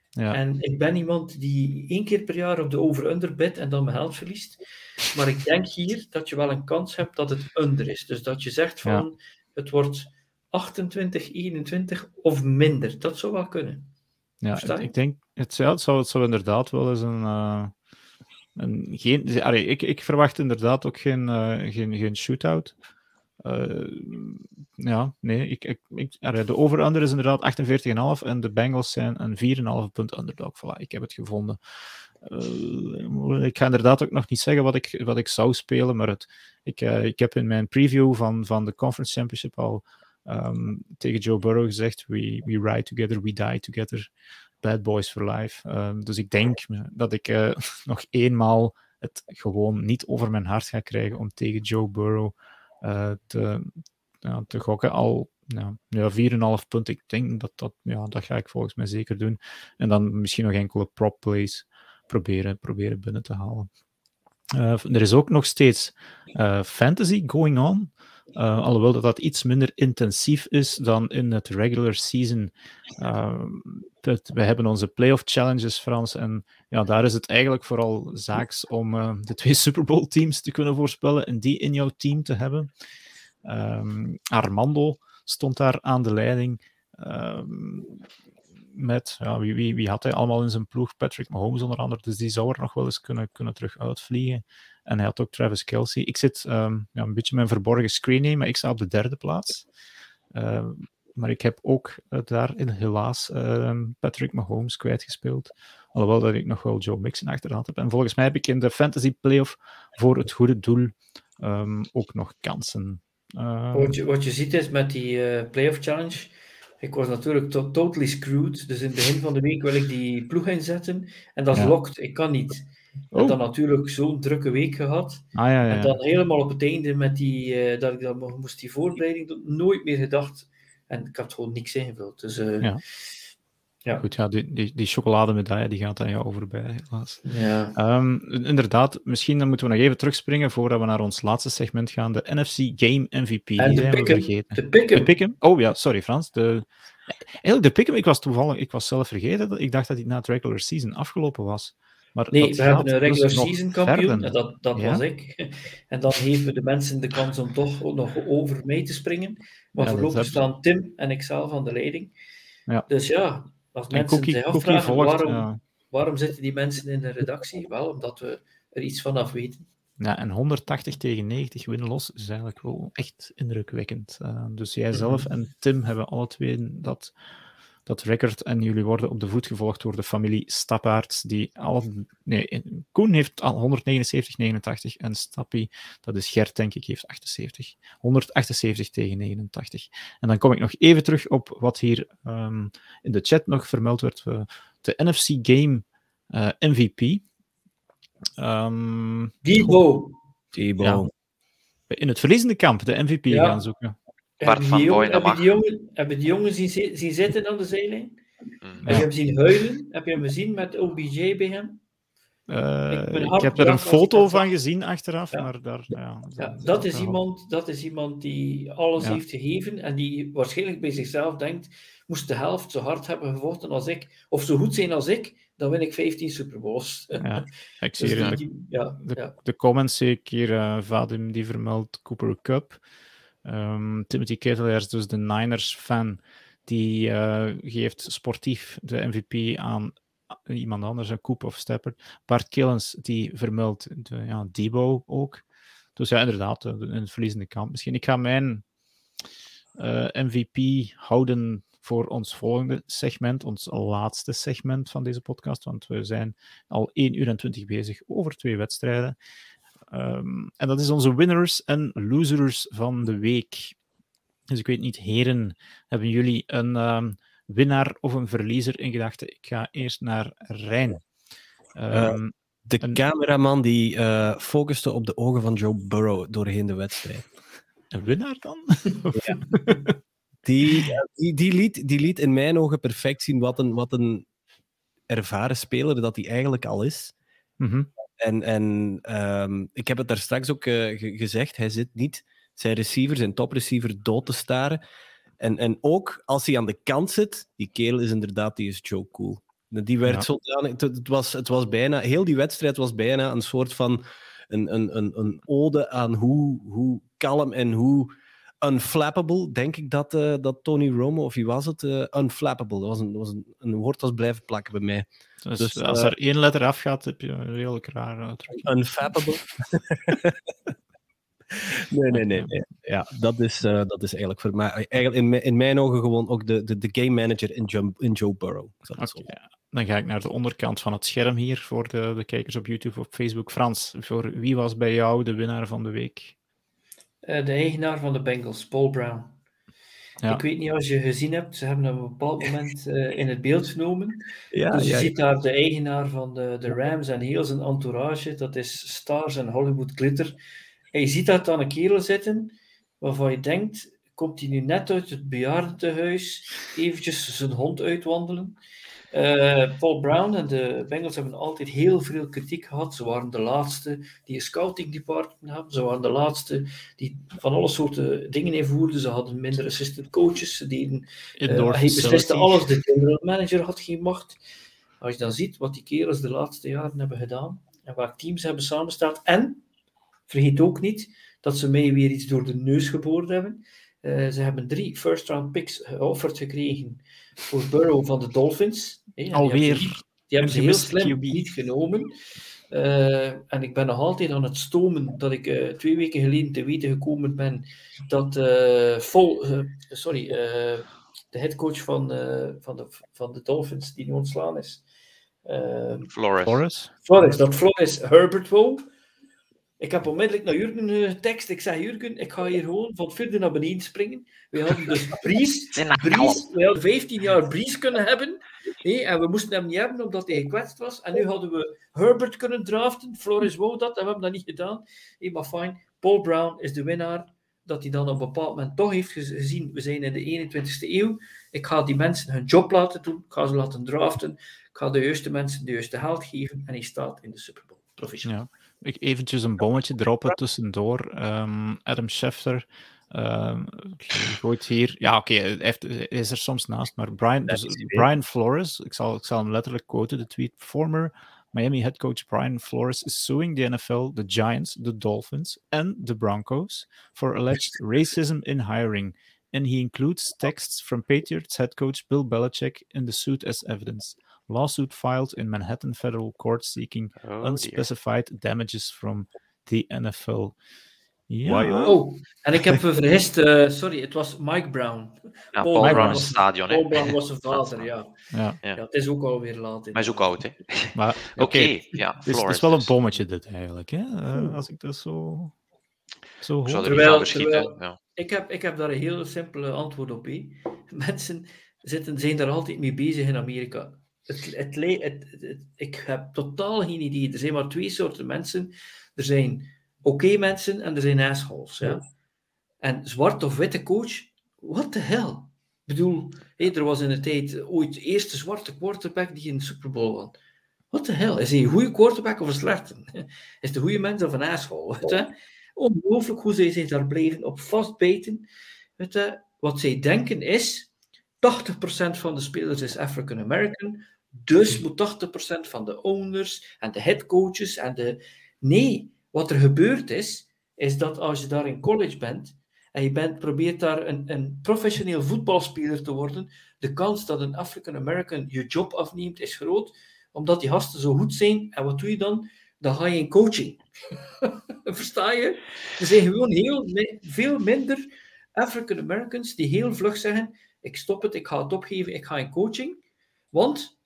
S1: Ja,
S4: En ik ben iemand die één keer per jaar op de over-under bedt en dan mijn geld verliest. Maar ik denk hier dat je wel een kans hebt dat het under is. Dus dat je zegt van het wordt 28, 21 of minder. Dat zou wel kunnen.
S1: ja ik, denk, het, zou- het, zou, het zou inderdaad wel eens een. eh, een geen, allee, ik, ik verwacht inderdaad ook geen, eh, geen, geen shootout. Eh, ja, nee, ik, ik, de over-under is inderdaad 48,5 en de Bengals zijn een 4,5 punt underdog. Voilà, ik heb het gevonden. Eh, ik ga inderdaad ook nog niet zeggen wat ik, wat ik zou spelen, maar het, ik, eh, ik heb in mijn preview van, van de Conference Championship al ehm, tegen Joe Burrow gezegd: we, we ride together, we die together. Bad boys for life. Ehm, dus ik denk dat ik nog eenmaal het gewoon niet over mijn hart ga krijgen om tegen Joe Burrow te, ja, gokken. Al ja, ja, 4,5 punten. Ik denk dat dat, ja, dat ga ik volgens mij zeker doen. En dan misschien nog enkele prop plays proberen, proberen binnen te halen. Eh, er is ook nog steeds eh, fantasy going on. Uh, alhoewel dat, dat iets minder intensief is dan in het regular season. Uh, we hebben onze playoff challenges, Frans. En ja, daar is het eigenlijk vooral zaaks om uh, de twee Super Bowl teams te kunnen voorspellen en die in jouw team te hebben. Um, Armando stond daar aan de leiding. Um, met, ja, wie, wie, wie had hij allemaal in zijn ploeg? Patrick Mahomes onder andere, dus die zou er nog wel eens kunnen, kunnen terug uitvliegen. En hij had ook Travis Kelsey. Ik zit um, ja, een beetje mijn verborgen screening, maar ik sta op de derde plaats. Uh, maar ik heb ook uh, daarin helaas uh, Patrick Mahomes kwijtgespeeld. Alhoewel dat ik nog wel Joe Mixon achterhand heb. En volgens mij heb ik in de fantasy playoff voor het goede doel ook nog kansen.
S4: Wat je, wat, je, ziet is met die uh, playoff challenge. Ik was natuurlijk to totally screwed. Dus in het begin van de week wil ik die ploeg inzetten. En dat is ja. locked. Ik kan niet. Oh. En dan natuurlijk zo'n drukke week gehad.
S1: Ah, ja, ja.
S4: En dan helemaal op het einde met die, uh, dat ik dan moest die voorbereiding nooit meer gedacht. En ik had gewoon niks ingevuld. Dus uh,
S1: ja. Ja. Goed, ja, die, die, die chocolademedaille die gaat aan jou voorbij, helaas.
S4: Ja.
S1: Um, inderdaad, misschien dan moeten we nog even terugspringen voordat we naar ons laatste segment gaan. De NFC Game MVP.
S4: En
S1: die
S4: de pick
S1: vergeten.
S4: De pick
S1: Oh ja, sorry Frans. De, eigenlijk de pick ik was toevallig, ik was zelf vergeten. Ik dacht dat hij na het regular season afgelopen was. Maar
S4: nee, we hebben een regular season kampioen, en dat, dat ja? was ik. En dan geven de mensen de kans om toch nog over mee te springen. Maar ja, voorlopig staan Tim en ik zelf aan de leiding.
S1: Ja.
S4: Dus ja, als mensen cookie, zich afvragen volgt, waarom, waarom zitten die mensen in de redactie? Wel, omdat we er iets vanaf weten.
S1: Ja, en 180 tegen 90 win-los is eigenlijk wel echt indrukwekkend. Uh, dus jij zelf en Tim hebben alle twee dat, dat record en jullie worden op de voet gevolgd door de familie Stappaerts, die alle... Nee, Koen heeft al 179, 89 en Stappie, dat is Gert denk ik, heeft 78. 178 tegen 89. En dan kom ik nog even terug op wat hier um, in de chat nog vermeld werd. Uh, de NFC Game uh, MVP. Um,
S4: Debo.
S2: Debo.
S1: Ja, in het verliezende kamp de MVP ja. gaan zoeken.
S3: Bart van Boy,
S4: heb, je die jongen, heb je die jongen zien, zien zitten aan de zijlijn? Mm. Heb je hem zien huilen? Heb je hem gezien met OBJ bij hem?
S1: Uh, ik, ik, heb er een foto van gezien achteraf,
S4: ja.
S1: maar daar... Ja,
S4: ja, dat, is iemand, dat is iemand die alles heeft gegeven en die waarschijnlijk bij zichzelf denkt, moest de helft zo hard hebben gevochten als ik, of zo goed zijn als ik, dan win ik 15 Super Bowls.
S1: Ja, ik zie dus die, de, de, de, comments zie ik hier, uh, Vadim die vermeldt Cooper Cup. Um, Timothy Kettle is dus de Niners-fan. Die uh, geeft sportief de MVP aan iemand anders, een Coop of Stepper. Bart Killens, die vermeldt de, ja, Debo ook. Dus ja, inderdaad, in het verliezende kamp. Misschien, ik ga mijn uh, MVP houden voor ons volgende segment, ons laatste segment van deze podcast, want we zijn al 1 uur en 20 bezig over twee wedstrijden. Um, en dat is onze winners en losers van de week. Dus ik weet niet, heren, hebben jullie een um, winnaar of een verliezer in gedachten? Ik ga eerst naar Rijn. Um,
S2: uh, de een... cameraman die uh, focuste op de ogen van Joe Burrow doorheen de wedstrijd.
S1: Een winnaar dan?
S2: ja. die, die, die, liet, die liet in mijn ogen perfect zien wat een, wat een ervaren speler dat hij eigenlijk al is.
S1: Mm -hmm.
S2: En, en um, ik heb het daar straks ook uh, gezegd, hij zit niet zijn receiver, zijn topreceiver, dood te staren. En, en ook als hij aan de kant zit, die kerel is inderdaad, die is Joe Cool. Die werd ja. zodanig, het, het, was, het was bijna, heel die wedstrijd was bijna een soort van een, een, een, een ode aan hoe, hoe kalm en hoe unflappable, denk ik dat, uh, dat Tony Romo, of wie was het? Uh, unflappable, dat was, een, was een, een woord dat blijven plakken bij mij.
S1: Dus, dus als uh, er één letter afgaat, heb je een redelijk raar uitdrukking.
S2: Unflappable? nee, nee, nee, nee. Ja, dat is, dat is eigenlijk voor mij, eigenlijk in, in mijn ogen gewoon ook de, de, de game manager in, Jump, in Joe Burrow.
S1: Okay, ja. Dan ga ik naar de onderkant van het scherm hier voor de, de kijkers op YouTube of Facebook. Frans, voor wie was bij jou de winnaar van de week?
S4: Uh, de eigenaar van de Bengals, Paul Brown. Ja. Ik weet niet of je gezien hebt, ze hebben hem op een bepaald moment uh, in het beeld genomen.
S2: Ja,
S4: dus je
S2: ja,
S4: ziet daar de eigenaar van de, de Rams en heel zijn entourage, dat is Stars en Hollywood Glitter. En je ziet daar dan een kerel zitten, waarvan je denkt, komt hij nu net uit het bejaardentehuis, eventjes zijn hond uitwandelen. Uh, Paul Brown en de Bengals hebben altijd heel veel kritiek gehad. Ze waren de laatste die een scouting department hadden. Ze waren de laatste die van alle soorten dingen invoerden. Ze hadden minder assistant coaches. Ze deden, uh, hij besliste alles. De general manager had geen macht. Als je dan ziet wat die kerels de laatste jaren hebben gedaan en waar teams hebben samengesteld. En, vergeet ook niet, dat ze mij weer iets door de neus geboord hebben. Uh, ze hebben drie first-round picks geofferd gekregen voor Burrow van de Dolphins.
S1: Hey, Alweer.
S4: Die hebben, die hebben ze heel slim niet genomen. Uh, en ik ben nog altijd aan het stomen dat ik uh, twee weken geleden te weten gekomen ben dat vol, sorry, de headcoach van, van, de, van de Dolphins, die nu ontslaan is.
S3: Flores.
S1: Flores.
S4: Flores, dat Flores Herbert wou. Ik heb onmiddellijk naar Jurgen getekst. Ik zei, Jurgen, ik ga hier gewoon van verder naar beneden springen. We hadden dus Bries, Bries we hadden 15 jaar Bries kunnen hebben. en we moesten hem niet hebben, omdat hij gekwetst was. En nu hadden we Herbert kunnen draften. Floris wou dat, en we hebben dat niet gedaan. Hey, maar fijn, Paul Brown is de winnaar. Dat hij dan op een bepaald moment toch heeft gezien, we zijn in de 21ste eeuw. Ik ga die mensen hun job laten doen. Ik ga ze laten draften. Ik ga de juiste mensen de juiste geld geven. En hij staat in de Super Bowl. Professioneel.
S1: Ja ik eventjes een bommetje droppen tussendoor. Um, Adam Schefter um, gooit hier... Ja, oké, okay, hij is er soms naast, maar Brian, dus Brian Flores, ik zal, ik zal hem letterlijk quoten, de tweet, former Miami head coach Brian Flores is suing the NFL, the Giants, the Dolphins, and the Broncos for alleged racism in hiring. And he includes texts from Patriots head coach Bill Belichick in the suit as evidence lawsuit filed in Manhattan federal court seeking oh, unspecified dear. damages from the NFL.
S4: Ja. Oh, en ik heb vergist, uh, sorry, het was Mike Brown.
S3: Ja, Paul, Paul Brown is stadion.
S4: Paul Brown was zijn vader, ja. Ja. ja. het is ook alweer laat.
S3: In. Hij is ook oud, hè?
S1: Maar oké, okay, ja, het, is, wel een bommetje dit eigenlijk, hè? Uh, als ik dat zo, zo hoor.
S4: Terwijl, terwijl ja. ik, heb, ik heb daar een heel simpele antwoord op. Hè. Mensen zitten, zijn daar altijd mee bezig in Amerika het, het, ik heb totaal geen idee. Er zijn maar twee soorten mensen. Er zijn oké mensen en er zijn assholes. Ja? En zwart of witte coach, what the hell? Ik bedoel, er was in de tijd ooit de eerste zwarte quarterback die in de Super Bowl won. What the hell? Is hij een goede quarterback of een slechte? Is een goede mens of een asshole? Ongelooflijk hoe zij zich daar blijven op vastbijten. Wat zij denken is, 80% van de spelers is African American, dus moet 80% van de owners en de headcoaches en de. Nee, wat er gebeurd is, is dat als je daar in college bent en je bent, probeert daar een, een professioneel voetbalspeler te worden, de kans dat een African American je job afneemt is groot, omdat die gasten zo goed zijn. En wat doe je dan? Dan ga je in coaching. Versta je? Er zijn gewoon heel, veel minder African Americans die heel vlug zeggen: Ik stop het, ik ga het opgeven, ik ga in coaching. Want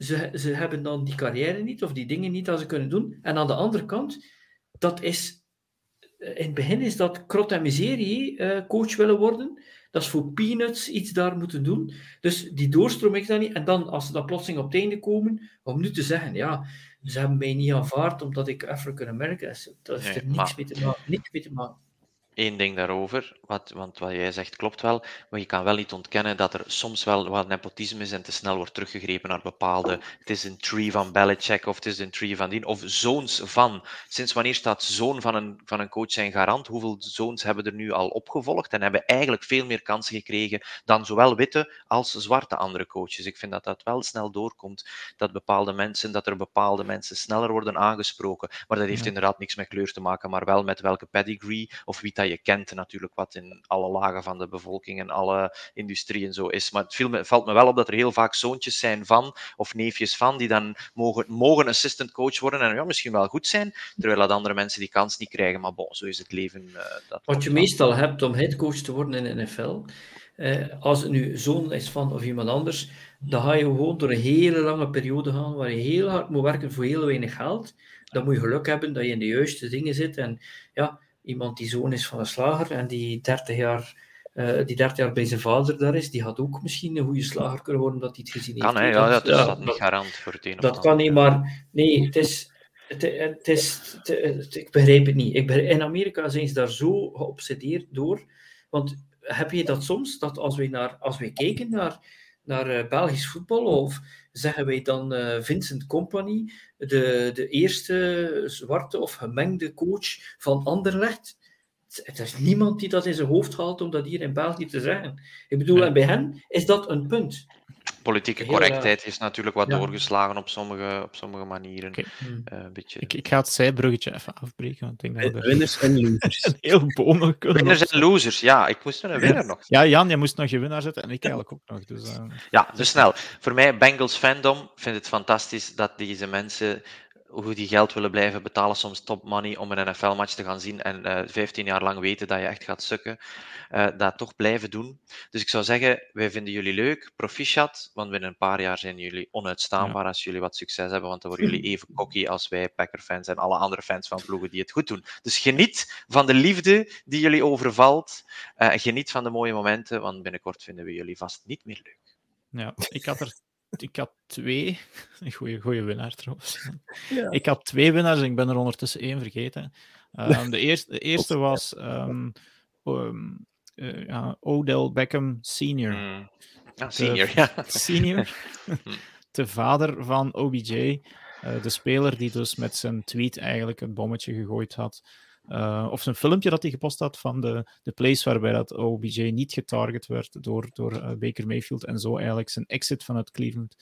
S4: ze, ze hebben dan die carrière niet of die dingen niet dat ze kunnen doen. En aan de andere kant, dat is, in het begin is dat krot en miserie, uh, coach willen worden. Dat is voor peanuts iets daar moeten doen. Dus die doorstroom ik dan niet. En dan, als ze dan plotseling op het einde komen, om nu te zeggen, ja, ze hebben mij niet aanvaard omdat ik African American is. Dat heeft er niks, mee te maken, niks mee te maken
S3: één ding daarover, wat, want wat jij zegt klopt wel, maar je kan wel niet ontkennen dat er soms wel wat nepotisme is en te snel wordt teruggegrepen naar bepaalde. Het is een tree van Belichick of het is een tree van die, of zoons van. Sinds wanneer staat zoon van een, van een coach zijn garant? Hoeveel zoons hebben er nu al opgevolgd en hebben eigenlijk veel meer kansen gekregen dan zowel witte als zwarte andere coaches? Ik vind dat dat wel snel doorkomt, dat bepaalde mensen, dat er bepaalde mensen sneller worden aangesproken. Maar dat heeft inderdaad niks met kleur te maken, maar wel met welke pedigree of wie dat je kent natuurlijk wat in alle lagen van de bevolking en alle industrieën zo is. Maar het valt me wel op dat er heel vaak zoontjes zijn van, of neefjes van, die dan mogen, mogen assistant coach worden en ja, misschien wel goed zijn, terwijl dat andere mensen die kans niet krijgen. Maar bon, zo is het leven. Uh, dat
S4: wat je meestal hebt om headcoach te worden in de NFL, eh, als het nu zoon is van of iemand anders, dan ga je gewoon door een hele lange periode gaan waar je heel hard moet werken voor heel weinig geld. Dan moet je geluk hebben dat je in de juiste dingen zit. En ja, iemand die zoon is van een slager en die 30 jaar, uh, die 30 jaar bij zijn vader daar is, die had ook misschien een goede slager kunnen worden omdat hij het gezien
S3: heeft. Kan, ja, dat is dat niet garant voor het een
S4: Dat kan niet, maar nee, het is... Het, het is, het, ik begrijp het niet. Ik in Amerika zijn ze daar zo geobsedeerd door. Want heb je dat soms, dat als we, naar, als we kijken naar, naar uh, Belgisch voetbal, of zeggen wij dan uh, Vincent Company, de, de eerste zwarte of gemengde coach van Anderlecht. Er is niemand die dat in zijn hoofd haalt om dat hier in België te zeggen. Ik bedoel, en bij hen is dat een punt.
S3: Politieke correctheid is natuurlijk wat
S1: Ja.
S3: doorgeslagen op sommige, op sommige manieren.
S4: Hmm.
S3: Eh, een beetje...
S1: Ik, ik ga het zijbruggetje even afbreken, want ik denk dat er
S2: Winners en losers.
S1: een heel kunnen
S3: Winners en losers, ja, ik moest er een winnaar nog.
S1: Ja, Jan, je moest nog je winnaar zetten en ik eigenlijk ook nog. Dus, eh,
S3: Ja, dus snel. Voor mij, Bengals fandom, vind het fantastisch dat deze mensen, hoe die geld willen blijven betalen, soms top money om een NFL-match te gaan zien en eh 15 jaar lang weten dat je echt gaat sukken, eh, dat toch blijven doen. Dus ik zou zeggen, wij vinden jullie leuk, proficiat, want binnen een paar jaar zijn jullie onuitstaanbaar als jullie wat succes hebben, want dan worden jullie even cocky als wij Packer-fans en alle andere fans van ploegen die het goed doen. Dus geniet van de liefde die jullie overvalt, eh, geniet van de mooie momenten, want binnenkort vinden we jullie vast niet meer leuk.
S1: ja, ik had er ik had twee. Een goede, goede winnaar trouwens.
S2: Ja.
S1: Ik had twee winnaars en ik ben er ondertussen één vergeten. Ehm, de, eerste, de eerste was ehm, ehm, eh, ja, Odell Beckham Senior.
S3: Mm. Ja, senior, ja.
S1: Senior, de vader van OBJ. eh, de speler die dus met zijn tweet eigenlijk een bommetje gegooid had. Eh, of zijn filmpje dat hij gepost had van de, de plays waarbij dat OBJ niet getarget werd door, door eh, Baker Mayfield en zo eigenlijk zijn exit vanuit Cleveland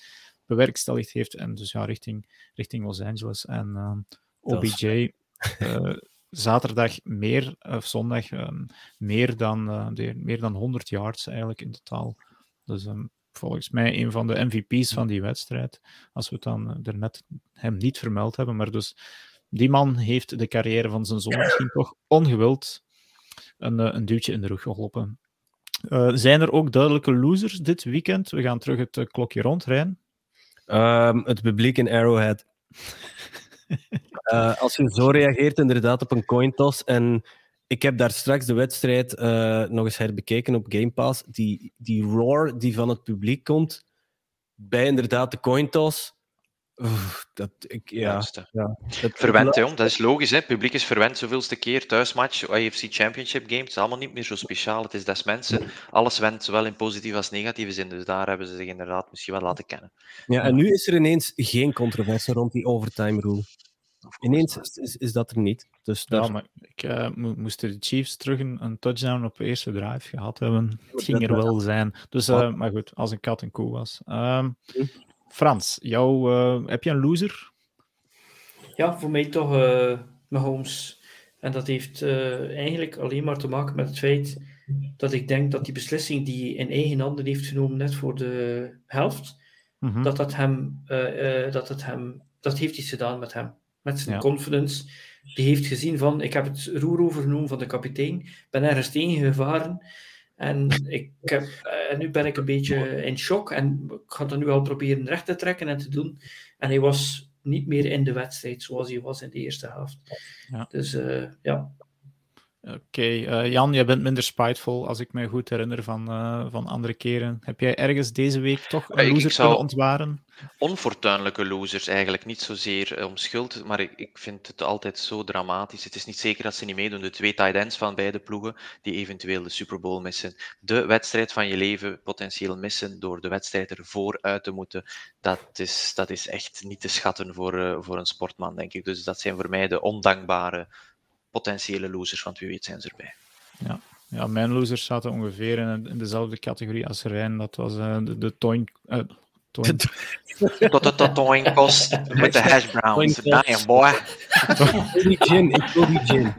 S1: bewerkstelligd heeft en dus ja, richting, richting Los Angeles. En ehm, OBJ eh, zaterdag meer, of zondag, ehm, meer, dan, de- meer dan 100 yards eigenlijk in totaal. Dus ehm, volgens mij een van de MVP's van die wedstrijd. Als we het dan daarnet hem niet vermeld hebben. Maar dus die man heeft de carrière van zijn zoon misschien toch ongewild een, eh, een duwtje in de rug geholpen. Eh, zijn er ook duidelijke losers dit weekend? We gaan terug het eh, klokje rondrijden.
S2: Ehm, het publiek in Arrowhead. Eh, als je zo reageert inderdaad op een coin toss en ik heb daar straks de wedstrijd eh, nog eens herbekeken op Game Pass, die, die roar die van het publiek komt bij inderdaad de coin toss, oef, dat, ik, ja, dat,
S3: Verwend, hè, jong. dat is logisch. Hè. Het publiek is verwend zoveelste keer. Thuismatch, AFC Championship Game, het is allemaal niet meer zo speciaal. Het is des mensen. Alles wendt zowel in positieve als negatieve zin. Dus daar hebben ze zich inderdaad misschien wel laten kennen.
S2: Ja, en nu is er ineens geen controverse rond die overtime rule. Ineens is, is, is dat er niet. Dus daar,
S1: Ja, maar ik, eh, mo- moesten de Chiefs terug een, een touchdown op de eerste drive gehad hebben. Het ging er wel zijn. Dus, eh, maar goed, als een kat een koe was. Ehm, Frans, jou, eh, heb je een loser?
S4: Ja, voor mij toch eh Mahomes. En dat heeft eh, eigenlijk alleen maar te maken met het feit dat ik denk dat die beslissing die hij in eigen handen heeft genomen net voor de helft,
S1: Mhm.
S4: dat dat hem, dat het hem, dat heeft iets gedaan met hem. Met zijn
S1: Ja.
S4: confidence. Die heeft gezien van, ik heb het roer overgenomen van de kapitein, ben ergens tegen gevaren. En, ik heb, eh, en nu ben ik een beetje in shock en ik ga dat nu al proberen recht te trekken en te doen. En hij was niet meer in de wedstrijd zoals hij was in de eerste helft.
S1: Ja.
S4: Dus eh, ja,
S1: Oké, eh, Jan, jij bent minder spiteful, als ik me goed herinner van, eh, van andere keren. Heb jij ergens deze week toch
S3: Eh,
S1: een
S3: ik-
S1: loser
S3: zou-
S1: kunnen ontwaren?
S3: Onfortuinlijke losers eigenlijk. Niet zozeer eh, om schuld, maar ik, ik vind het altijd zo dramatisch. Het is niet zeker dat ze niet meedoen. De twee tight ends van beide ploegen die eventueel de Super Bowl missen. De wedstrijd van je leven potentieel missen door de wedstrijd ervoor uit te moeten. Dat is, dat is echt niet te schatten voor, eh, voor een sportman, denk ik. Dus dat zijn voor mij de ondankbare potentiële losers, want wie weet zijn ze erbij.
S1: Ja, mijn losers zaten ongeveer in, in dezelfde categorie als Rijn. Dat was eh, de, de toin... eh,
S3: Tot het tot kost met de hash browns. Damn, boy.
S2: Ik wil die gin, ik wil die gin.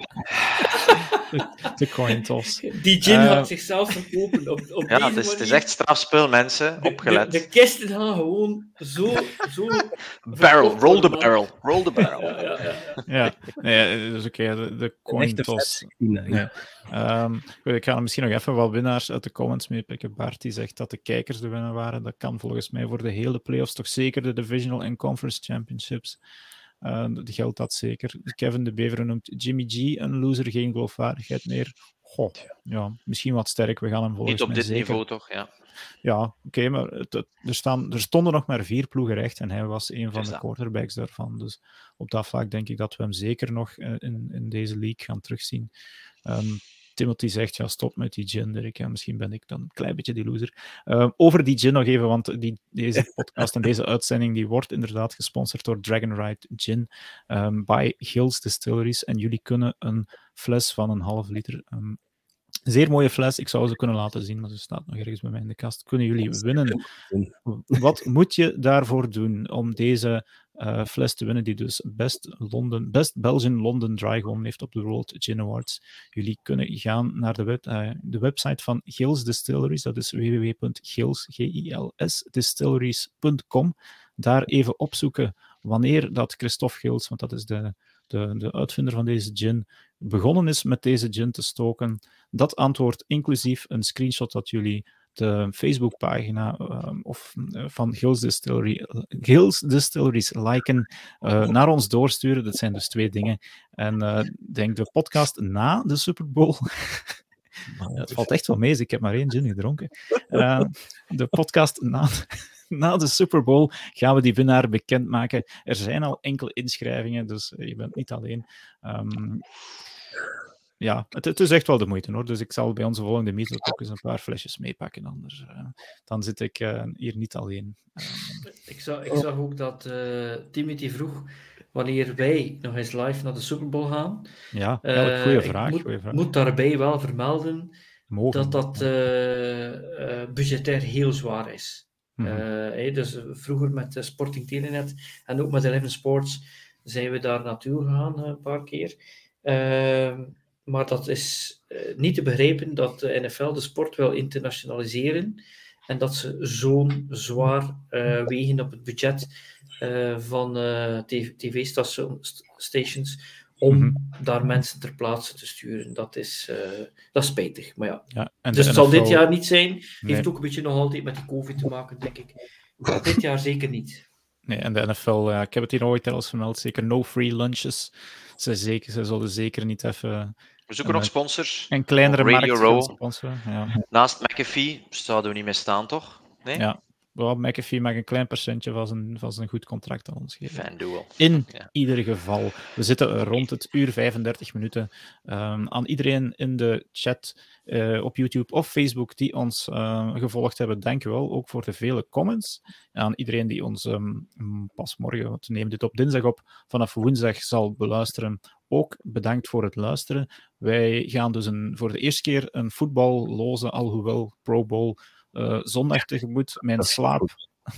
S1: de coin toss.
S4: die gin
S1: Eh,
S4: had zichzelf verkopen op, op
S3: Ja,
S4: deze
S3: het is, het is
S4: manier.
S3: echt strafspul, mensen.
S4: De-
S3: Opgelet.
S4: De, de kisten gaan gewoon zo... zo
S3: Barrel, roll the barrel, roll the barrel.
S4: Ja, ja, ja, ja.
S1: Ja, nee, dus oké, de, coin toss.
S2: ja.
S1: Ehm, goed, ik ga er misschien nog even wat winnaars uit de comments meepikken. Bart die zegt dat de kijkers de winnaar waren. Dat kan volgens mij voor de hele playoffs toch zeker de Divisional en Conference Championships. Eh, dat geldt dat zeker. Kevin de Bever noemt Jimmy G een loser, geen geloofwaardigheid meer. Goh, ja, misschien wat sterk. We gaan hem volgens
S3: Niet op dit
S1: zeker...
S3: niveau, toch? Ja.
S1: Ja, oké, maar het, het- er, staan, er stonden nog maar vier ploegen recht en hij was een van de quarterbacks daarvan. Dus op dat vlak denk ik dat we hem zeker nog eh, in, in deze league gaan terugzien. Ehm, Timothy zegt, ja, stop met die gin, Dirk. Ja, misschien ben ik dan een klein beetje die loser. Ehm, over die gin nog even, want die, deze podcast en deze uitzending die wordt inderdaad gesponsord door Dragon Ride Gin ehm, by Hills Distilleries. En jullie kunnen een fles van een half liter ehm, Zeer mooie fles. Ik zou ze kunnen laten zien, maar ze staat nog ergens bij mij in de kast. Kunnen jullie winnen? Wat moet je daarvoor doen om deze uh, fles te winnen, die dus Best, London, Best Belgian London Dry gewonnen heeft op de World Gin Awards? Jullie kunnen gaan naar de, web, uh, de website van Gils Distilleries, dat is www.gils.com. Daar even opzoeken wanneer dat Christophe Gils, want dat is de, de, de uitvinder van deze gin, begonnen is met deze gin te stoken. Dat antwoord inclusief een screenshot dat jullie de Facebookpagina uh, of, uh, van Gils, Distillery, Gils Distilleries liken, uh, naar ons doorsturen. Dat zijn dus twee dingen. En ik denk de podcast na de Super Bowl. het valt echt wel mee, ik heb maar één gin gedronken. de podcast na, na de Super Bowl gaan we die winnaar bekendmaken. Er zijn al enkele inschrijvingen, dus je bent niet alleen. Um, ja, het, het, is echt wel de moeite hoor. Dus ik zal bij onze volgende meetup ook eens een paar flesjes meepakken. Anders uh, dan zit ik uh, hier niet alleen.
S4: Uh, ik, zag, ik zag ook dat Timothy vroeg wanneer wij nog eens live naar de Super Bowl gaan.
S1: Ja, goede vraag.
S4: moet,
S1: vraag.
S4: moet daarbij wel vermelden
S1: Mogen.
S4: dat dat budgetair heel zwaar is. Mm -hmm. hey, dus vroeger met Sporting Telenet en ook met Eleven Sports zijn we daar naartoe gegaan een paar keer. Uh, maar dat is uh, niet te begrijpen dat de NFL de sport wil internationaliseren en dat ze zo'n zwaar uh, wegen op het budget uh, van tv-stations om mm -hmm. daar mensen ter plaatse te sturen. Dat is, dat is spijtig, maar ja.
S1: ja
S4: dus het NFL... zal dit jaar niet zijn. Heeft nee. ook een beetje nog altijd met die COVID te maken, denk ik. Maar dit jaar zeker niet.
S1: Nee, en de NFL, ik heb het hier ooit al vermeld, zeker no free lunches. Ze, zeker, ze zullen zeker niet even
S3: we zoeken nog sponsors.
S1: Een kleinere
S3: Radio
S1: markt
S3: Row. Ja. Naast McAfee zouden we niet meer staan, toch? Nee?
S1: Ja. Well, McAfee mag een klein percentje van zijn, van zijn goed contract aan ons geven.
S3: FanDuel.
S1: In ja. ieder geval. We zitten rond het uur 35 minuten. Um, aan iedereen in de chat uh, op YouTube of Facebook die ons uh, gevolgd hebben, dank u wel. Ook voor de vele comments. En aan iedereen die ons um, pas morgen, want we nemen dit op dinsdag op, vanaf woensdag zal beluisteren ook bedankt voor het luisteren. Wij gaan dus een, voor de eerste keer een voetballoze, alhoewel Pro Bowl, uh, zondag tegemoet. Mijn slaap.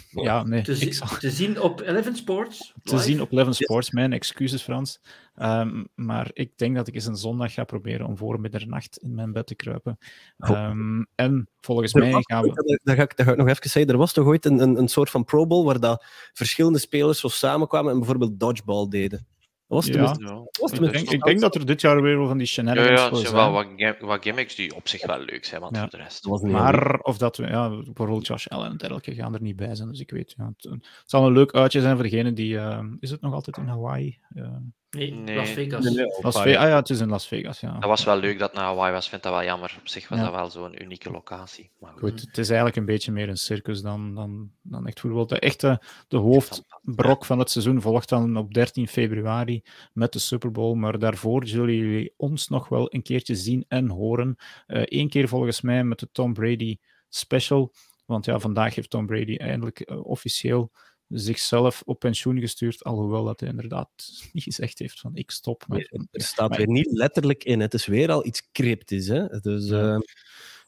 S1: Ja, nee.
S4: Te, zi
S1: zal...
S4: te, zien op Eleven Sports?
S1: Te zien op Eleven Sports, mijn excuses Frans. Um, maar ik denk dat ik eens een zondag ga proberen om voor middernacht in mijn bed te kruipen. Um, en volgens mij gaan we...
S2: Dat ga, ik, dat ga ik nog even zeggen. Er was toch ooit een, een, een soort van Pro Bowl waar dat verschillende spelers zo samenkwamen en bijvoorbeeld dodgeball deden.
S1: Was ja. Was ik, denk, ik denk dat er dit jaar weer wel van die shenanigans
S3: ja, ja, zijn. wel wat, wat gimmicks die op zich wel leuk zijn, want ja. voor de rest...
S1: Maar of dat we, ja, bijvoorbeeld Josh Allen en dergelijke gaan er niet bij zijn, dus ik weet, ja, het, het zal een leuk uitje zijn voor degene die... Uh, is het nog altijd in Hawaii? Uh,
S4: nee, nee, Las Vegas. Nee, nee,
S1: Las Vegas. Ah ja, het is in Las Vegas, ja.
S3: Dat was wel leuk dat het naar Hawaii was, vind dat wel jammer. Op zich was ja. dat wel zo'n unieke locatie. Maar
S1: goed. goed, het is eigenlijk een beetje meer een circus dan, dan, dan echt voetbal. De echte de hoofdbrok van het seizoen volgt dan op 13 februari met de Super Bowl, maar daarvoor zullen jullie ons nog wel een keertje zien en horen. Eén uh, keer volgens mij met de Tom Brady special, want ja, vandaag heeft Tom Brady eindelijk uh, officieel zichzelf op pensioen gestuurd, alhoewel dat hij inderdaad niet gezegd heeft van ik stop. Met,
S2: nee, er staat maar, weer niet letterlijk in, het is weer al iets cryptisch. Hè? Dus,
S1: ja. Uh,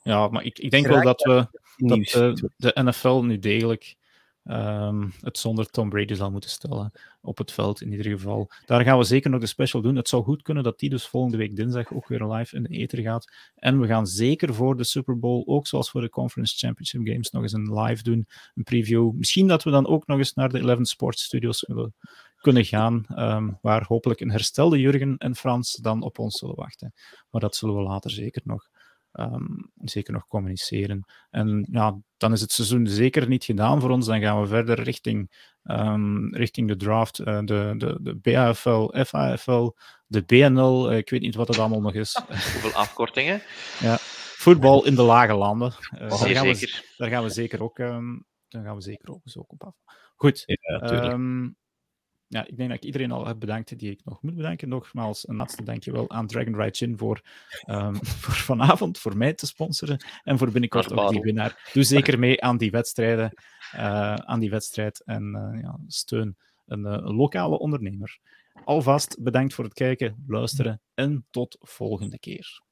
S1: ja, maar ik, ik denk wel dat we dat, uh, de NFL nu degelijk um, het zonder Tom Brady zal moeten stellen op het veld in ieder geval. Daar gaan we zeker nog de special doen. Het zou goed kunnen dat die dus volgende week dinsdag ook weer live in de ether gaat. En we gaan zeker voor de Super Bowl, ook zoals voor de Conference Championship Games, nog eens een live doen, een preview. Misschien dat we dan ook nog eens naar de Eleven Sports Studios kunnen gaan, um, waar hopelijk een herstelde Jurgen en Frans dan op ons zullen wachten. Maar dat zullen we later zeker nog Um, zeker nog communiceren. En ja, dan is het seizoen zeker niet gedaan voor ons. Dan gaan we verder richting, um, richting de draft, uh, de, de, de BAFL, FAFL, de BNL. Uh, ik weet niet wat het allemaal nog is.
S3: Hoeveel afkortingen?
S1: ja, voetbal in de lage landen. Uh,
S3: daar,
S1: gaan
S3: zeker.
S1: we, daar gaan we zeker ook, um, daar gaan we zeker ook, ook op af. Goed.
S2: Ja,
S1: ja, ik denk dat ik iedereen al heb bedankt die ik nog moet bedanken. Nogmaals, een laatste dankjewel aan Dragon Ride Chin voor, um, voor vanavond, voor mij te sponsoren en voor binnenkort ook die winnaar. Doe zeker mee aan die wedstrijden, uh, aan die wedstrijd en uh, ja, steun een, een lokale ondernemer. Alvast bedankt voor het kijken, luisteren en tot volgende keer.